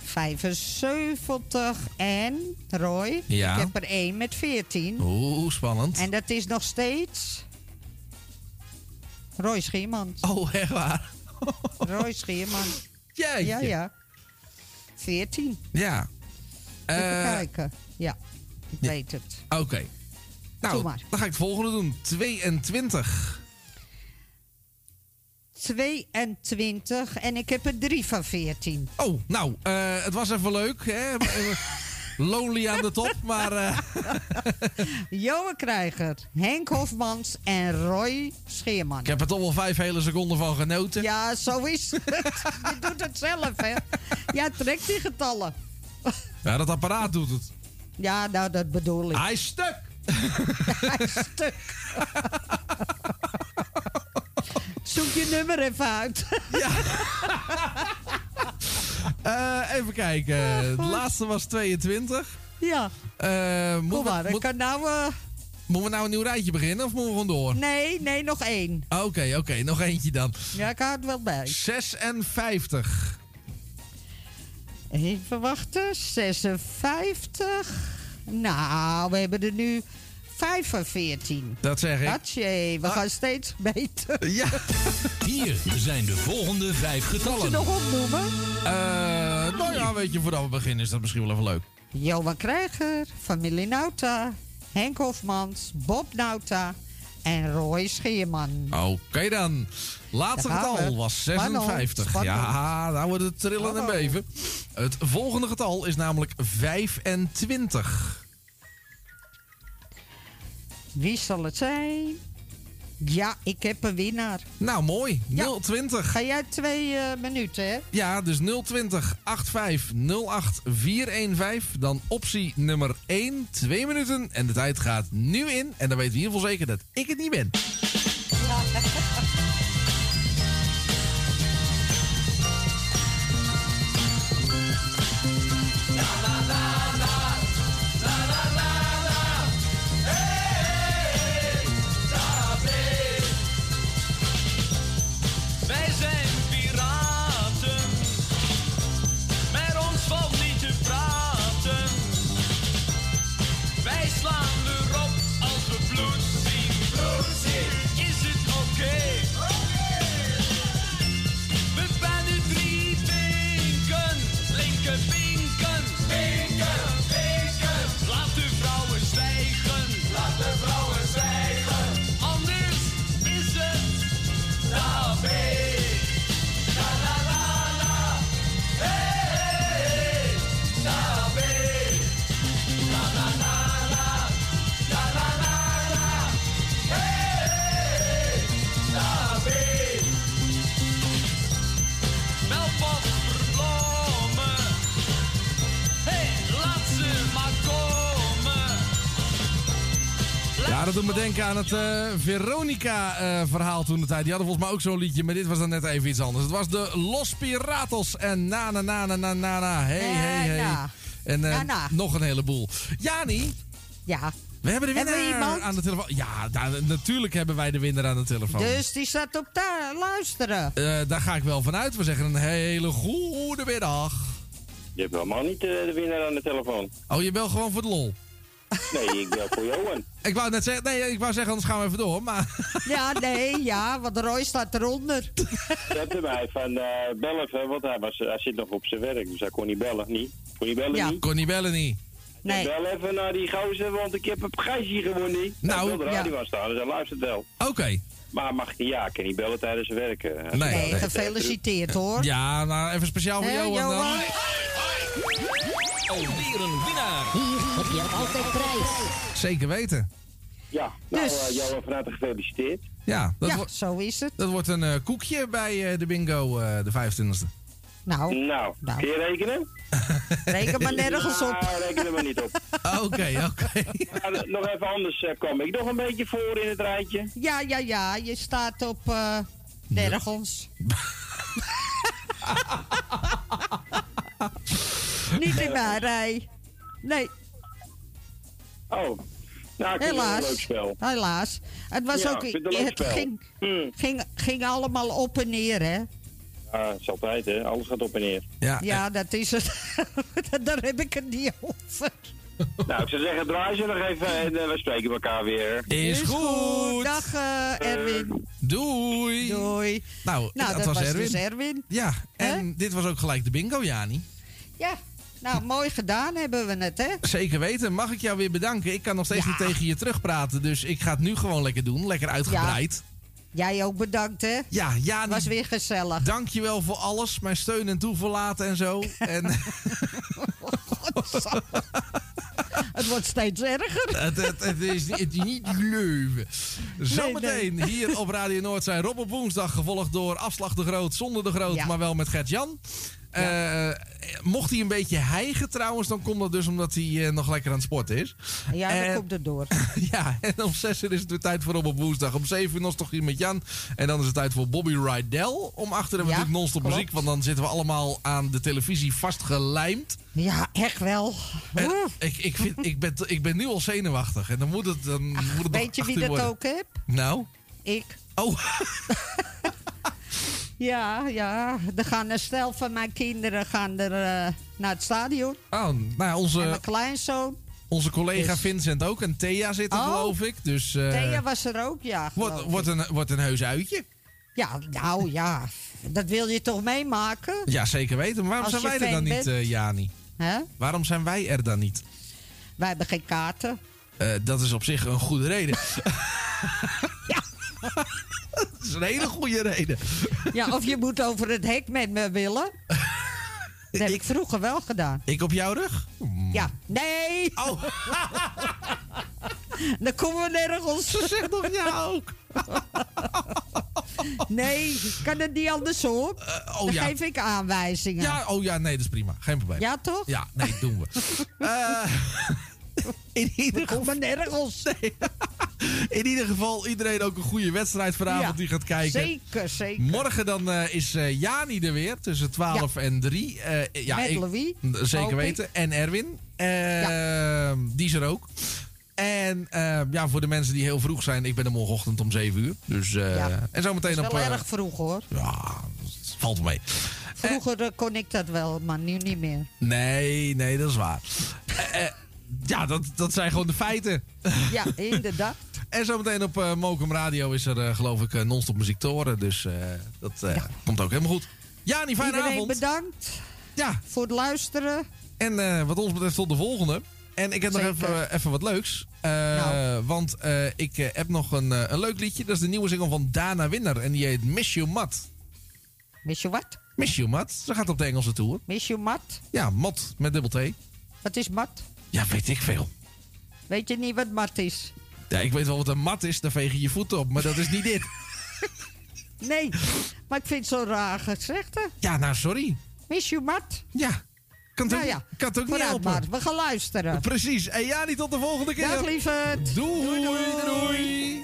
Speaker 38: 75 en Roy.
Speaker 4: Ja.
Speaker 38: Ik heb er één met 14.
Speaker 4: Oeh, spannend.
Speaker 38: En dat is nog steeds Roy Schiermans.
Speaker 4: Oh, echt waar?
Speaker 38: Roy Schiermans.
Speaker 4: Jeetje.
Speaker 38: Ja, ja. 14.
Speaker 4: Ja.
Speaker 38: Even
Speaker 4: Eh,
Speaker 38: kijken. Ja, ik
Speaker 4: ja.
Speaker 38: weet het.
Speaker 4: Oké. Nou,
Speaker 38: maar.
Speaker 4: dan ga ik het volgende doen. 22.
Speaker 38: 22 en ik heb er drie van 14.
Speaker 4: Oh, nou, eh, het was even leuk. Hè? Lonely aan de top, maar...
Speaker 38: Johan Krijger, Henk Hofmans en Roy Scheerman.
Speaker 4: ik heb er toch wel vijf hele seconden van genoten.
Speaker 38: Ja, zo is het. Je doet het zelf, hè? Ja, trek die getallen.
Speaker 4: Ja, dat apparaat doet het.
Speaker 38: Ja, nou, dat bedoel ik.
Speaker 4: Hij is stuk.
Speaker 38: Stuk. Zoek je nummer even uit.
Speaker 4: Eh, even kijken. De laatste was 22.
Speaker 38: Ja.
Speaker 4: Eh,
Speaker 38: Kom
Speaker 4: moeten,
Speaker 38: maar,
Speaker 4: we,
Speaker 38: ik
Speaker 4: moet-
Speaker 38: kan nou... eh,
Speaker 4: moeten we nou een nieuw rijtje beginnen of moeten we gewoon door?
Speaker 38: nee, nee, nog één.
Speaker 4: Oké, oké. Nog eentje dan.
Speaker 38: Ja, ik hou het wel bij.
Speaker 4: 56.
Speaker 38: Even wachten. 56. Nou, we hebben er nu 5 van 14.
Speaker 4: Dat zeg ik.
Speaker 38: Hatje, we gaan steeds beter.
Speaker 4: Ja.
Speaker 1: Hier zijn de volgende vijf
Speaker 38: Moet je
Speaker 1: getallen.
Speaker 38: nog opnoemen?
Speaker 4: Eh, nou ja, weet je, voordat we beginnen is dat misschien wel even leuk.
Speaker 38: Johan Krijger, familie Nauta, Henk Hofmans, Bob Nauta en Roy Scheerman.
Speaker 4: Oké dan. Laatste getal
Speaker 38: we.
Speaker 4: was
Speaker 38: Spannend,
Speaker 4: 56.
Speaker 38: spannend.
Speaker 4: Ja, nou wordt het trillen en beven. Het volgende getal is namelijk 25.
Speaker 38: Wie zal het zijn? Ja, ik heb een winnaar.
Speaker 4: Nou, mooi. 020.
Speaker 38: Ga jij twee eh, minuten, hè?
Speaker 4: Ja, dus 020 85 08 415. Dan optie nummer 1, 2 minuten. En de tijd gaat nu in. En dan weten we in ieder geval zeker dat ik het niet ben.
Speaker 18: Wij
Speaker 4: denken aan het eh, Veronica-verhaal toen de tijd. Die hadden volgens mij ook zo'n liedje, maar dit was dan net even iets anders. Het was de Los Piratos en na na na na na na na. Hey, hey, hey.
Speaker 38: na.
Speaker 4: En eh,
Speaker 38: Na, na.
Speaker 4: nog een heleboel. Jani,
Speaker 38: Ja.
Speaker 4: we hebben de
Speaker 38: Hebben we
Speaker 4: winnaar aan de telefoon. Ja, daar- natuurlijk hebben wij de winnaar aan de telefoon.
Speaker 38: Dus die staat op daar, luisteren.
Speaker 4: Eh, daar ga ik wel vanuit. We zeggen een hele goede middag.
Speaker 40: Je hebt helemaal niet eh, de winnaar aan de telefoon.
Speaker 4: Oh, je belt gewoon voor de lol.
Speaker 40: Nee, ik bel voor Johan.
Speaker 4: Ik wou net zeggen, nee, ik wou zeggen, anders gaan we even door. Maar
Speaker 38: Ja, nee, ja, want Roy staat eronder.
Speaker 40: Zette mij van eh bel even, want hij, was, hij zit nog op zijn werk, dus hij kon niet bellen. Niet? Kon niet bellen,
Speaker 38: Ja.
Speaker 40: niet?
Speaker 4: kon niet bellen niet.
Speaker 38: Nee.
Speaker 40: Bel even naar die gozer, want ik heb een prijsje gewonnen.
Speaker 4: Nou,
Speaker 40: Hij wil de radio
Speaker 38: ja.
Speaker 40: aan staan, dus hij luistert wel.
Speaker 4: Oké.
Speaker 40: Maar mag ik ja, ik kan niet bellen tijdens zijn werk. eh.
Speaker 4: Nee.
Speaker 38: Nee,
Speaker 4: nee.
Speaker 38: gefeliciteerd hoor.
Speaker 4: Ja, nou even speciaal voor
Speaker 38: Hè,
Speaker 4: Johan dan.
Speaker 38: Johan?
Speaker 20: Alweer een winnaar. Hier heb je altijd prijs.
Speaker 4: Zeker weten.
Speaker 40: Ja, nou
Speaker 38: Dus-
Speaker 40: eh, Johan van harte gefeliciteerd.
Speaker 4: Ja, dat,
Speaker 38: Ja,
Speaker 4: wordt-
Speaker 38: zo is het.
Speaker 4: dat wordt een eh, koekje bij eh, de bingo eh, de 25e.
Speaker 38: Nou,
Speaker 40: Nou,
Speaker 38: Nou.
Speaker 40: kun je rekenen?
Speaker 38: reken maar nergens op.
Speaker 40: Nou, reken er maar niet op.
Speaker 4: Oké, oké.
Speaker 40: Nog even anders eh, kom ik nog een beetje voor in het rijtje.
Speaker 38: Ja, ja, ja, je staat op eh, Nergens. Niet in mijn rij. Nee.
Speaker 40: Oh. Nou, wel een
Speaker 38: Helaas.
Speaker 40: leuk spel.
Speaker 38: Helaas. Het was
Speaker 40: Ja,
Speaker 38: ook.
Speaker 40: het een leuk
Speaker 38: Het
Speaker 40: spel.
Speaker 38: ging,
Speaker 40: Hmm.
Speaker 38: ging, ging allemaal op en neer, hè?
Speaker 40: Ja, het is altijd, hè. Alles gaat op en neer.
Speaker 4: Ja,
Speaker 38: Ja, dat is het. Daar heb ik het niet over.
Speaker 40: Nou, ik zou zeggen, draai ze nog even en eh, we spreken elkaar weer.
Speaker 4: Is goed.
Speaker 38: Dag eh, Erwin.
Speaker 4: Doei.
Speaker 38: Doei.
Speaker 4: Nou,
Speaker 38: Nou,
Speaker 4: dat,
Speaker 38: dat
Speaker 4: was
Speaker 38: was
Speaker 4: Erwin.
Speaker 38: dus Erwin.
Speaker 4: Ja, en dit was ook gelijk de bingo, Jani.
Speaker 38: Ja, nou mooi gedaan hebben we het, hè?
Speaker 4: Zeker weten. Mag ik jou weer bedanken? Ik kan nog steeds niet tegen je terugpraten, dus ik ga het nu gewoon lekker doen. Lekker uitgebreid.
Speaker 38: Jij ook bedankt, hè?
Speaker 4: Ja, Jani.
Speaker 38: Was weer gezellig.
Speaker 4: Dankjewel voor alles. Mijn steun en toeverlaten en zo. En
Speaker 38: Het wordt steeds erger.
Speaker 4: het, het, het is, niet- het is niet geloven. Zometeen hier op Radio Noord zijn Rob op woensdag. Gevolgd door Afslag de Groot zonder de Groot, maar wel met Gert-Jan. Eh, mocht hij een beetje hijgen trouwens, dan komt dat dus omdat hij eh, nog lekker aan het sporten is.
Speaker 38: Ja, dat
Speaker 4: En-
Speaker 38: komt er door.
Speaker 4: Ja, en om 6 uur is het weer tijd voor Rob op woensdag. Om 7 uur nostalgie met Jan. En dan is het tijd voor Bobby Rydell. Om achter hebben we
Speaker 38: Ja,
Speaker 4: natuurlijk non-stop
Speaker 38: klopt.
Speaker 4: muziek. Want dan zitten we allemaal aan de televisie vastgelijmd.
Speaker 38: Ja, echt wel.
Speaker 4: Ik, ik, vind, ik, ben, ik ben nu al zenuwachtig. En dan moet het, dan moet het
Speaker 38: Weet je wie dat
Speaker 4: worden.
Speaker 38: ook heeft?
Speaker 4: Nou?
Speaker 38: Ik.
Speaker 4: Oh.
Speaker 38: Ja, ja. Er gaan een stel van mijn kinderen gaan er, eh, naar het stadion.
Speaker 4: Oh, nou ja,
Speaker 38: En
Speaker 4: onze,
Speaker 38: mijn kleinzoon.
Speaker 4: onze collega
Speaker 38: Dus-
Speaker 4: Vincent ook. En Thea zit er
Speaker 38: Oh.
Speaker 4: geloof ik. Dus eh,
Speaker 38: Thea was er ook, ja.
Speaker 4: wordt,
Speaker 38: ik.
Speaker 4: een, wordt een heus uitje.
Speaker 38: Ja, nou ja. Dat wil je toch meemaken?
Speaker 4: Ja, zeker weten. Maar waarom
Speaker 38: Als
Speaker 4: zijn wij er dan niet, eh, Jani?
Speaker 38: Hè?
Speaker 4: Waarom zijn wij er dan niet?
Speaker 38: Wij hebben geen kaarten.
Speaker 4: Dat is op zich een goede reden. dat is een hele goede reden.
Speaker 38: Ja, of je moet over het hek met me willen. Dat heb ik vroeger wel gedaan.
Speaker 4: Ik op jouw rug?
Speaker 38: Ja. Nee!
Speaker 4: Oh.
Speaker 38: Dan komen we nergens.
Speaker 4: Zeg toch ja ook?
Speaker 38: Nee, kan het niet andersom?
Speaker 4: oh
Speaker 38: Dan
Speaker 4: ja.
Speaker 38: geef ik aanwijzingen.
Speaker 4: Ja, oh ja, nee, dat is prima. Geen probleem.
Speaker 38: Ja, toch?
Speaker 4: Ja, nee, doen we. Eh, in ieder
Speaker 38: komen nergens.
Speaker 4: In ieder geval, iedereen ook een goede wedstrijd vanavond
Speaker 38: Ja,
Speaker 4: die gaat kijken.
Speaker 38: Zeker, zeker.
Speaker 4: Morgen dan eh, is eh, Jani er weer tussen 12 en 3. Eh, ja,
Speaker 38: Met
Speaker 4: ik-
Speaker 38: Louis,
Speaker 4: Zeker
Speaker 38: ik.
Speaker 4: weten. En Erwin. Die is er ook. En ja, voor de mensen die heel vroeg zijn, ik ben er morgenochtend om 7 uur. Dus. En
Speaker 38: Dat
Speaker 4: zometeen
Speaker 38: is
Speaker 4: op.
Speaker 38: wel erg vroeg hoor.
Speaker 4: Ja, dat valt mee.
Speaker 38: Vroeger kon ik dat wel, maar nu niet meer.
Speaker 4: Nee, nee, dat is waar. Ja, dat, dat zijn gewoon de feiten.
Speaker 38: Ja, inderdaad.
Speaker 4: En zometeen op eh Mokum Radio is er, eh, geloof ik, eh, non-stop muziek te horen. Dus dat komt ook helemaal goed. Jani, fijne
Speaker 38: Iedereen
Speaker 4: avond.
Speaker 38: bedankt
Speaker 4: Ja.
Speaker 38: voor het luisteren.
Speaker 4: En wat ons betreft tot de volgende. En ik heb nog even, even wat leuks.
Speaker 38: Nou.
Speaker 4: Want ik heb nog een, een leuk liedje. Dat is de nieuwe single van Dana Winner. En die heet Miss You Mat.
Speaker 38: Miss You what?
Speaker 4: Miss You Mat. Ze gaat op de Engelse tour.
Speaker 38: Miss You mat?
Speaker 4: Ja, mat met dubbel T.
Speaker 38: Wat is mat?
Speaker 4: Ja, weet ik veel.
Speaker 38: Weet je niet wat mat is?
Speaker 4: Ja, ik weet wel wat een mat is. Daar veeg je je voeten op. Maar dat is niet dit.
Speaker 38: Nee, maar ik vind het zo raar gezegd. hè.
Speaker 4: Ja, nou, sorry.
Speaker 38: Miss You mat?
Speaker 4: Ja. Kan het
Speaker 38: nou
Speaker 4: ook,
Speaker 38: ja,
Speaker 4: kan het ook niet helpen.
Speaker 38: maar. We gaan luisteren.
Speaker 4: Precies. En ja, niet tot de volgende keer.
Speaker 38: Dag lieverd.
Speaker 4: Doei, doei, doei.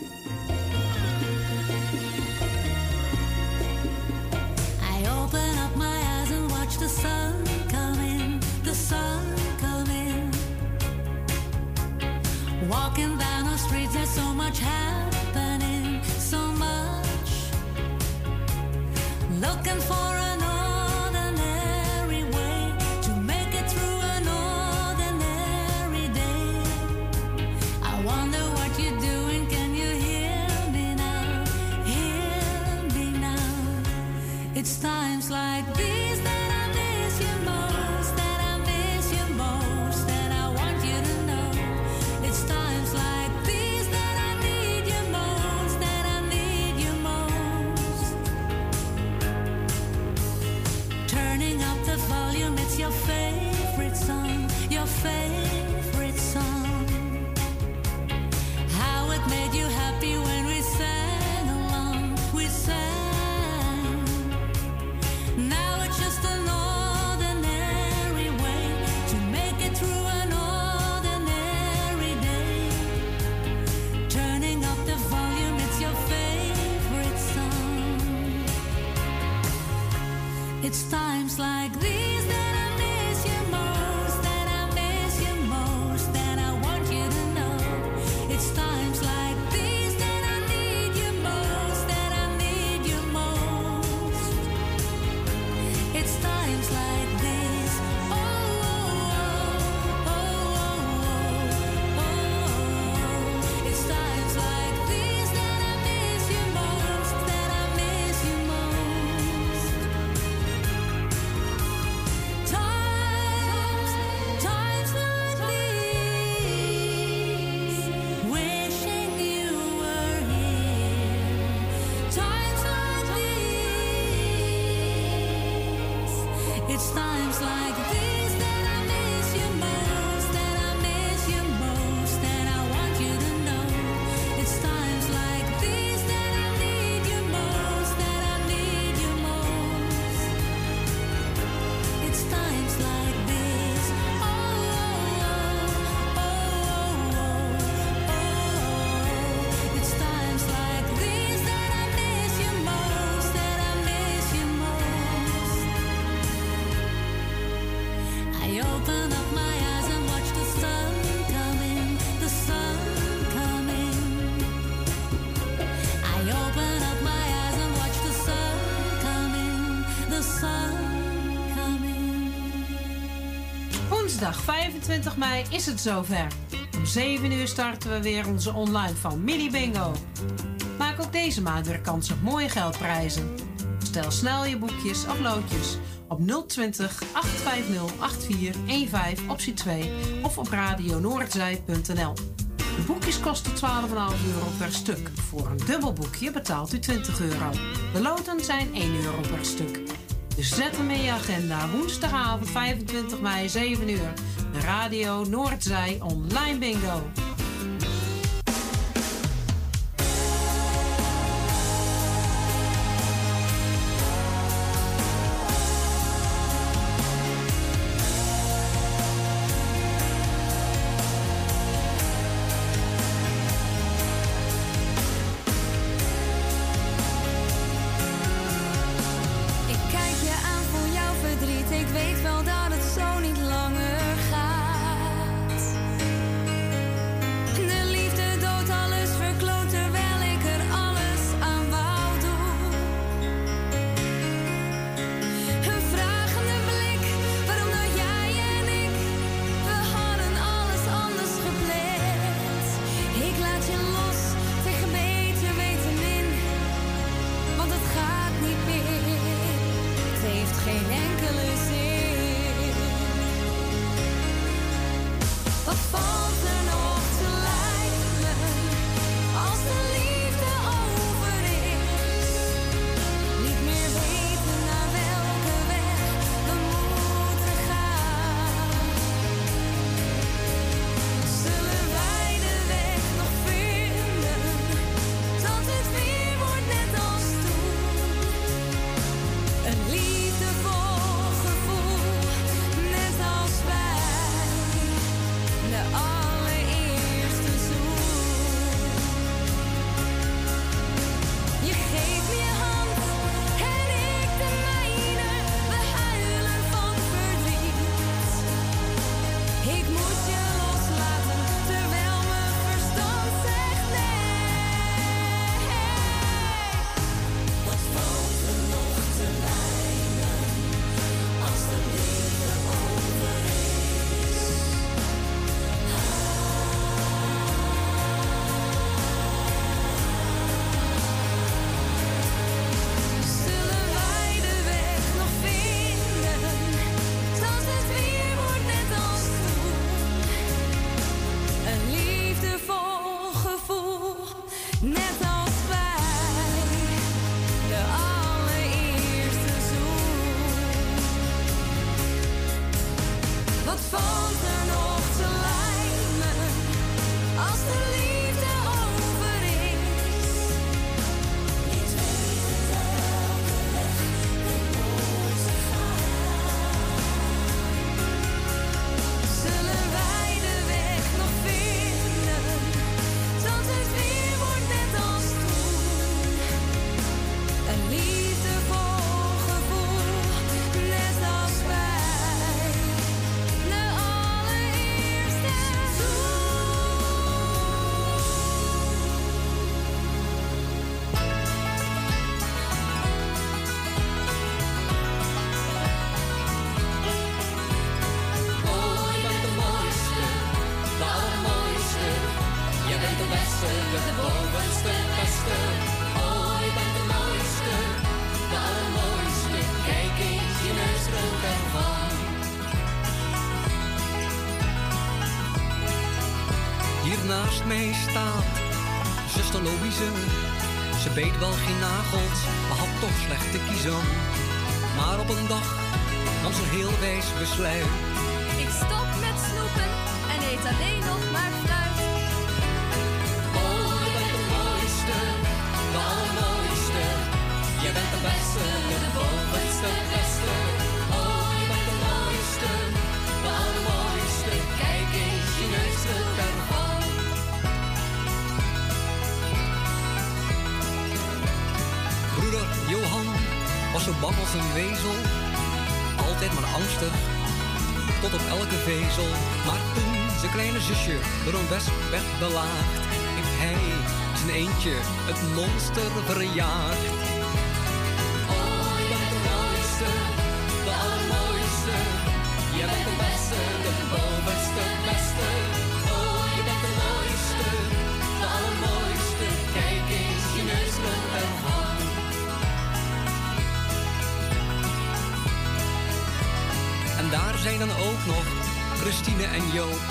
Speaker 18: Looking for an
Speaker 24: 20 mei is het zover. Om 7 uur starten we weer onze online familie bingo. Maak ook deze maand weer kans op mooie geldprijzen. Stel snel je boekjes of loodjes op 020 850 8415 optie 2 of op radionoordzij.nl. De boekjes kosten 12,5 euro per stuk. Voor een dubbel boekje betaalt u 20 euro. De loten zijn 1 euro per stuk. Dus zet hem in je agenda. Woensdagavond 25 mei 7 uur. Radio Noordzij Online Bingo.
Speaker 16: Ze beet wel geen nagels, maar had toch slecht te kiezen. Maar op een dag nam ze heel wijs besluit. Kleine zusje door een wesp werd belaagd, heeft hij zijn eentje het monster verjaagd.
Speaker 41: Oh, je bent de mooiste, de allermooiste. Je bent de beste, de bovenste, beste. Oh, je bent de mooiste, de allermooiste. Kijk eens, je neus trillt ervan.
Speaker 16: En daar zijn dan ook nog Christine en Joop,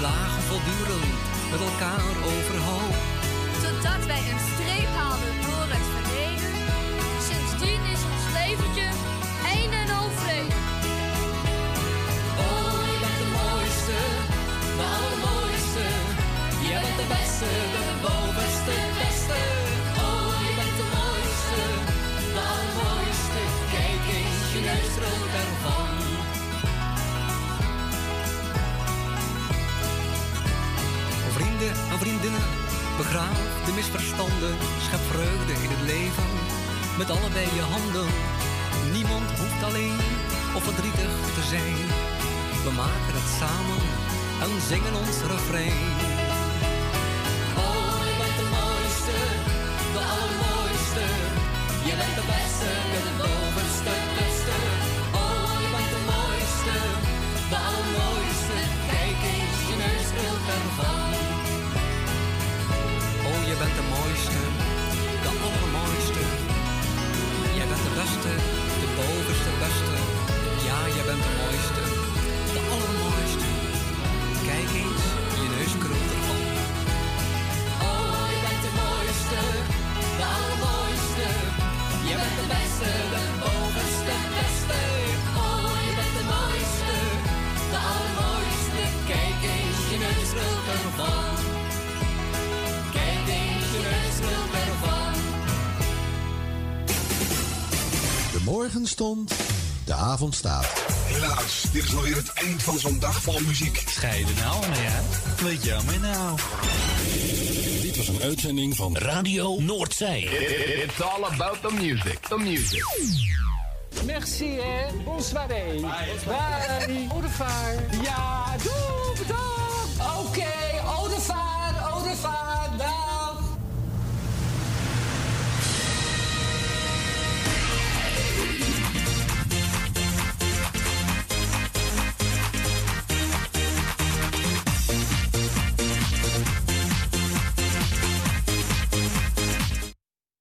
Speaker 16: die lagen voortdurend met elkaar overhoop.
Speaker 34: Totdat wij een streep
Speaker 16: Begraaf de misverstanden, schep vreugde in het leven met allebei je handen. Niemand hoeft alleen of verdrietig te zijn. We maken het samen en zingen ons refrein.
Speaker 42: stond de avond staat.
Speaker 43: Helaas, dit is alweer het eind van zo'n dag van muziek.
Speaker 44: Scheiden nou, maar ja. Wat jammer nou.
Speaker 42: Dit was een uitzending van
Speaker 1: Radio Noordzee.
Speaker 45: It's all about the music. The music.
Speaker 46: Merci, hè. Bonsoir. Bye. Au revoir. Ja, doei. Bedankt. Oké.